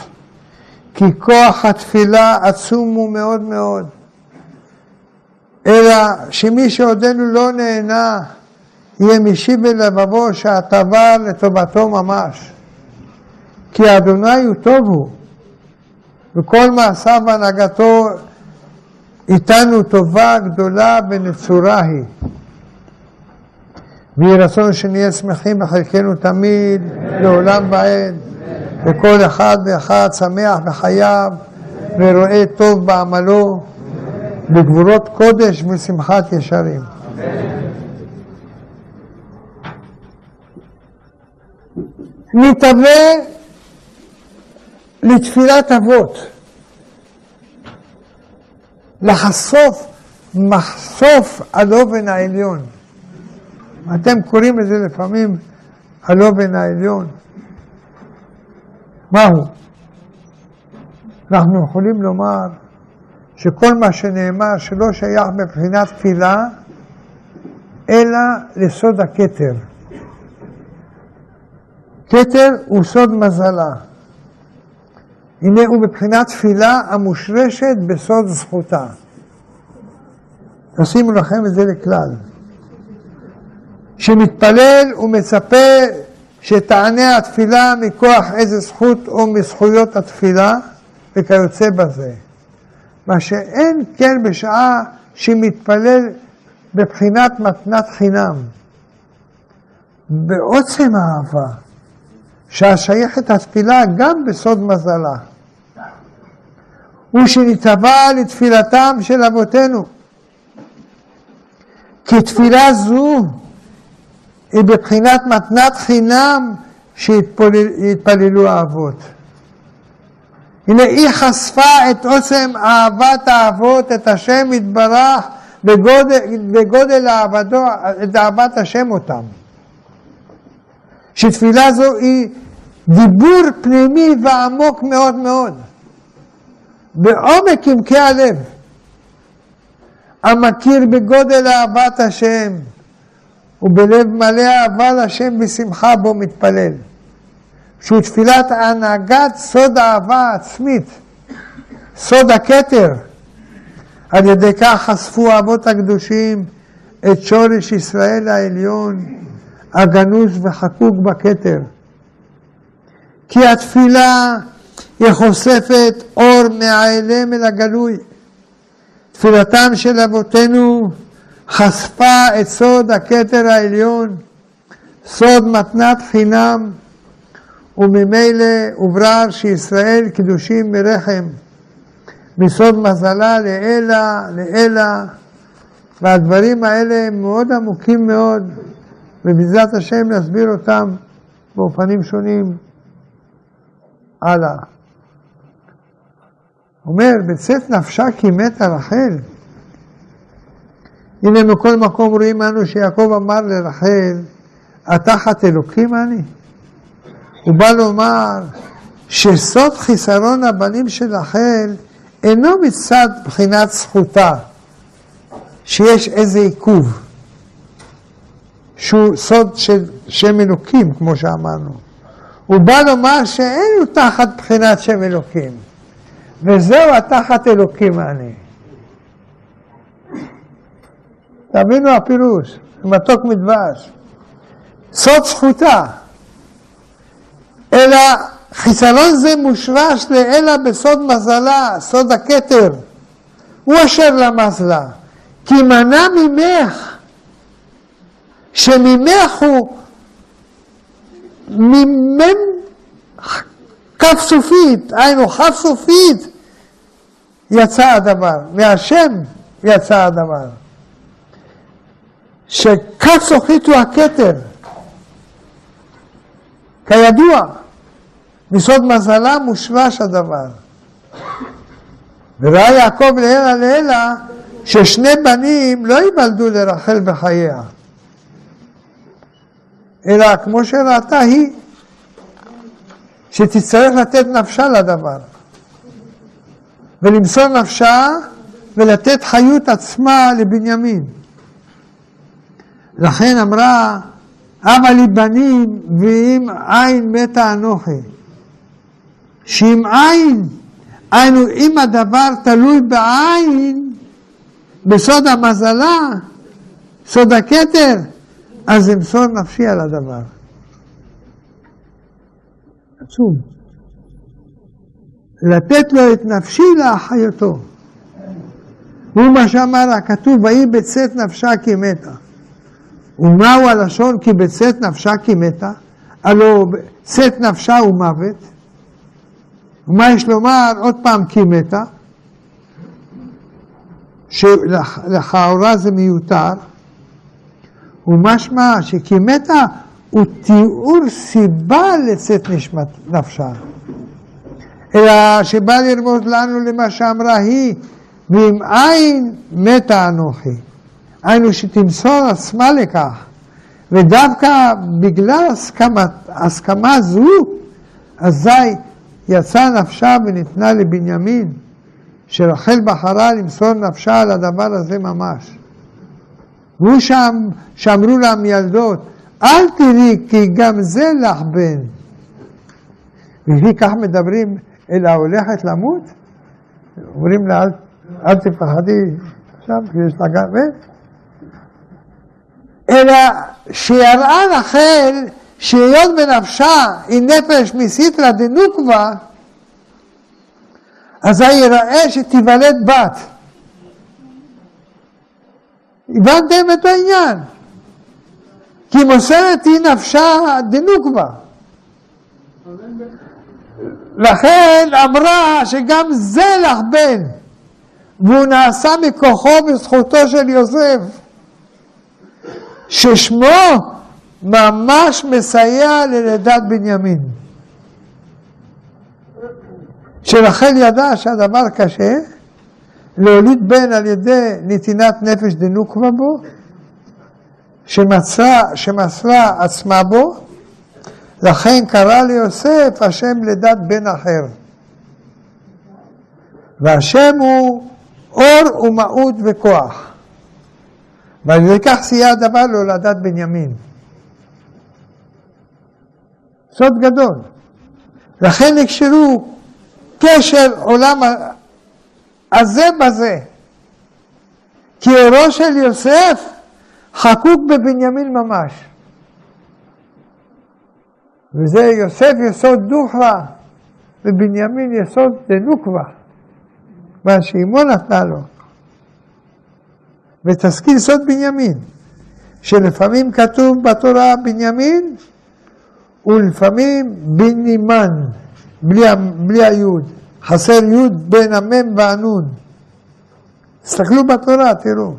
[SPEAKER 1] כי כוח התפילה עצום הוא מאוד מאוד. אלא שמי שעודנו לא נהנה, יהיה משיב בלבבו שההטבה לטובתו ממש. כי אדוני הוא טוב הוא, וכל מעשיו והנהגתו איתנו טובה גדולה ונצורה היא. ויהי רצון שנהיה שמחים בחלקנו תמיד, לעולם ועד, וכל אחד ואחד שמח בחייו, ורואה טוב בעמלו. בגבורות קודש ושמחת ישרים. נתהווה לתפילת אבות, לחשוף מחשוף הלובן העליון. אתם קוראים לזה לפעמים הלובן העליון. מהו? אנחנו יכולים לומר שכל מה שנאמר שלא שייך מבחינת תפילה, אלא לסוד הכתר. כתר הוא סוד מזלה. הנה הוא מבחינת תפילה המושרשת בסוד זכותה. תשימו לכם את זה לכלל. שמתפלל ומצפה שתענה התפילה מכוח איזה זכות או מזכויות התפילה וכיוצא בזה. מה שאין כן בשעה שמתפלל בבחינת מתנת חינם, בעוצם האהבה, שהשייכת התפילה גם בסוד מזלה, ושנתבע לתפילתם של אבותינו. כי תפילה זו היא בבחינת מתנת חינם שהתפללו האבות. הנה היא חשפה את עוצם אהבת האבות, את השם יתברך, בגודל, בגודל אהבתו, את אהבת השם אותם. שתפילה זו היא דיבור פנימי ועמוק מאוד מאוד, בעומק עמקי הלב, המכיר בגודל אהבת השם, ובלב מלא אהבה לשם בשמחה בו מתפלל. שהוא תפילת הנהגת סוד האהבה העצמית, סוד הכתר. על ידי כך חשפו האבות הקדושים את שורש ישראל העליון, הגנוז וחקוק בכתר. כי התפילה היא חושפת אור מהאלם אל הגלוי. תפילתם של אבותינו חשפה את סוד הכתר העליון, סוד מתנת חינם, וממילא הוברר שישראל קדושים מרחם, מסוד מזלה לאלה, לאלה, והדברים האלה הם מאוד עמוקים מאוד, ובעזרת השם נסביר אותם באופנים שונים הלאה. אומר, בצאת נפשה כי מתה רחל. הנה מכל מקום רואים אנו שיעקב אמר לרחל, התחת אלוקים אני? הוא בא לומר שסוד חיסרון הבנים של רחל אינו מצד בחינת זכותה, שיש איזה עיכוב, שהוא סוד של שם אלוקים, כמו שאמרנו. הוא בא לומר שאין הוא תחת בחינת שם אלוקים, וזהו התחת אלוקים אני. תבינו הפירוש, מתוק מדבש. סוד זכותה. אלא חיסרון זה מושרש לאלה בסוד מזלה, סוד הכתר. הוא אשר למזלה. כי מנע ממך, שממך הוא ממם כף סופית, היינו כף סופית, יצא הדבר, מהשם יצא הדבר. שכף סופית הוא הכתר, כידוע. מסוד מזלה מושרש הדבר. וראה יעקב לעילא לעילא ששני בנים לא ייוולדו לרחל בחייה, אלא כמו שראתה היא, שתצטרך לתת נפשה לדבר, ולמסור נפשה ולתת חיות עצמה לבנימין. לכן אמרה, אבא לי בנים ואם אין מתה אנוכי. שאם עין, היינו אם הדבר תלוי בעין, בסוד המזלה, סוד הכתר, אז אמסור נפשי על הדבר. עצום. לתת לו את נפשי לאחיותו. הוא מה שאמר הכתוב, ויהי בצאת נפשה כי מתה. ומהו הלשון כי בצאת נפשה כי מתה? הלא צאת נפשה הוא מוות. ומה יש לומר? עוד פעם כי מתה, שלכאורה זה מיותר, ומשמע שכי מתה הוא תיאור סיבה לצאת נשמת נפשה. אלא שבא לרמוז לנו למה שאמרה היא, ואם אין מתה אנוכי. היינו שתמסור עצמה לכך, ודווקא בגלל הסכמה, הסכמה זו, אזי יצאה נפשה וניתנה לבנימין, שרחל בחרה למסור נפשה על הדבר הזה ממש. והוא שם, שאמרו לה מילדות, אל תראי כי גם זה לך בן. ולפי כך מדברים אל ההולכת למות, אומרים לה, אל, אל תפחדי עכשיו, יש לה גם. אלא שיראה רחל שהיות בנפשה היא נפש מסיתרא דנוקבה, אזי יראה שתיוולד בת. הבנתם את העניין? כי מוסרת היא נפשה דנוקבה. לכן אמרה שגם זה לך בן, והוא נעשה מכוחו בזכותו של יוסף, ששמו ממש מסייע ללידת בנימין. שרחל ידעה שהדבר קשה, להוליד בן על ידי נתינת נפש דנוקבה בו, שמסרה, שמסרה עצמה בו, לכן קרא ליוסף השם לדת בן אחר. והשם הוא אור ומהות וכוח. ועל ידי כך סייע הדבר להולדת בנימין. סוד גדול. לכן נקשרו קשר עולם הזה בזה. כי אורו של יוסף חקוק בבנימין ממש. וזה יוסף יסוד דוכרא, ובנימין יסוד דנוקבה, מה שאימו נתנה לו. ותשכיל סוד בנימין, שלפעמים כתוב בתורה בנימין, ולפעמים בנימן, בלי, בלי היוד. חסר יוד בין המם והנון. תסתכלו בתורה, תראו.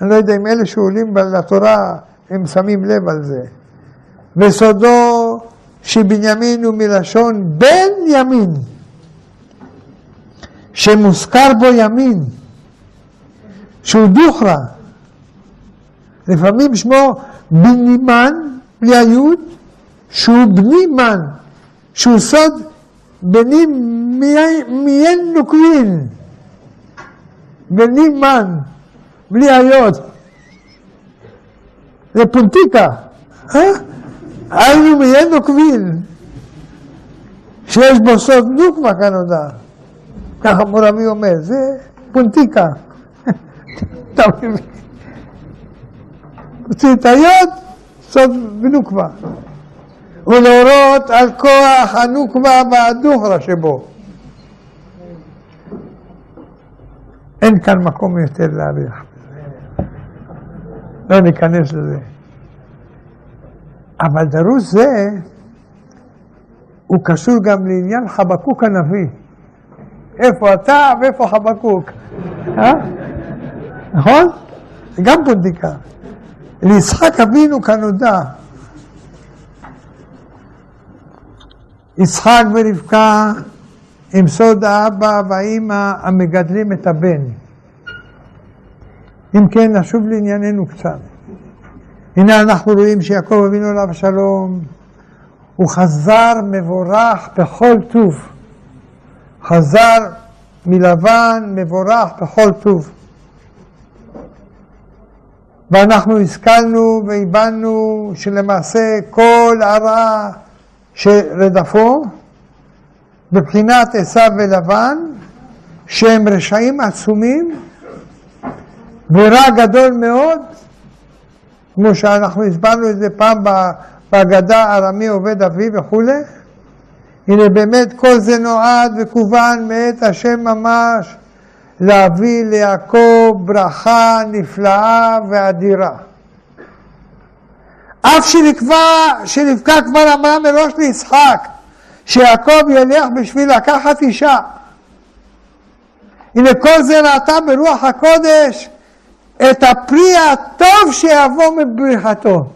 [SPEAKER 1] אני לא יודע אם אלה שעולים לתורה, הם שמים לב על זה. וסודו שבנימין הוא מלשון בן ימין, שמוזכר בו ימין, שהוא דוכרא. לפעמים שמו בנימן, בלי היוד, שהוא בנימן, שהוא סוד בני מיין נוקבין, בני מן, בלי היות. זה פונטיקה, אה? היינו מיין נוקבין, שיש בו סוד נוקמה כנודע. ככה מורבי אומר, זה פונטיקה. אתה מבין? הוציא את היוד, סוד בנוקבה. ולהורות על כוח הנוקבה והדוכרה שבו. אין כאן מקום יותר להאריך. לא ניכנס לזה. אבל דרוש זה, הוא קשור גם לעניין חבקוק הנביא. איפה אתה ואיפה חבקוק? נכון? זה גם פונדיקה. ליצחק אבינו כנודע. יצחק ורבקה עם סוד האבא והאימא המגדלים את הבן. אם כן, נשוב לענייננו קצת. הנה אנחנו רואים שיעקב אבינו עליו השלום, הוא חזר מבורך בכל טוב. חזר מלבן מבורך בכל טוב. ואנחנו השכלנו והבנו שלמעשה כל הרעה שרדפו, בבחינת עשיו ולבן, שהם רשעים עצומים ורע גדול מאוד, כמו שאנחנו הסברנו את זה פעם בהגדה ארמי עובד אבי וכולי. הנה באמת כל זה נועד וכוון מאת השם ממש להביא ליעקב ברכה נפלאה ואדירה. אף שנקבע, שנבקע כבר אמרה מראש ליצחק, שיעקב ילך בשביל לקחת אישה. הנה כל זה ראתה ברוח הקודש את הפרי הטוב שיבוא מבריחתו.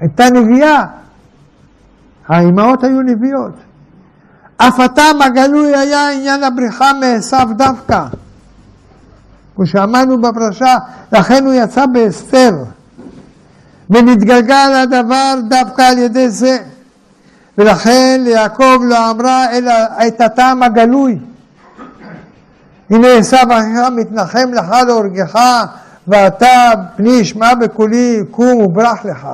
[SPEAKER 1] הייתה נביאה, האימהות היו נביאות. אף הטעם הגלוי היה עניין הבריחה מעשיו דווקא. כמו שאמרנו בפרשה, לכן הוא יצא באסתר. ונתגלגל הדבר דווקא על ידי זה. ולכן ליעקב לא אמרה אלא את הטעם הגלוי. הנה עשיו אחיך מתנחם לך להורגך, ואתה פני ישמע בקולי קום וברח לך.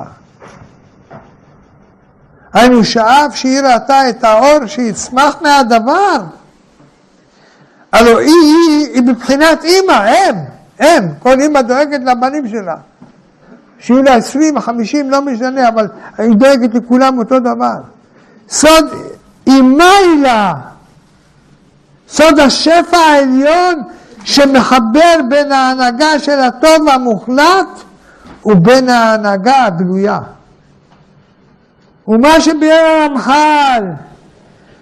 [SPEAKER 1] היינו שאף שהיא ראתה את האור שיצמח מהדבר. הלוא היא, היא, היא מבחינת אימא, אם, אם, כל אימא דואגת לבנים שלה. שיהיו לה עשרים, חמישים, לא משנה, אבל היא דואגת לכולם אותו דבר. סוד אימה היא לה, סוד השפע העליון שמחבר בין ההנהגה של הטוב המוחלט ובין ההנהגה הגלויה. ומה שביאר הרמח"ל,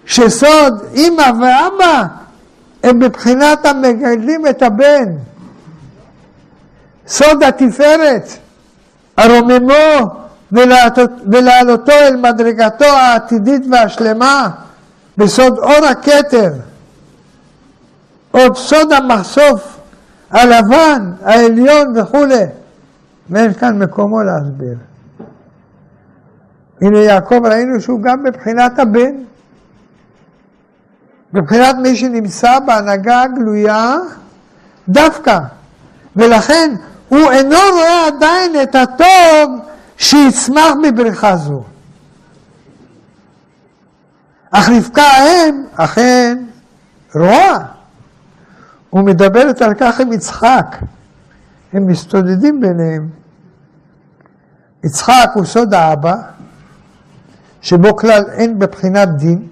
[SPEAKER 1] שסוד אימא ואבא הם מבחינת המגדלים את הבן. סוד התפארת, הרוממו ולהעלותו אל מדרגתו העתידית והשלמה בסוד אור הכתר, או בסוד המחשוף הלבן, העליון וכולי, ואין כאן מקומו להסביר. הנה יעקב ראינו שהוא גם בבחינת הבן, בבחינת מי שנמצא בהנהגה הגלויה דווקא, ולכן הוא אינו רואה עדיין את הטוב שיצמח מבריכה זו. אך רבקה האם אכן רואה ומדברת על כך עם יצחק. הם מסתודדים ביניהם. יצחק הוא סוד האבא, שבו כלל אין בבחינת דין,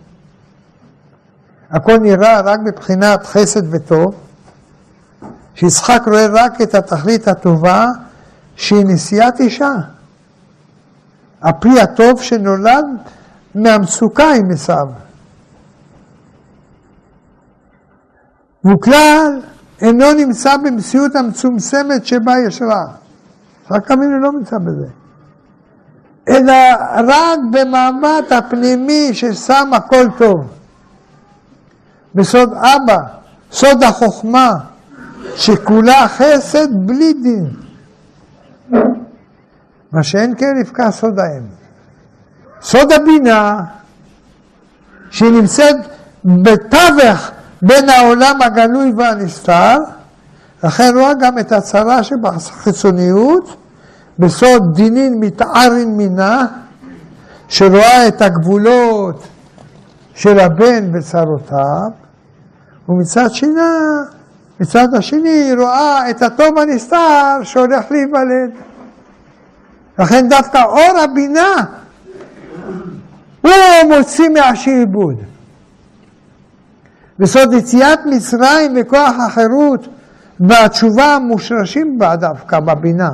[SPEAKER 1] הכל נראה רק בבחינת חסד וטוב, שיצחק רואה רק את התכלית הטובה שהיא נשיאת אישה. הפרי הטוב שנולד מהמצוקה עם עשיו. והוא כלל אינו נמצא במציאות המצומצמת שבה יש רע. רק אבינו לא נמצא בזה. אלא רק במעמד הפנימי ששם הכל טוב. בסוד אבא, סוד החוכמה, שכולה חסד בלי דין. מה שאין כן נפקע סוד האם. סוד הבינה, שהיא נמצאת בתווך בין העולם הגלוי והנסתר, לכן רואה גם את הצרה שבחיצוניות, בסוד דינין מתערין מינה, שרואה את הגבולות של הבן וצרותיו, ומצד שני, מצד השני רואה את הטוב הנסתר שהולך להיוולד. לכן דווקא אור הבינה הוא מוציא מהשעבוד. וסוד יציאת מצרים וכוח החירות והתשובה מושרשים בה דווקא בבינה.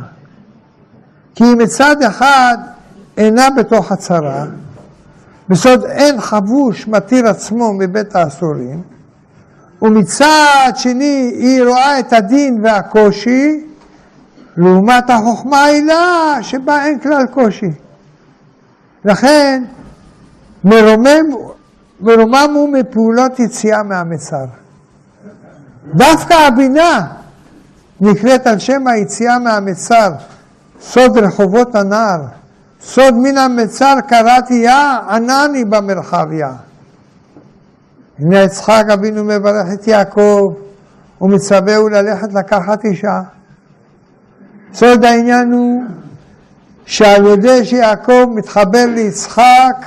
[SPEAKER 1] כי מצד אחד אינה בתוך הצרה, בסוד אין חבוש מתיר עצמו מבית האסורים, ומצד שני היא רואה את הדין והקושי, לעומת החוכמה העילה שבה אין כלל קושי. לכן מרומם, מרומם הוא מפעולות יציאה מהמצר. דווקא הבינה נקראת על שם היציאה מהמצר, סוד רחובות הנער, סוד מן המצר קראתי יה, ענני במרחביה. הנה יצחק אבינו מברך את יעקב ומצווהו ללכת לקחת אישה. סוד העניין הוא שעל ידי שיעקב מתחבר ליצחק,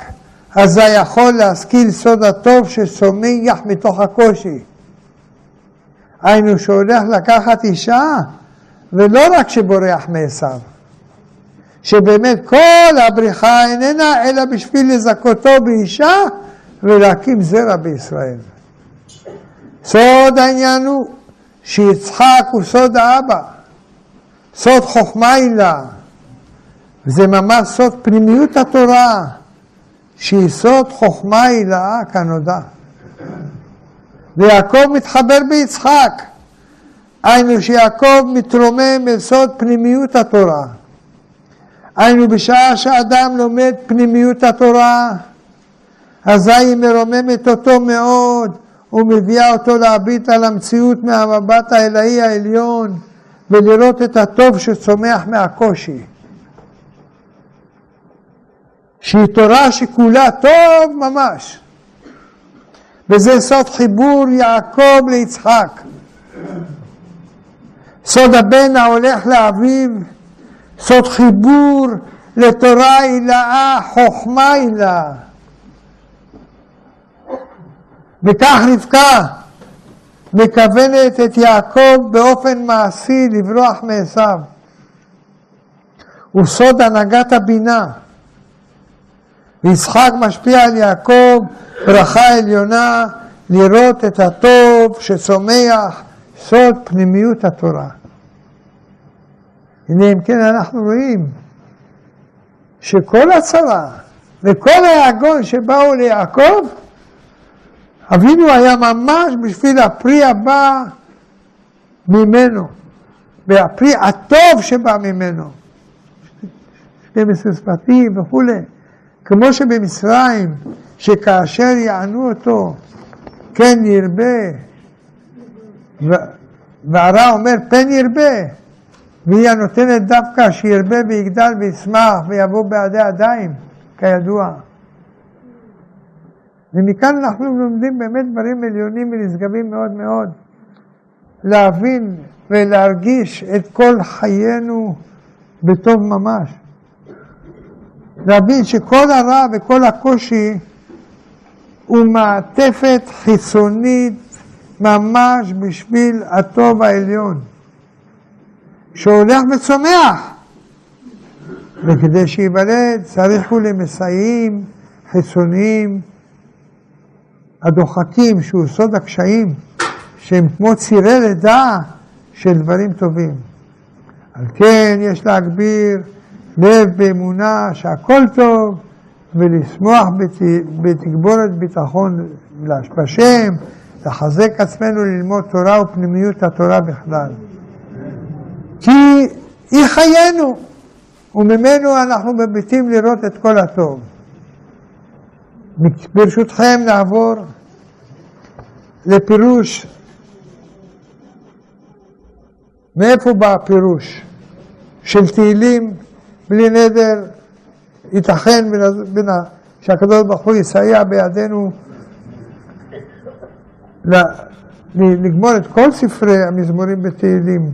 [SPEAKER 1] אזי יכול להשכיל סוד הטוב שצומח מתוך הקושי. היינו שהולך לקחת אישה, ולא רק שבורח מעשיו, שבאמת כל הבריחה איננה אלא בשביל לזכותו באישה ולהקים זרע בישראל. סוד העניין הוא שיצחק הוא סוד האבא, סוד חוכמה הילה, וזה ממש סוד פנימיות התורה, שהיא סוד חוכמה הילה כנודע. ויעקב מתחבר ביצחק, היינו שיעקב מתרומם אל סוד פנימיות התורה. היינו בשעה שאדם לומד פנימיות התורה, אזי היא מרוממת אותו מאוד ומביאה אותו להביט על המציאות מהמבט האלוהי העליון ולראות את הטוב שצומח מהקושי. שהיא תורה שכולה טוב ממש. וזה סוד חיבור יעקב ליצחק. סוד הבן ההולך לאביו, סוד חיבור לתורה הילאה, חוכמה הילאה. וכך רבקה מכוונת את יעקב באופן מעשי לברוח מעשיו. הוא סוד הנהגת הבינה. ויצחק משפיע על יעקב ברכה עליונה לראות את הטוב שצומח סוד פנימיות התורה. הנה אם כן אנחנו רואים שכל הצרה וכל היגון שבאו ליעקב אבינו היה ממש בשביל הפרי הבא ממנו, והפרי הטוב שבא ממנו. 12 שפטים וכולי. כמו שבמצרים, שכאשר יענו אותו, כן ירבה, והרע אומר פן ירבה, והיא הנותנת דווקא שירבה ויגדל וישמח ויבוא בעדי ידיים, כידוע. ומכאן אנחנו לומדים באמת דברים עליונים ונשגבים מאוד מאוד. להבין ולהרגיש את כל חיינו בטוב ממש. להבין שכל הרע וכל הקושי הוא מעטפת חיצונית ממש בשביל הטוב העליון, שהולך וצומח, וכדי שייוולד צריך הוא למסייעים חיצוניים הדוחקים, שהוא סוד הקשיים, שהם כמו צירי לידה של דברים טובים. על כן יש להגביר לב באמונה שהכל טוב, ולשמוח בתגבורת ביטחון בהשם, לחזק עצמנו ללמוד תורה ופנימיות התורה בכלל. כי היא חיינו, וממנו אנחנו מביטים לראות את כל הטוב. ברשותכם נעבור לפירוש. מאיפה בא הפירוש? של תהילים בלי נדר, ייתכן שהקדוש ברוך הוא יסייע בידינו לגמור את כל ספרי המזמורים בתהילים,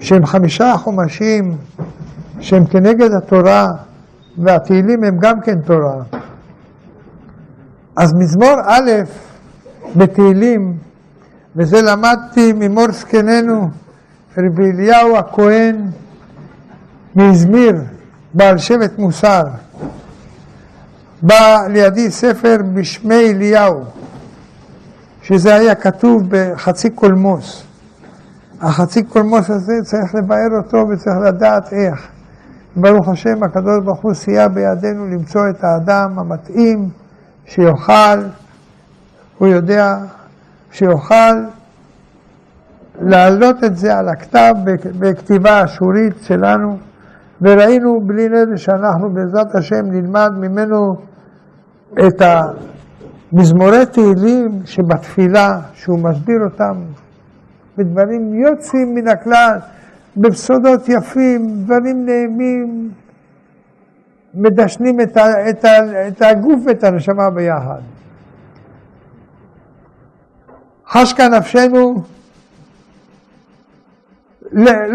[SPEAKER 1] שהם חמישה חומשים, שהם כנגד התורה, והתהילים הם גם כן תורה. אז מזמור א' בתהילים, וזה למדתי ממור זקננו, רבי אליהו הכהן מאזמיר, בעל שבט מוסר. בא לידי ספר בשמי אליהו, שזה היה כתוב בחצי קולמוס. החצי קולמוס הזה צריך לבאר אותו וצריך לדעת איך. ברוך השם, הקדוש ברוך הוא סייע בידינו למצוא את האדם המתאים שיוכל, הוא יודע שיוכל להעלות את זה על הכתב בכתיבה אשורית שלנו, וראינו בלי נדר שאנחנו בעזרת השם נלמד ממנו את המזמורי תהילים שבתפילה, שהוא מסביר אותם בדברים יוצאים מן הכלל, בסודות יפים, דברים נעימים, מדשנים את, ה, את, ה, את הגוף ואת הנשמה ביחד. חשקה נפשנו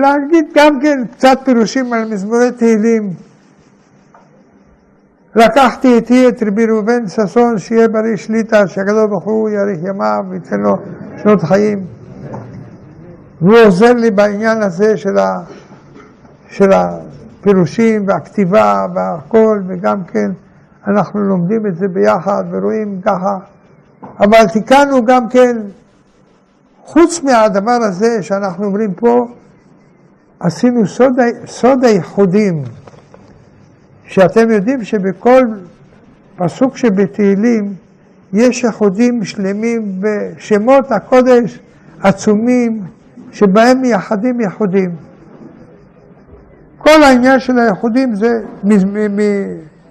[SPEAKER 1] להגיד גם כן קצת פירושים על מזמורי תהילים. לקחתי איתי את רבי ראובן ששון, שיהיה בריא שליטה, שהקדוש ברוך הוא יאריך ימיו וייתן לו שנות חיים. והוא עוזר לי בעניין הזה של, ה, של הפירושים והכתיבה והכל, וגם כן אנחנו לומדים את זה ביחד ורואים ככה. אבל תיקנו גם כן, חוץ מהדבר הזה שאנחנו אומרים פה, עשינו סוד, סוד הייחודים, שאתם יודעים שבכל פסוק שבתהילים יש ייחודים שלמים בשמות הקודש עצומים שבהם מייחדים ייחודים. כל העניין של הייחודים זה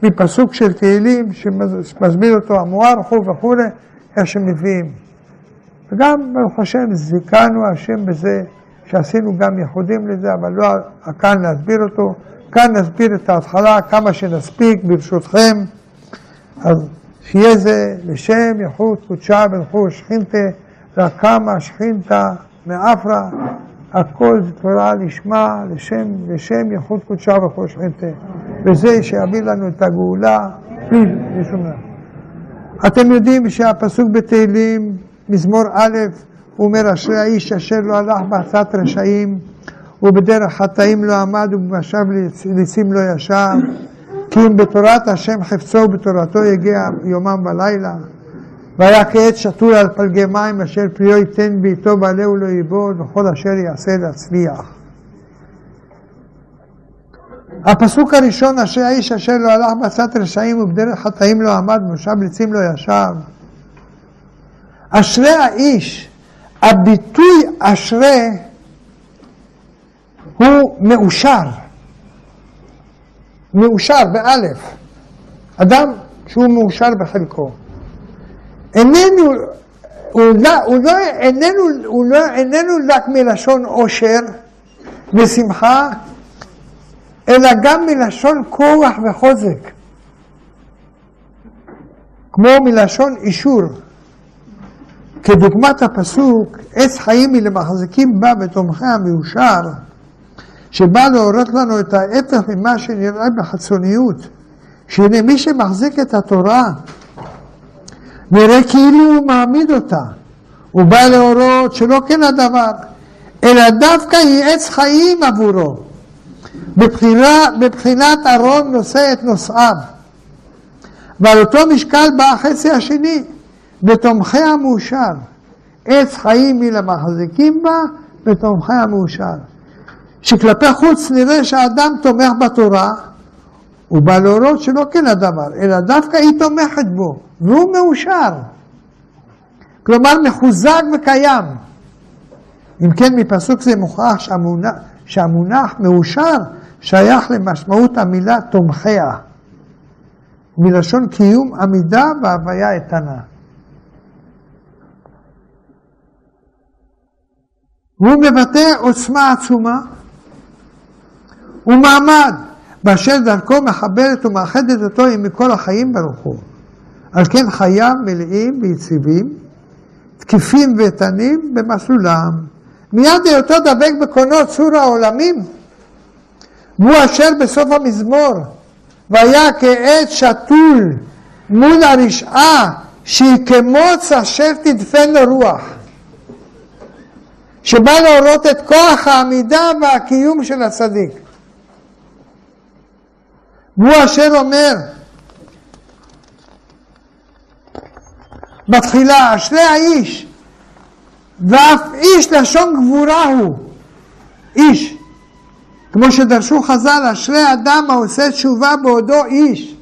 [SPEAKER 1] מפסוק של תהילים שמסביר אותו המוארכו וכולי, איך שמביאים. וגם ברוך השם זיכנו השם בזה שעשינו גם ייחודים לזה, אבל לא כאן להסביר אותו. כאן נסביר את ההתחלה כמה שנספיק, ברשותכם. אז שיהיה זה לשם ייחוד קודשה ברכו שכינתה, רקמה שכינתה מאפרה, הכל זה תורה לשמה, לשם, לשם ייחוד קודשה ברכו שכינתה. וזה שיביא לנו את הגאולה, אתם יודעים שהפסוק בתהילים, מזמור א', הוא אומר, אשרי האיש אשר לא הלך בעצת רשעים, ובדרך חטאים לא עמד, ובמשב ליצים לא ישב, כי אם בתורת השם חפצו ובתורתו יגיע יומם ולילה. והיה כעת שתול על פלגי מים, אשר פריו ייתן בעיתו בעלהו לא ייבוד, וכל אשר יעשה להצליח. הפסוק הראשון, אשרי האיש אשר לא הלך בעצת רשעים ובדרך חטאים לא עמד, ובמשב ליצים לא ישב. אשרי האיש הביטוי אשרה הוא מאושר, מאושר באלף. אדם שהוא מאושר בחלקו. איננו, הוא לא, הוא לא, איננו, הוא לא, איננו רק מלשון עושר ושמחה, אלא גם מלשון כוח וחוזק. כמו מלשון אישור. כדוגמת הפסוק, עץ חיים היא למחזיקים בה ותומכי המאושר, שבא להורות לנו את ההפך ממה שנראה בחיצוניות, שהנה מי שמחזיק את התורה, נראה כאילו הוא מעמיד אותה, הוא בא להורות שלא כן הדבר, אלא דווקא היא עץ חיים עבורו, בבחינה, בבחינת ארון נושא את נושאיו. ועל אותו משקל בא החצי השני, בתומכי המאושר. עץ חיים היא למחזיקים בה, בתומכי המאושר. שכלפי חוץ נראה שהאדם תומך בתורה, הוא בא להורות שלא כן הדבר, אלא דווקא היא תומכת בו, והוא מאושר. כלומר מחוזק וקיים. אם כן, מפסוק זה מוכרח שהמונח, שהמונח מאושר שייך למשמעות המילה תומכיה, מלשון קיום עמידה והוויה איתנה. והוא מבטא עוצמה עצומה ומעמד, באשר דרכו מחברת ומאחדת אותו עם כל החיים ברוך הוא. על כן חייו מלאים ויציבים, תקיפים ואיתנים במסלולם. מיד היותו דבק בקונו צור העולמים, והוא אשר בסוף המזמור, והיה כעץ שתול מול הרשעה, שהיא כמוץ אשר תדפן רוח. שבא להורות את כוח העמידה והקיום של הצדיק. והוא אשר אומר בתחילה, אשרי האיש, ואף איש לשון גבורה הוא, איש. כמו שדרשו חז"ל, אשרי אדם העושה תשובה בעודו איש.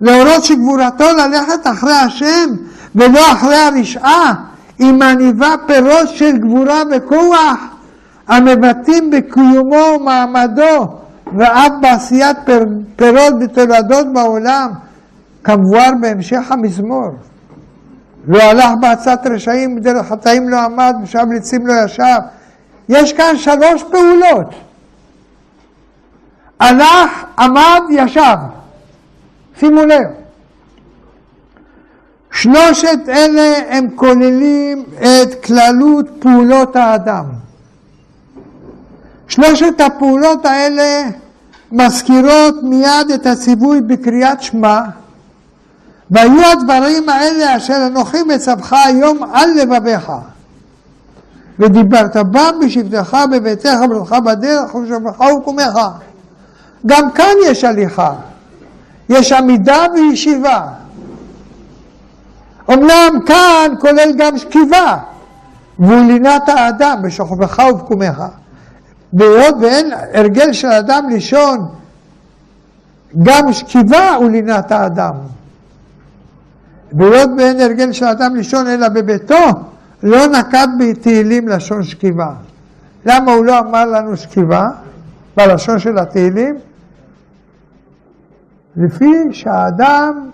[SPEAKER 1] להורות שגבורתו ללכת אחרי השם ולא אחרי הרשעה, היא מניבה פירות של גבורה וכוח המבטאים בקיומו ומעמדו ואף בעשיית פירות בתולדות בעולם, כמבואר בהמשך המזמור. לא הלך בעצת רשעים, בדרך חטאים לא עמד, ושב לצים לא ישב. יש כאן שלוש פעולות. הלך, עמד, ישב. שימו לב. שלושת אלה הם כוללים את כללות פעולות האדם. שלושת הפעולות האלה מזכירות מיד את הציווי בקריאת שמע, והיו הדברים האלה אשר אנוכי מצווך היום על לבביך. ודיברת בם בשבתך בביתך ובלך בדרך ובשבתך וקומך. גם כאן יש הליכה, יש עמידה וישיבה. אמנם כאן כולל גם שכיבה, והוא לינת האדם בשוכבך ובקומך. בהיות ואין הרגל של אדם לישון, גם שכיבה הוא לינת האדם. בהיות ואין הרגל של אדם לישון אלא בביתו, לא נקט בתהילים לשון שכיבה. למה הוא לא אמר לנו שכיבה בלשון של התהילים? לפי שהאדם,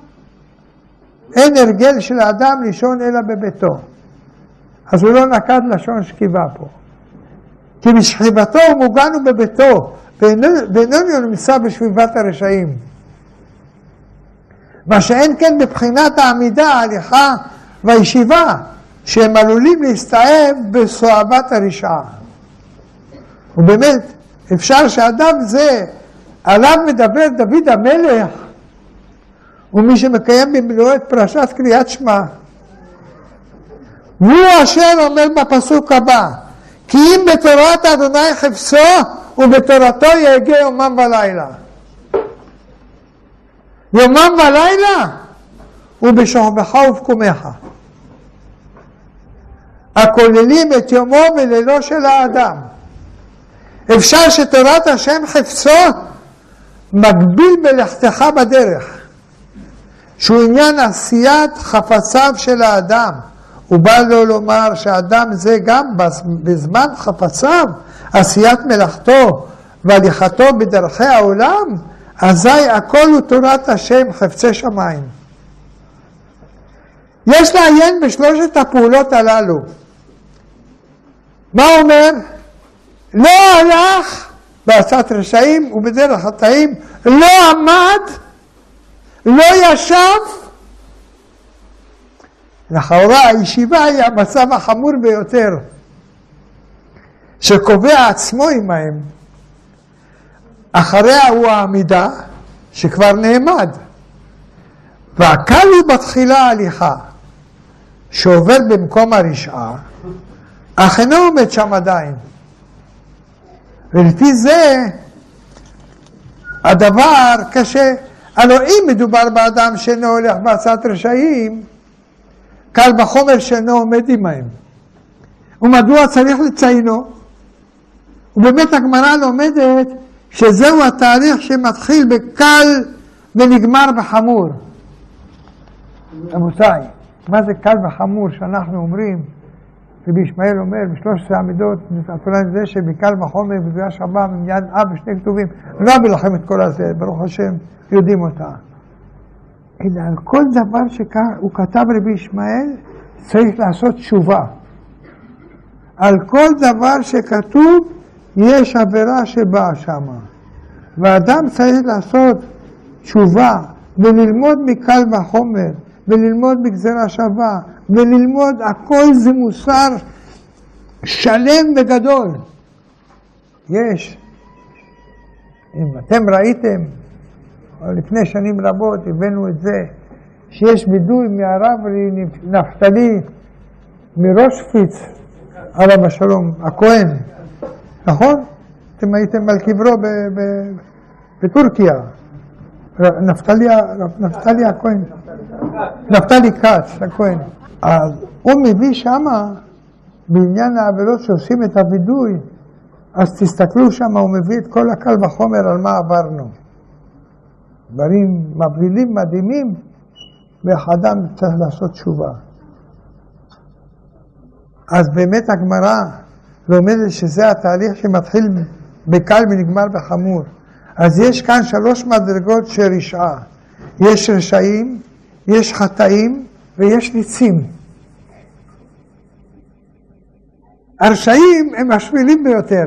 [SPEAKER 1] אין הרגל של האדם לישון אלא בביתו. אז הוא לא נקט לשון שכיבה פה. כי בשכיבתו הוא מוגן ובביתו, ואיננו נמצא בשביבת הרשעים. מה שאין כן בבחינת העמידה, ההליכה והישיבה, שהם עלולים להסתאב בסואבת הרשעה. ובאמת, אפשר שאדם זה, עליו מדבר דוד המלך, הוא מי שמקיים במלואו את פרשת קריאת שמע. והוא אשר אומר בפסוק הבא, כי אם בתורת אדוני חפצו, ובתורתו יהגה יומם ולילה. יומם ולילה, ובשוכבך ובקומך. הכוללים את יומו ולילו של האדם. אפשר שתורת השם חפצו מגביל מלאכתך בדרך, שהוא עניין עשיית חפציו של האדם. הוא בא לו לומר שאדם זה גם בזמן חפציו, עשיית מלאכתו והליכתו בדרכי העולם, אזי הכל הוא תורת השם חפצי שמיים. יש לעיין בשלושת הפעולות הללו. מה אומר? לא הלך בעשת רשעים ובדרך חטאים, לא עמד, לא ישב. לכאורה הישיבה היא המצב החמור ביותר, שקובע עצמו עמהם. אחריה הוא העמידה, שכבר נעמד. והקל הוא בתחילה ההליכה, שעובר במקום הרשעה, אך אינו עומד שם עדיין. ולפי זה הדבר קשה. הלוא אם מדובר באדם שאינו הולך בעשת רשעים, קל וחומר שאינו עומד עמהם. ומדוע צריך לציינו? ובאמת הגמרא לומדת שזהו התהליך שמתחיל בקל ונגמר בחמור. רבותיי, מה זה קל וחמור שאנחנו אומרים? רבי ישמעאל אומר בשלוש עשרה עמידות, התורה זה שבקל וחומר בגלל שבה ממיד אב ושני כתובים. לא אביא לכם את כל הזה, ברוך השם, יודעים אותה. אלא על כל דבר שהוא כתב רבי ישמעאל, צריך לעשות תשובה. על כל דבר שכתוב, יש עבירה שבאה שמה. ואדם צריך לעשות תשובה וללמוד מקל וחומר וללמוד בגזרה שווה וללמוד, הכל זה מוסר שלם וגדול. יש. אם אתם ראיתם, לפני שנים רבות הבאנו את זה, שיש בידוי מהרב נפתלי מרושפיץ, עליו השלום, הכהן, נכון? אתם הייתם על קברו בטורקיה. נפתלי, הכהן, נפתלי כץ, הכהן. אז הוא מביא שמה, בעניין העבירות שעושים את הווידוי, אז תסתכלו שמה, הוא מביא את כל הקל וחומר על מה עברנו. דברים מבלילים מדהימים, ואיך אדם צריך לעשות תשובה. אז באמת הגמרא לומדת שזה התהליך שמתחיל בקל ונגמר בחמור. אז יש כאן שלוש מדרגות של רשעה. יש רשעים, יש חטאים ויש ניצים. הרשעים הם השבילים ביותר,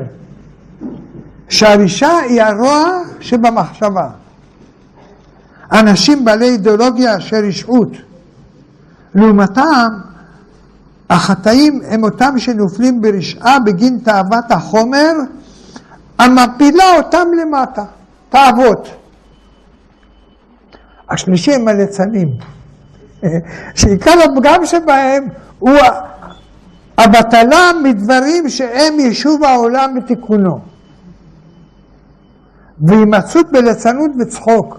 [SPEAKER 1] שהרשעה היא הרוע שבמחשבה. אנשים בעלי אידיאולוגיה של רשעות. לעומתם, החטאים הם אותם שנופלים ברשעה בגין תאוות החומר המפילה אותם למטה, תאוות. השלישי הם הליצנים, שעיקר הפגם שבהם הוא הבטלה מדברים שהם יישוב העולם בתיקונו. והימצאות בליצנות וצחוק,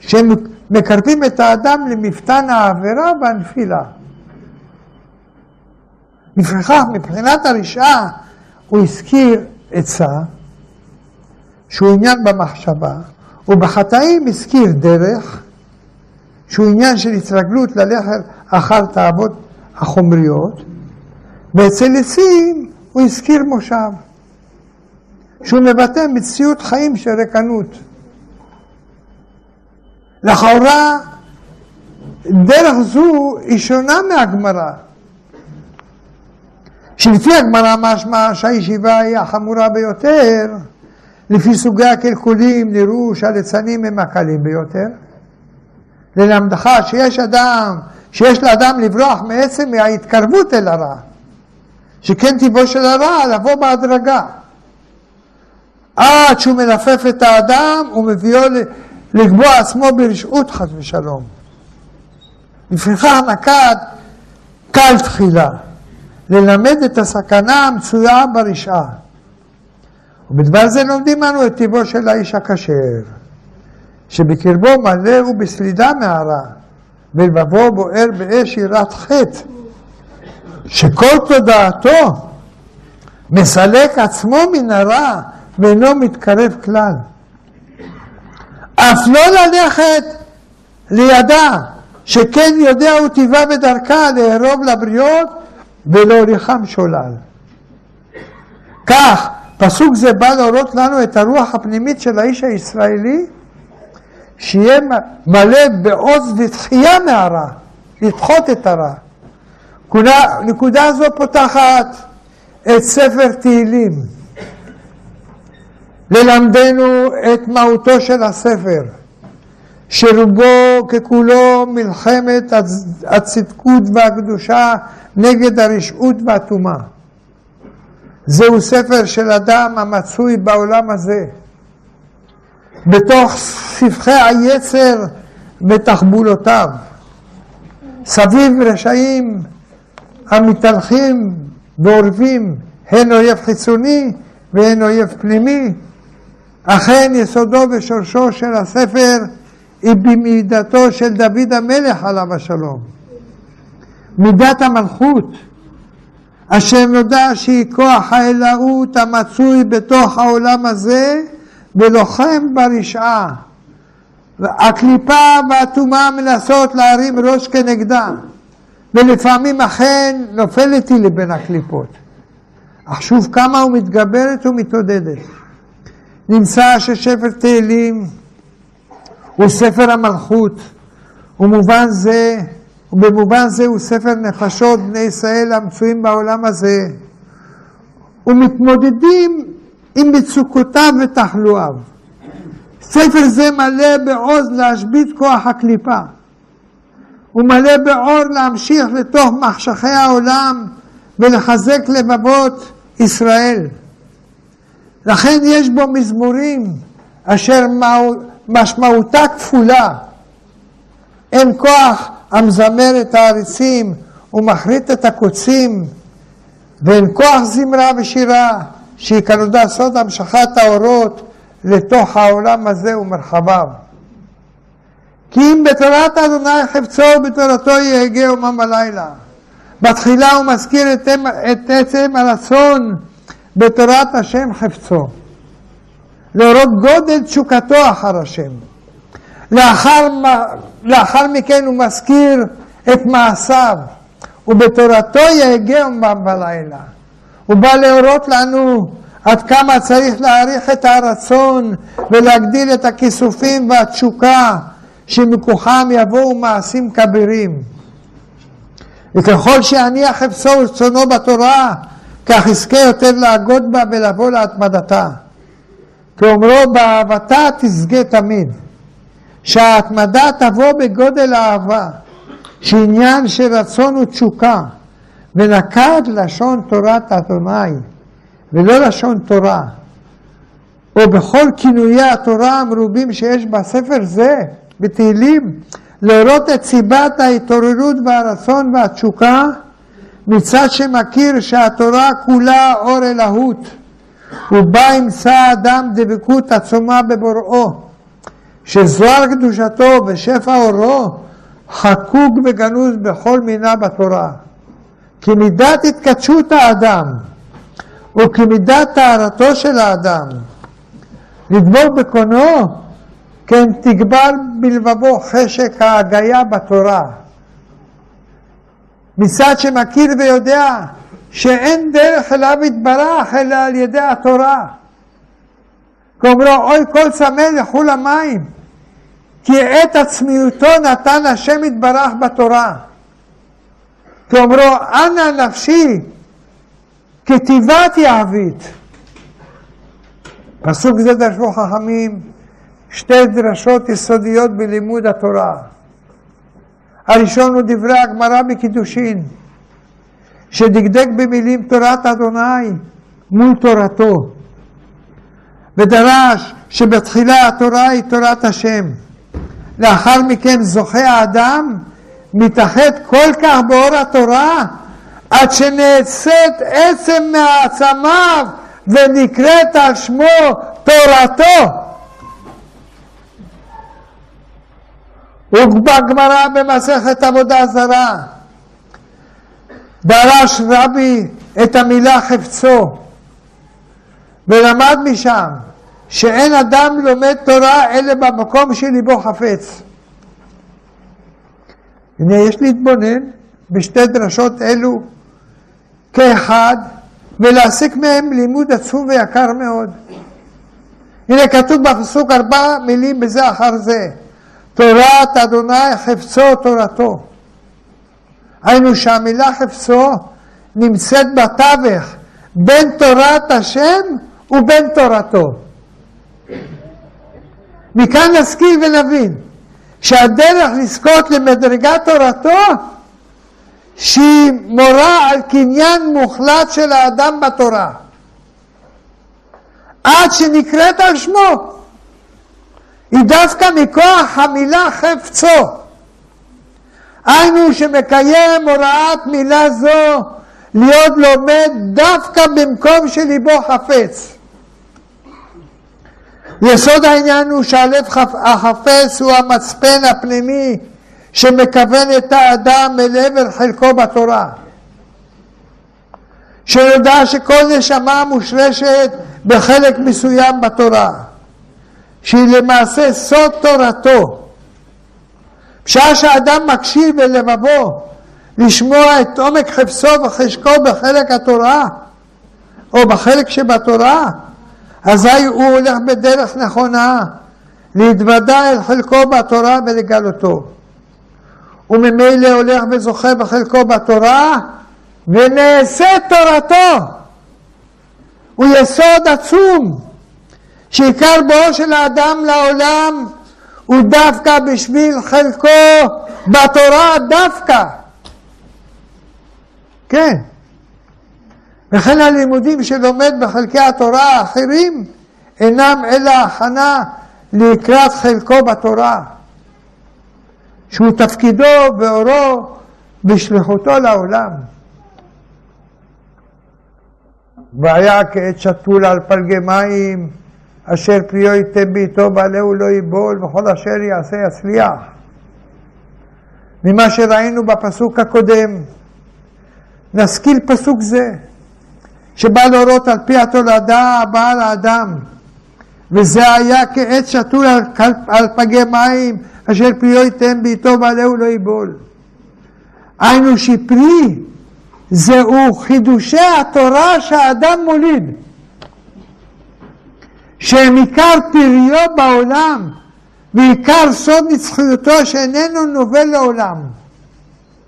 [SPEAKER 1] שהם מקרבים את האדם למפתן העבירה והנפילה. לפיכך, מבחינת הרשעה, הוא הזכיר עצה, שהוא עניין במחשבה, ובחטאים הזכיר דרך, שהוא עניין של התרגלות ללכת אחר תאוות החומריות, ואצל עצים הוא הזכיר מושב, שהוא מבטא מציאות חיים של רקנות. לכאורה, דרך זו היא שונה מהגמרא. שלפי הגמרא משמע שהישיבה היא החמורה ביותר, לפי סוגי הקלקולים נראו שהליצנים הם הקלים ביותר. ללמדך שיש אדם, שיש לאדם לברוח מעצם מההתקרבות אל הרע. שכן טיבו של הרע לבוא בהדרגה. עד שהוא מלפף את האדם ומביאו לקבוע עצמו ברשעות חס ושלום. לפיכך נקט קל תחילה, ללמד את הסכנה המצויה ברשעה. ובדבר זה לומדים אנו את טיבו של האיש הכשר, שבקרבו מלא הוא בסלידה מהרע, ולבבו בוער באש יראת חטא, שכל תודעתו מסלק עצמו מן הרע ואינו מתקרב כלל. אף לא ללכת לידה, שכן יודע הוא טיבה בדרכה לארוב לבריות ולהוליכם שולל. כך, פסוק זה בא להורות לנו את הרוח הפנימית של האיש הישראלי, שיהיה מלא בעוז ותחייה מהרע, לדחות את הרע. נקודה זו פותחת את ספר תהילים, ללמדנו את מהותו של הספר, שרובו ככולו מלחמת הצדקות והקדושה נגד הרשעות והטומאה. זהו ספר של אדם המצוי בעולם הזה, בתוך סבכי היצר ותחבולותיו. סביב רשעים המתהלכים ועורבים, הן אויב חיצוני והן אויב פנימי. אכן יסודו ושורשו של הספר היא במידתו של דוד המלך עליו השלום. מידת המלכות, אשר נודע שהיא כוח האלוהות המצוי בתוך העולם הזה ולוחם ברשעה. הקליפה והטומאה מנסות להרים ראש כנגדה, ולפעמים אכן נופלת היא לבין הקליפות. אך שוב כמה ומתגברת ומתעודדת. נמצא ששפר תהילים הוא ספר המלכות, ומובן זה, ובמובן זה הוא ספר נפשות בני ישראל המצויים בעולם הזה, ומתמודדים עם מצוקותיו ותחלואיו. ספר זה מלא בעוז להשבית כוח הקליפה. הוא מלא באור להמשיך לתוך מחשכי העולם ולחזק לבבות ישראל. לכן יש בו מזמורים אשר משמעותה כפולה. אין כוח המזמר את העריצים ומחריט את הקוצים, ואין כוח זמרה ושירה שיקנודה סוד המשכת האורות לתוך העולם הזה ומרחביו. כי אם בתורת אדוני חפצו ובתורתו יהגה יומם ולילה. בתחילה הוא מזכיר את, את עצם הרצון בתורת השם חפצו. להורות גודל תשוקתו אחר השם. לאחר, לאחר מכן הוא מזכיר את מעשיו, ובתורתו יהגה יומם ולילה. הוא בא להורות לנו עד כמה צריך להעריך את הרצון ולהגדיל את הכיסופים והתשוקה שמכוחם יבואו מעשים כבירים. וככל שיניח אפסו ורצונו בתורה, כך יזכה יותר להגות בה ולבוא להתמדתה. כאומרו באהבתה תשגה תמיד. שההתמדה תבוא בגודל האהבה, שעניין של רצון ותשוקה, ונקט לשון תורת אדוני, ולא לשון תורה. או בכל כינויי התורה המרובים שיש בספר זה, בתהילים, לראות את סיבת ההתעוררות והרצון והתשוקה, מצד שמכיר שהתורה כולה אור אלהות, ובה ימצא אדם דבקות עצומה בבוראו, שזוהר קדושתו ושפע אורו חקוק וגנוז בכל מינה בתורה. כמידת התקדשות האדם וכמידת טהרתו של האדם, לדבור בקונו, כן תגבר בלבבו חשק ההגייה בתורה. מצד שמכיר ויודע שאין דרך אליו יתברך אלא על ידי התורה. כאומרו, אוי כל צמא לכו למים, כי את עצמיותו נתן השם יתברך בתורה. כאומרו, אנא נפשי, כתיבת יעבית. פסוק זה דרשו חכמים שתי דרשות יסודיות בלימוד התורה. הראשון הוא דברי הגמרא בקידושין, שדקדק במילים תורת אדוני מול תורתו, ודרש שבתחילה התורה היא תורת השם. לאחר מכן זוכה האדם, מתאחד כל כך באור התורה, עד שנעשית עצם מעצמיו ונקראת על שמו תורתו. ובגמרא במסכת עבודה זרה דרש רבי את המילה חפצו ולמד משם שאין אדם לומד תורה אלא במקום שליבו חפץ. הנה יש להתבונן בשתי דרשות אלו כאחד ולהסיק מהם לימוד עצום ויקר מאוד. הנה כתוב בפסוק ארבע מילים בזה אחר זה. תורת אדוני חפצו תורתו. היינו שהמילה חפצו נמצאת בתווך בין תורת השם ובין תורתו. מכאן נשכיל ונבין שהדרך לזכות למדרגת תורתו שהיא מורה על קניין מוחלט של האדם בתורה. עד שנקראת על שמו. היא דווקא מכוח המילה חפצו היינו שמקיים הוראת מילה זו להיות לומד דווקא במקום שליבו חפץ יסוד העניין הוא שהלב החפץ הוא המצפן הפנימי שמכוון את האדם אל עבר חלקו בתורה. שיודע שכל נשמה מושרשת בחלק מסוים בתורה, שהיא למעשה סוד תורתו. בשעה שאדם מקשיב בלבבו לשמוע את עומק חפצו וחשקו בחלק התורה, או בחלק שבתורה, אזי הוא הולך בדרך נכונה להתוודע אל חלקו בתורה ולגלותו. וממילא הולך וזוכה בחלקו בתורה ונעשה תורתו. הוא יסוד עצום שעיקר בואו של האדם לעולם הוא דווקא בשביל חלקו בתורה דווקא. כן. וכן הלימודים שלומד בחלקי התורה האחרים אינם אלא הכנה לקראת חלקו בתורה, שהוא תפקידו ואורו בשליחותו לעולם. והיה כעת שתול על פלגי מים, אשר פריו ייתן בעיתו בעלהו לא יבול, וכל אשר יעשה יצליח. ממה שראינו בפסוק הקודם, נשכיל פסוק זה. שבא להורות על פי התולדה הבאה לאדם, וזה היה כעץ שתול על, על פגי מים, אשר פריו ייתן בעיתו ועליהו לא יבול. היינו שפרי זהו חידושי התורה שהאדם מוליד, שהם עיקר פריו בעולם ועיקר סוד נצחיותו שאיננו נובל לעולם.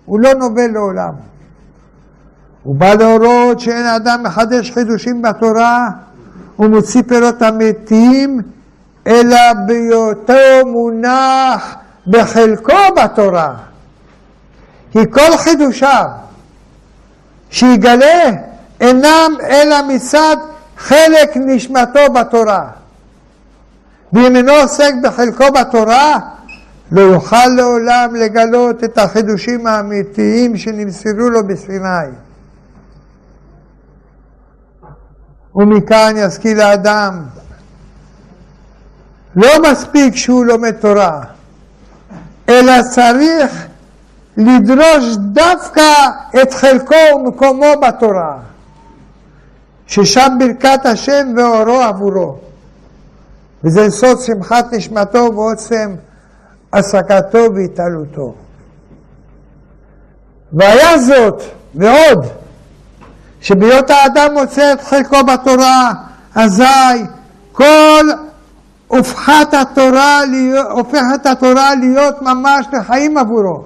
[SPEAKER 1] הוא לא נובל לעולם. הוא בא להורות שאין אדם מחדש חידושים בתורה ומוציא פירות המתים, אלא בהיותו מונח בחלקו בתורה. כי כל חידושיו שיגלה אינם אלא מצד חלק נשמתו בתורה. ואם אינו עוסק בחלקו בתורה, לא יוכל לעולם לגלות את החידושים האמיתיים שנמסרו לו בסיני. ומכאן ישכיל האדם. לא מספיק שהוא לומד תורה, אלא צריך לדרוש דווקא את חלקו ומקומו בתורה, ששם ברכת השם ואורו עבורו. וזה סוד שמחת נשמתו ועוצם עסקתו והתעלותו. והיה זאת, ועוד, שבהיות האדם מוצא את חלקו בתורה, אזי כל הופכת התורה, הופכת התורה להיות ממש לחיים עבורו.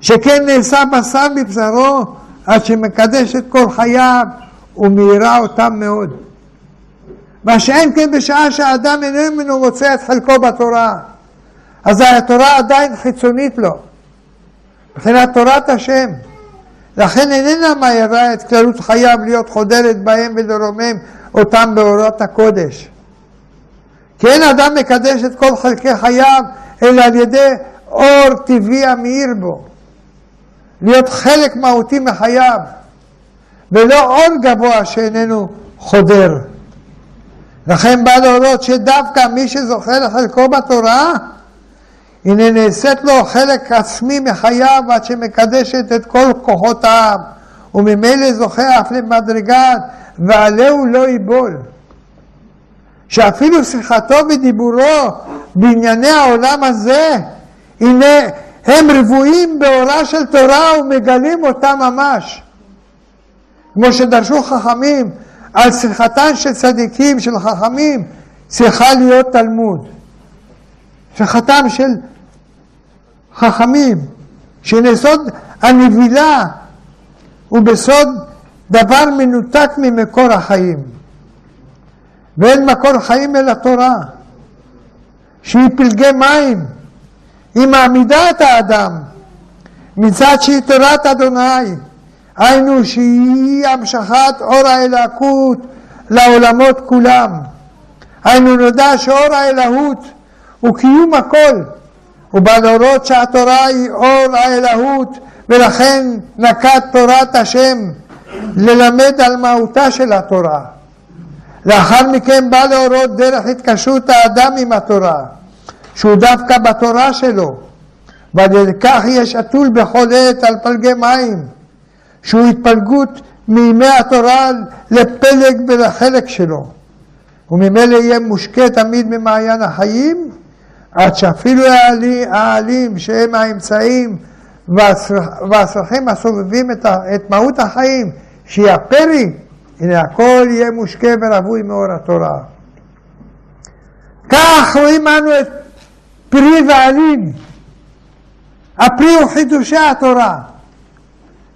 [SPEAKER 1] שכן נעשה בשר מבשרו עד שמקדש את כל חייו ומאירה אותם מאוד. מה שאין כן בשעה שהאדם איננו מוצא את חלקו בתורה. אז התורה עדיין חיצונית לו, מבחינת תורת השם. לכן איננה מהירה את כללות חייו להיות חודרת בהם ולרומם אותם באורות הקודש. כי אין אדם מקדש את כל חלקי חייו, אלא על ידי אור טבעי המאיר בו. להיות חלק מהותי מחייו, ולא אור גבוה שאיננו חודר. לכן בא להורות שדווקא מי שזוכה לחלקו בתורה, הנה נעשית לו חלק עצמי מחייו עד שמקדשת את כל כוחותיו, וממילא זוכה אף למדרגת ועלהו לא ייבול. שאפילו שיחתו ודיבורו בענייני העולם הזה, הנה הם רבועים באורה של תורה ומגלים אותה ממש. כמו שדרשו חכמים על שיחתן של צדיקים, של חכמים, צריכה להיות תלמוד. שחתם של חכמים, שנסוד הנבילה הוא בסוד דבר מנותק ממקור החיים. ואין מקור חיים אלא תורה, שהיא פלגי מים, היא מעמידה את האדם מצד שהיא תורת אדוני, היינו שהיא המשכת אור האלוקות לעולמות כולם. היינו נודע שאור האלוהות הוא קיום הכל, ובא להורות שהתורה היא אור האלוהות, ולכן נקט תורת השם ללמד על מהותה של התורה. לאחר מכן בא להורות דרך התקשרות האדם עם התורה, שהוא דווקא בתורה שלו, ועל ידי כך יהיה שתול בכל עת על פלגי מים, שהוא התפלגות מימי התורה לפלג ולחלק שלו, וממילא יהיה מושקה תמיד ממעיין החיים, עד שאפילו העלים שהם האמצעים והצרכים הסובבים את, את מהות החיים, שהיא הפרי, הנה הכל יהיה מושקה ורווי מאור התורה. כך רואים אנו את פרי ועלים. הפרי הוא חידושי התורה,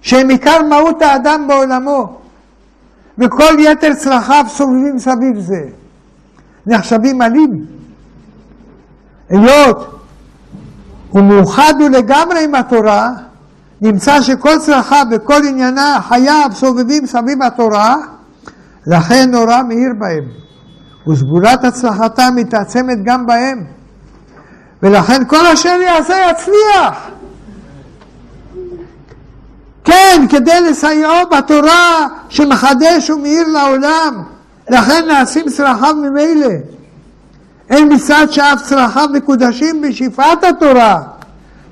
[SPEAKER 1] שהם עיקר מהות האדם בעולמו, וכל יתר צרכיו סובבים סביב זה. נחשבים עלים. היות ומאוחד הוא לגמרי עם התורה, נמצא שכל צרכיו וכל עניינה חייו סובבים סביב התורה, לכן נורא מאיר בהם, וסגולת הצלחתם מתעצמת גם בהם, ולכן כל אשר יעשה יצליח. כן, כדי לסייעו בתורה שמחדש ומאיר לעולם, לכן נעשים צרכיו ממילא. אין מצד שאף צרכיו מקודשים בשפעת התורה,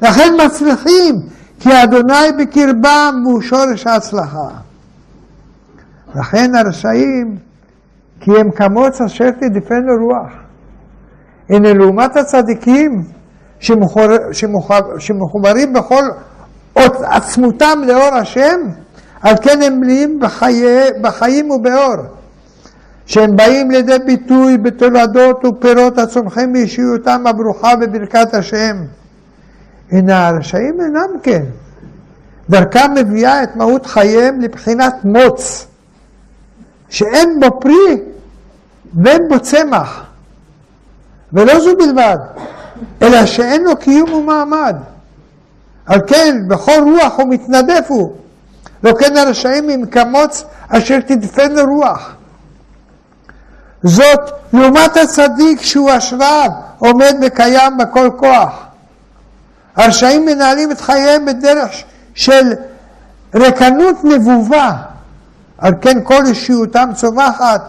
[SPEAKER 1] לכן מצליחים, כי אדוני בקרבם הוא שורש ההצלחה. לכן הרשעים, כי הם כמוץ אשר תדפנו רוח. הנה לעומת הצדיקים שמחור, שמחור, שמחוברים בכל עצמותם לאור השם, על כן הם מלאים בחיי, בחיים ובאור. שהם באים לידי ביטוי בתולדות ופירות הצומחים מאישיותם הברוכה בברכת השם. הנה הרשעים אינם כן. דרכם מביאה את מהות חייהם לבחינת מוץ, שאין בו פרי ואין בו צמח. ולא זו בלבד, אלא שאין לו קיום ומעמד. על כן, בכל רוח הוא מתנדף הוא. לא כן הרשעים עם כמוץ אשר תדפן רוח. זאת לעומת הצדיק שהוא השבב, עומד וקיים בכל כוח. הרשעים מנהלים את חייהם בדרך של רקנות נבובה, על כן כל אישיותם צומחת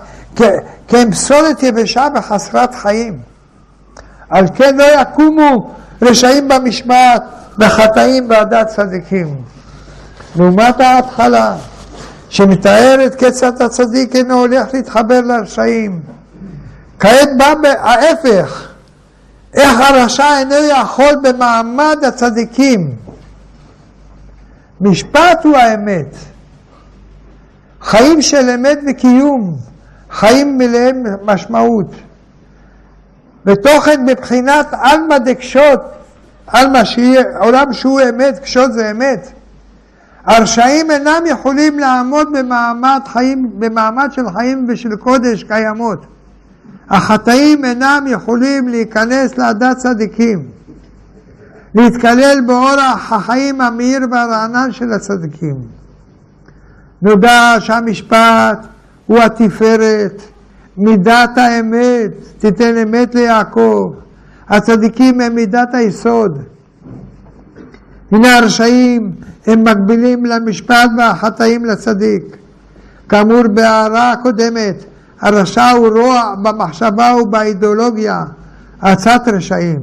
[SPEAKER 1] כהם פסולת יבשה וחסרת חיים. על כן לא יקומו רשעים במשמעת וחטאים בעדת צדיקים. לעומת ההתחלה, שמתארת כיצד הצדיק אינו הולך להתחבר לרשעים. כעת בא ההפך, איך הרשע אינו יכול במעמד הצדיקים. משפט הוא האמת. חיים של אמת וקיום, חיים מלאי משמעות. ותוכן בבחינת עלמא דקשות, עלמא שיהיה עולם שהוא אמת, קשות זה אמת. הרשעים אינם יכולים לעמוד במעמד, חיים, במעמד של חיים ושל קודש קיימות. החטאים אינם יכולים להיכנס לעדת צדיקים, להתקלל באורח החיים המאיר והרענן של הצדיקים. נודע שהמשפט הוא התפארת, מידת האמת, תיתן אמת ליעקב. הצדיקים הם מידת היסוד. הנה הרשעים הם מקבילים למשפט והחטאים לצדיק. כאמור בהערה הקודמת, הרשע הוא רוע במחשבה ובאידיאולוגיה, עצת רשעים.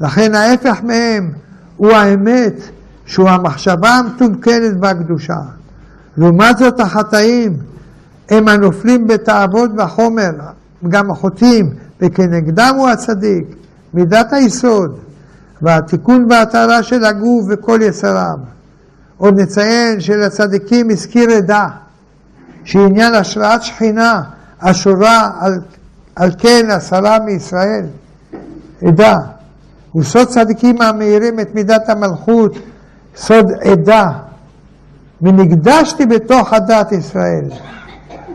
[SPEAKER 1] לכן ההפך מהם הוא האמת, שהוא המחשבה המתומכנת והקדושה. לעומת זאת החטאים הם הנופלים בתאוות והחומר, גם החוטאים, וכנגדם הוא הצדיק, מידת היסוד, והתיקון וההטהרה של הגוף וכל יסריו. עוד נציין שלצדיקים הזכיר עדה, שעניין השראת שכינה אשורה על, על כן עשרה מישראל, עדה. וסוד צדיקים המאירים את מידת המלכות, סוד עדה. ונקדשתי בתוך הדת ישראל,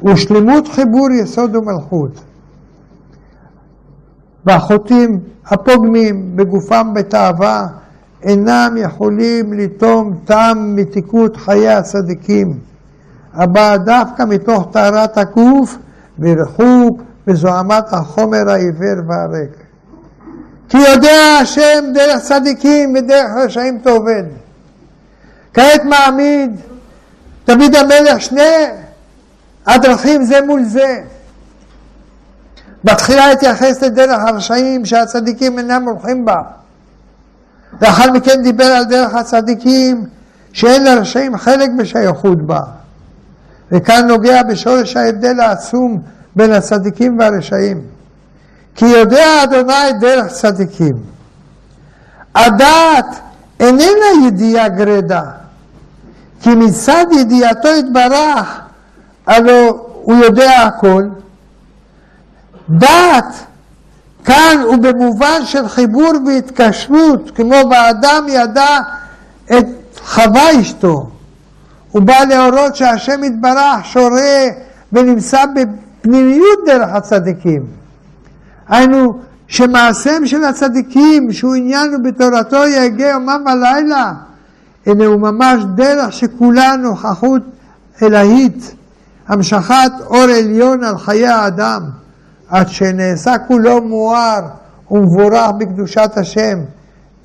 [SPEAKER 1] ושלמות חיבור יסוד ומלכות. והחוטאים הפוגמים בגופם בתאווה אינם יכולים לטום טעם מתיקות חיי הצדיקים, הבאה דווקא מתוך טהרת הגוף וריחוק וזוהמת החומר העיוור והריק. כי יודע השם דרך צדיקים ודרך רשעים תעובד. כעת מעמיד דוד המלך שני הדרכים זה מול זה. בתחילה התייחס לדרך הרשעים שהצדיקים אינם הולכים בה. לאחר מכן דיבר על דרך הצדיקים שאין לרשעים חלק בשייכות בה. וכאן נוגע בשורש ההבדל העצום בין הצדיקים והרשעים. כי יודע אדוני דרך צדיקים. הדעת איננה ידיעה גרידא, כי מצד ידיעתו יתברך, הלא הוא יודע הכל. דעת כאן הוא במובן של חיבור והתקשרות, כמו באדם ידע את חווה אשתו. הוא בא להורות שהשם יתברך שורה ונמצא בפנימיות דרך הצדיקים. היינו שמעשיהם של הצדיקים, שהוא עניין ובתורתו יגה יומם ולילה, הנה הוא ממש דרך שכולה נוכחות אלהית, המשכת אור עליון על חיי האדם. עד שנעשה כולו מואר ומבורך בקדושת השם.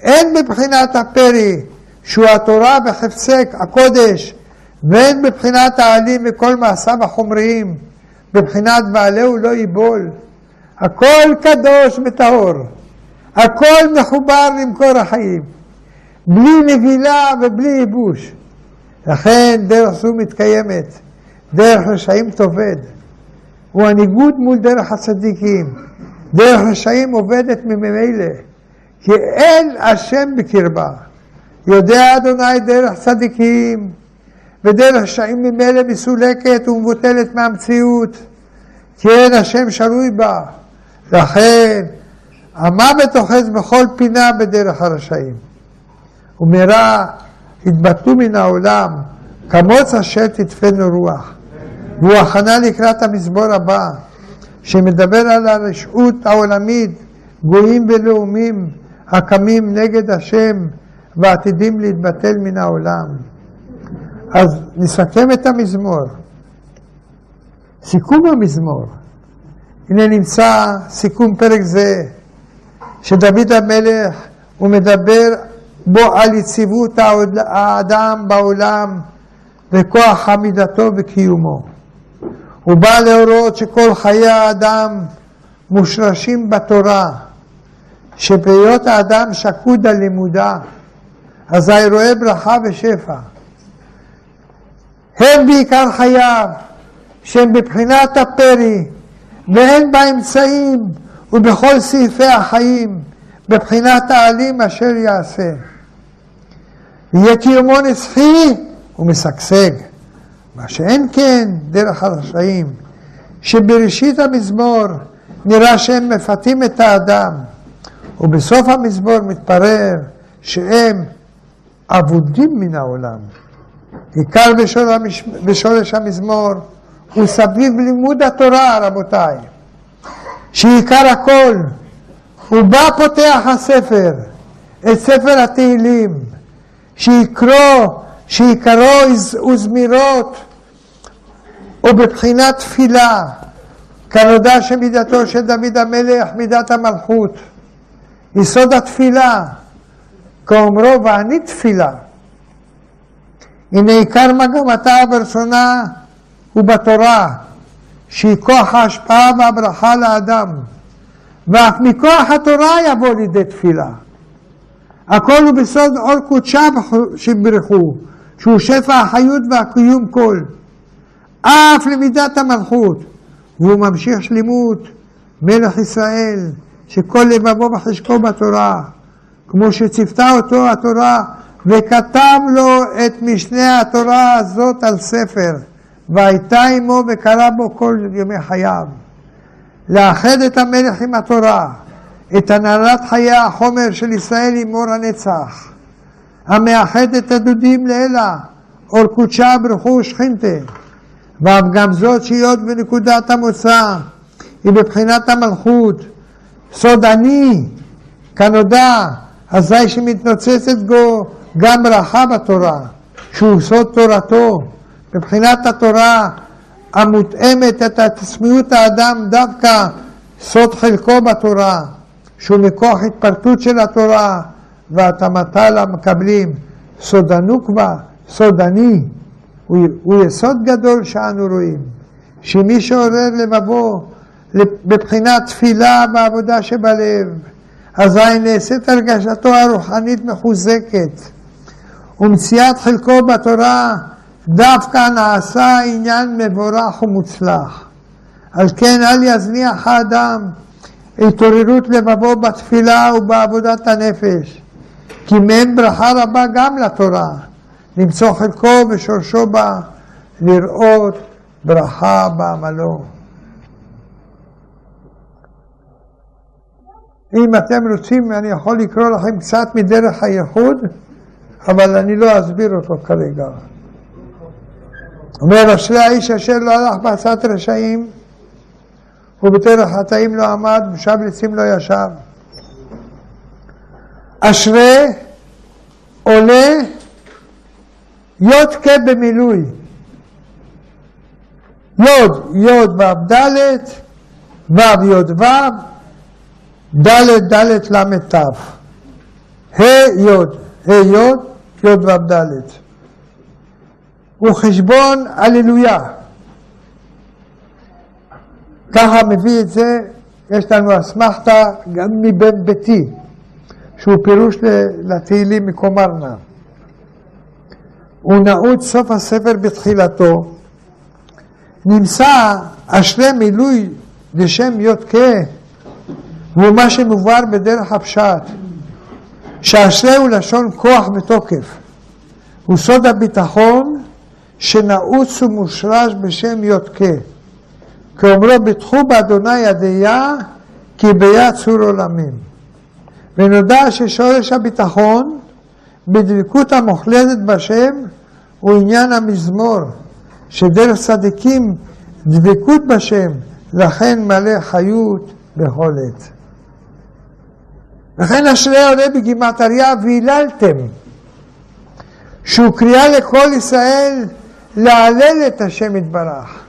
[SPEAKER 1] אין בבחינת הפרי, שהוא התורה בחפצי הקודש, ואין בבחינת העלים וכל מעשיו החומריים, בבחינת בעלהו לא ייבול. הכל קדוש וטהור, הכל מחובר למקור החיים, בלי נבילה ובלי ייבוש. לכן דרך זו מתקיימת, דרך רשעים תאבד. הוא הניגוד מול דרך הצדיקים. דרך רשעים עובדת ממילא, כי אין השם בקרבה. יודע אדוני דרך צדיקים, ודרך רשעים ממילא מסולקת ומבוטלת מהמציאות, כי אין השם שרוי בה. לכן המוות אוחז בכל פינה בדרך הרשעים. ומרע התבטאו מן העולם, כמוץ אשר תדפנו רוח. והוא הכנה לקראת המזמור הבא, שמדבר על הרשעות העולמית, גויים ולאומים הקמים נגד השם ועתידים להתבטל מן העולם. אז נסכם את המזמור. סיכום המזמור. הנה נמצא סיכום פרק זה, שדוד המלך, הוא מדבר בו על יציבות האדם בעולם וכוח עמידתו וקיומו. הוא בא להורות שכל חיי האדם מושרשים בתורה, שבהיות האדם שקוד על לימודה, אזי רואה ברכה ושפע. הם בעיקר חייו, שהם בבחינת הפרי, והן באמצעים ובכל סעיפי החיים, בבחינת העלים אשר יעשה. יהיה קיומו נצחי ומשגשג. מה שאין כן דרך הרשעים, שבראשית המזמור נראה שהם מפתים את האדם, ובסוף המזמור מתברר שהם אבודים מן העולם. עיקר בשורש המזמור הוא סביב לימוד התורה, רבותיי, שעיקר הכל, הוא בא פותח הספר, את ספר התהילים, שיקרוא, שעיקרו וזמירות ובבחינת תפילה, כנודע שמידתו של דוד המלך מידת המלכות, יסוד התפילה, כאומרו ואני תפילה. הנה עיקר מגמתה ורצונה הוא בתורה, שהיא כוח ההשפעה והברכה לאדם, ואף מכוח התורה יבוא לידי תפילה. הכל הוא בסוד אור קודשה שברכו, שהוא שפע החיות והקיום כל. אף למידת המלכות, והוא ממשיך שלימות מלך ישראל, שכל לבבו בחשקו בתורה, כמו שציוותה אותו התורה, וכתב לו את משנה התורה הזאת על ספר, והייתה עמו וקרא בו כל ימי חייו. לאחד את המלך עם התורה, את הנהלת חיי החומר של ישראל עם אור הנצח, המאחד את הדודים לאלה, אור קודשה ברכו ושכינתה, ואף גם זאת שהיות בנקודת המוצא היא בבחינת המלכות, סוד אני, כנודע, אזי שמתנוצצת בו גם ברכה בתורה, שהוא סוד תורתו, מבחינת התורה המותאמת את עצמיות האדם דווקא סוד חלקו בתורה, שהוא מכוח התפרטות של התורה והתאמתה למקבלים, סוד הנוקבה, סוד אני, הוא, הוא יסוד גדול שאנו רואים, שמי שעורר לבבו בבחינת תפילה ועבודה שבלב, אזי נעשית הרגשתו הרוחנית מחוזקת, ומציאת חלקו בתורה דווקא נעשה עניין מבורך ומוצלח. על כן אל יזניח האדם התעוררות לבבו בתפילה ובעבודת הנפש, כי מהם ברכה רבה גם לתורה, למצוא חלקו ושורשו בה, לראות ברכה בעמלו. אם אתם רוצים, אני יכול לקרוא לכם קצת מדרך הייחוד, אבל אני לא אסביר אותו כרגע. אומר אשרי האיש אשר לא הלך בעצת רשעים ובדרך חטאים לא עמד ושב לצים לא ישב. אשרי עולה י"ק במילוי. י' י' ו' ד' ו' י' ו' ד' ד' ל' ת' ה' י' ה' י' י' ו' ד' הוא חשבון הללויה. ככה מביא את זה, יש לנו אסמכתה גם מבן ביתי, שהוא פירוש לתהילים מקומרנה. הוא נעוץ סוף הספר בתחילתו, נמצא אשרי מילוי לשם י"ק, והוא מה שמובהר בדרך הפשט, שאשרי הוא לשון כוח ותוקף, הוא סוד הביטחון שנעוץ ומושרש בשם י"ק. כאומרו בטחו באדוני ידיה כי ביד צור עולמים. ונודע ששורש הביטחון בדבקות המוחלטת בשם הוא עניין המזמור, שדרך צדיקים דבקות בשם, לכן מלא חיות בכל עת. לכן אשרי עולה בגימטריה והיללתם, שהוא קריאה לכל ישראל להלל את השם יתברך.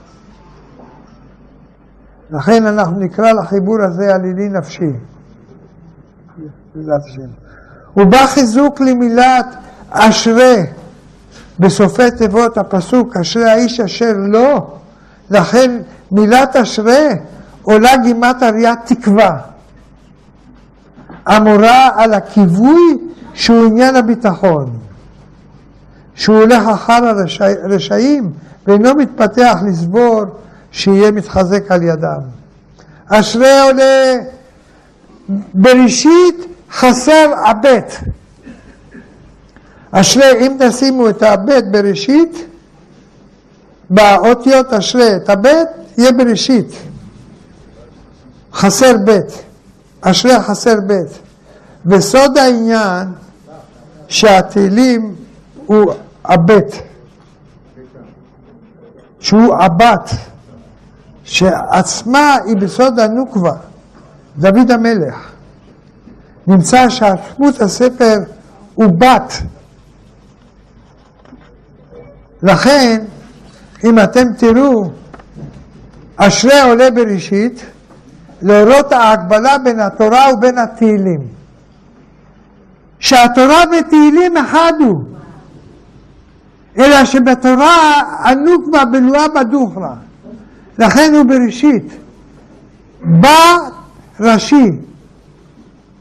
[SPEAKER 1] לכן אנחנו נקרא לחיבור הזה עלילי נפשי. בעזרת השם. ובא חיזוק למילת אשרי בסופי תיבות הפסוק אשרי האיש אשר לא, לכן מילת אשרי עולה גימת אריה תקווה. המורה על הכיווי שהוא עניין הביטחון. שהוא הולך אחר הרשעים ואינו מתפתח לסבור שיהיה מתחזק על ידם. אשרי עולה בראשית חסר הבט. אשרי, אם תשימו את הבט בראשית, באותיות אשרי את הבט, יהיה בראשית. חסר בית. אשרי חסר בית. וסוד העניין שהתהילים הוא הבט, שהוא הבת, שעצמה היא בסוד הנוקבה, דוד המלך. נמצא שעצמות הספר הוא בת. לכן, אם אתם תראו, אשרי עולה בראשית, להורות ההקבלה בין התורה ובין התהילים. שהתורה ותהילים אחד הוא. אלא שבתורה הנוקבה בלואה בדוכרא, לכן הוא בראשית. בא ראשי,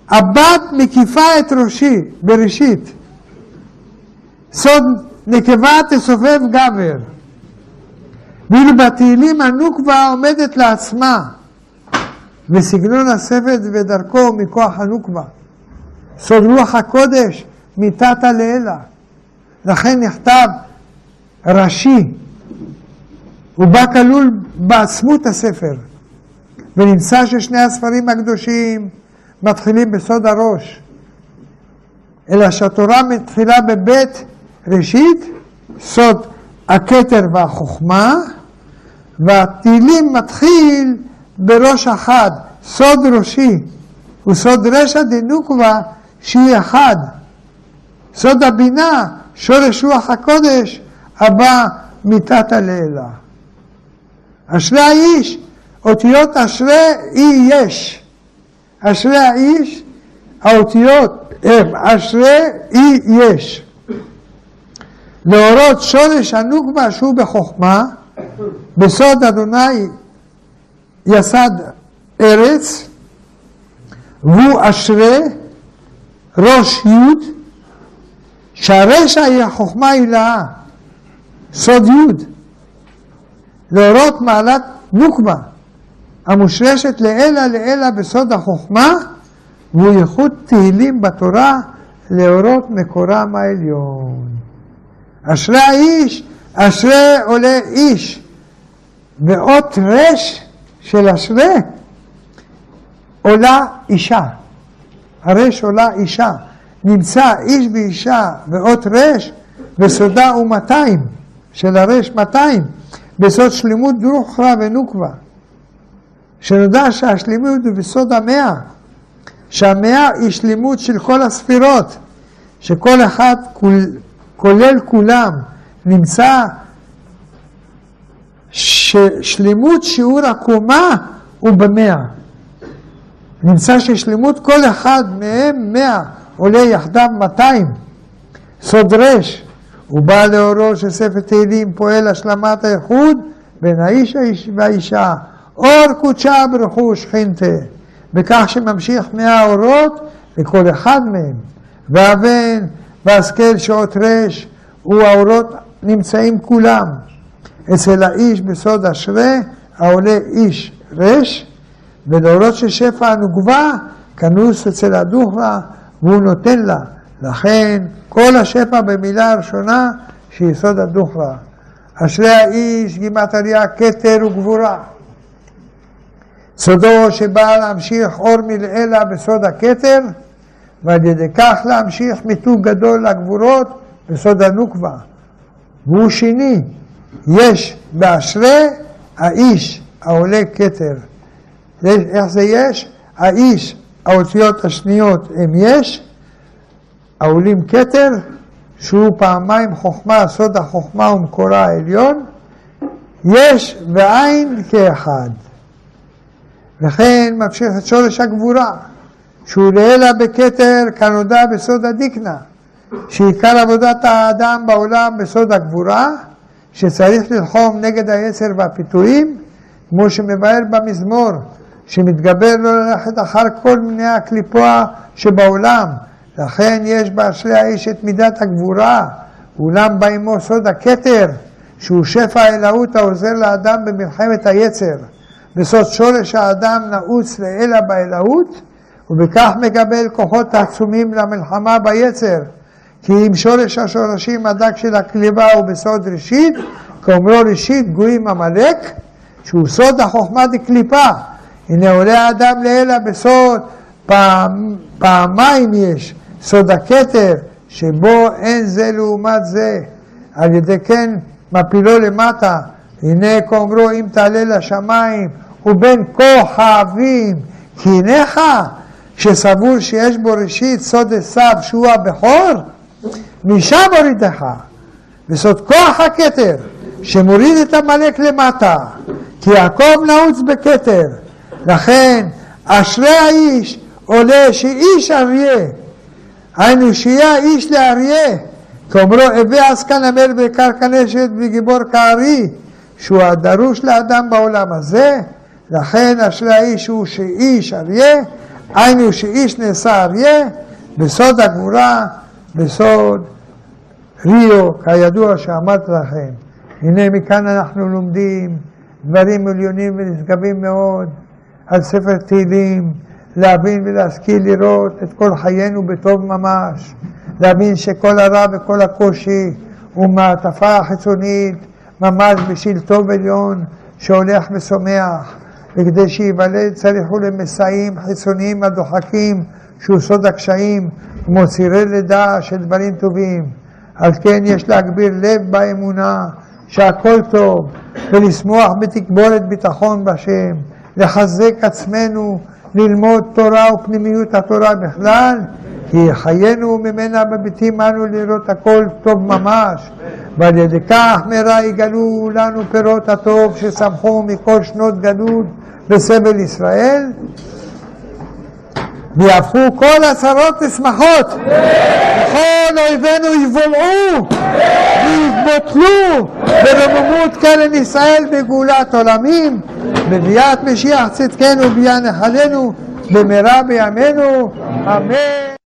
[SPEAKER 1] הבת מקיפה את ראשי, בראשית. סוד נקבה תסובב גבר. ואילו בתהילים הנוקבה עומדת לעצמה, וסגנון הספר ודרכו מכוח הנוקבה. סוד רוח הקודש מתתא לאלה. לכן נכתב ראשי, הוא בא כלול בעצמות הספר, ונמצא ששני הספרים הקדושים מתחילים בסוד הראש, אלא שהתורה מתחילה בבית ראשית, סוד הכתר והחוכמה, והתהילים מתחיל בראש אחד, סוד ראשי, וסוד רשע דנוקבה שהיא אחד. סוד הבינה, שורש רוח הקודש, הבא מתתא לעילה. אשרי האיש, אותיות אשרי אי יש. אשרי האיש, האותיות הם אשרי אי יש. להורות שורש הנוקבה שהוא בחוכמה, בסוד אדוני יסד ארץ, והוא אשרי ראש י' שהרשע היא החוכמה הילאה, סוד י', להורות מעלת נוקבה, המושרשת לעילא לעילא בסוד החוכמה, והוא ייחוד תהילים בתורה להורות מקורם העליון. אשרי האיש, אשרי עולה איש, ואות רש של אשרי עולה אישה. הרש עולה אישה. נמצא איש ואישה ואות רש, וסודה הוא 200, של הרש 200, בסוד שלמות דרוכרה ונוקבה. שנודע שהשלמות הוא בסוד המאה, שהמאה היא שלמות של כל הספירות, שכל אחד, כולל כולם, נמצא ששלמות שיעור הקומה הוא במאה. נמצא ששלמות כל אחד מהם מאה, עולה יחדיו מאתיים. סוד רש, הוא בא לאורו של ספר תהילים, פועל השלמת האיחוד בין האיש והאישה. אור קודשה ברכו שכינתה, בכך שממשיך מאה אורות לכל אחד מהם. והבן והשכל שעות רש, והאורות נמצאים כולם. אצל האיש בסוד אשרי, העולה איש רש, ולאורות של שפע הנוגבה, כנוס אצל הדוכלה, והוא נותן לה. לכן כל השפע במילה הראשונה שיסוד הדוכלה. אשרי האיש גימטריה כתר וגבורה. סודו שבא להמשיך אור מלעילה בסוד הכתר, ועל ידי כך להמשיך מיתוג גדול לגבורות בסוד הנוקבה. והוא שני, יש באשרי האיש העולה כתר. איך זה יש? האיש, האותיות השניות הם יש, העולים כתר, שהוא פעמיים חוכמה, סוד החוכמה ומקורה העליון, יש ועין כאחד. ממשיך את שורש הגבורה, שהוא לעילה בכתר כנודע בסוד הדיקנה, שעיקר עבודת האדם בעולם בסוד הגבורה, שצריך ללחום נגד היצר והפיתויים, כמו שמבאר במזמור, שמתגבר לא ללכת אחר כל מיני הקליפוע שבעולם. לכן יש באשרי האיש את מידת הגבורה, אולם בא עמו סוד הכתר, שהוא שפע האלוהות העוזר לאדם במלחמת היצר. בסוד שורש האדם נעוץ לעילא באלוהות, ובכך מקבל כוחות עצומים למלחמה ביצר. כי אם שורש השורשים הדק של הקליבה הוא בסוד ראשית, כאומרו ראשית גויים עמלק, שהוא סוד החוכמה דקליפה. הנה עולה האדם לעילא בסוד, פעם, פעמיים יש, סוד הכתר, שבו אין זה לעומת זה, על ידי כן מפילו למטה. הנה כאומרו אם תעלה לשמיים ובין כוכבים כי הנך, שסבור שיש בו ראשית סוד עשיו שהוא הבכור, משם הורידך. וסוד כוח הכתר, שמוריד את עמלק למטה, כי יעקב נעוץ בכתר. לכן, אשרי האיש עולה שאיש אריה, היינו שיהיה איש לאריה, כאומרו הווה עסקן המר בקרקע נשת וגיבור כארי, שהוא הדרוש לאדם בעולם הזה, לכן אשרי האיש הוא שאיש אריה, היינו שאיש נעשה אריה, בסוד הגבורה, בסוד ריו, כידוע שאמרתי לכם. הנה מכאן אנחנו לומדים דברים עליונים ונשגבים מאוד על ספר תהילים, להבין ולהשכיל לראות את כל חיינו בטוב ממש, להבין שכל הרע וכל הקושי הוא מעטפה חיצונית ממש בשביל טוב עליון שהולך ושומח. וכדי שייוולד צריכו למסעים חיצוניים הדוחקים, שהוא סוד הקשיים, כמו צירי לידה של דברים טובים. על כן יש להגביר לב באמונה שהכל טוב, ולשמוח בתקבולת ביטחון בשם, לחזק עצמנו, ללמוד תורה ופנימיות התורה בכלל, כי חיינו ממנה מביטים אנו לראות הכל טוב ממש, ועל ידי כך מהרה יגלו לנו פירות הטוב שצמחו מכל שנות גלות בסבל ישראל, ויהפכו כל הצרות לשמחות, וכל אויבינו יבולעו ויתבוטלו ברוממות קרן ישראל בגאולת עולמים, בביאת משיח צדקנו וביאה נחלנו במהרה בימינו, אמן.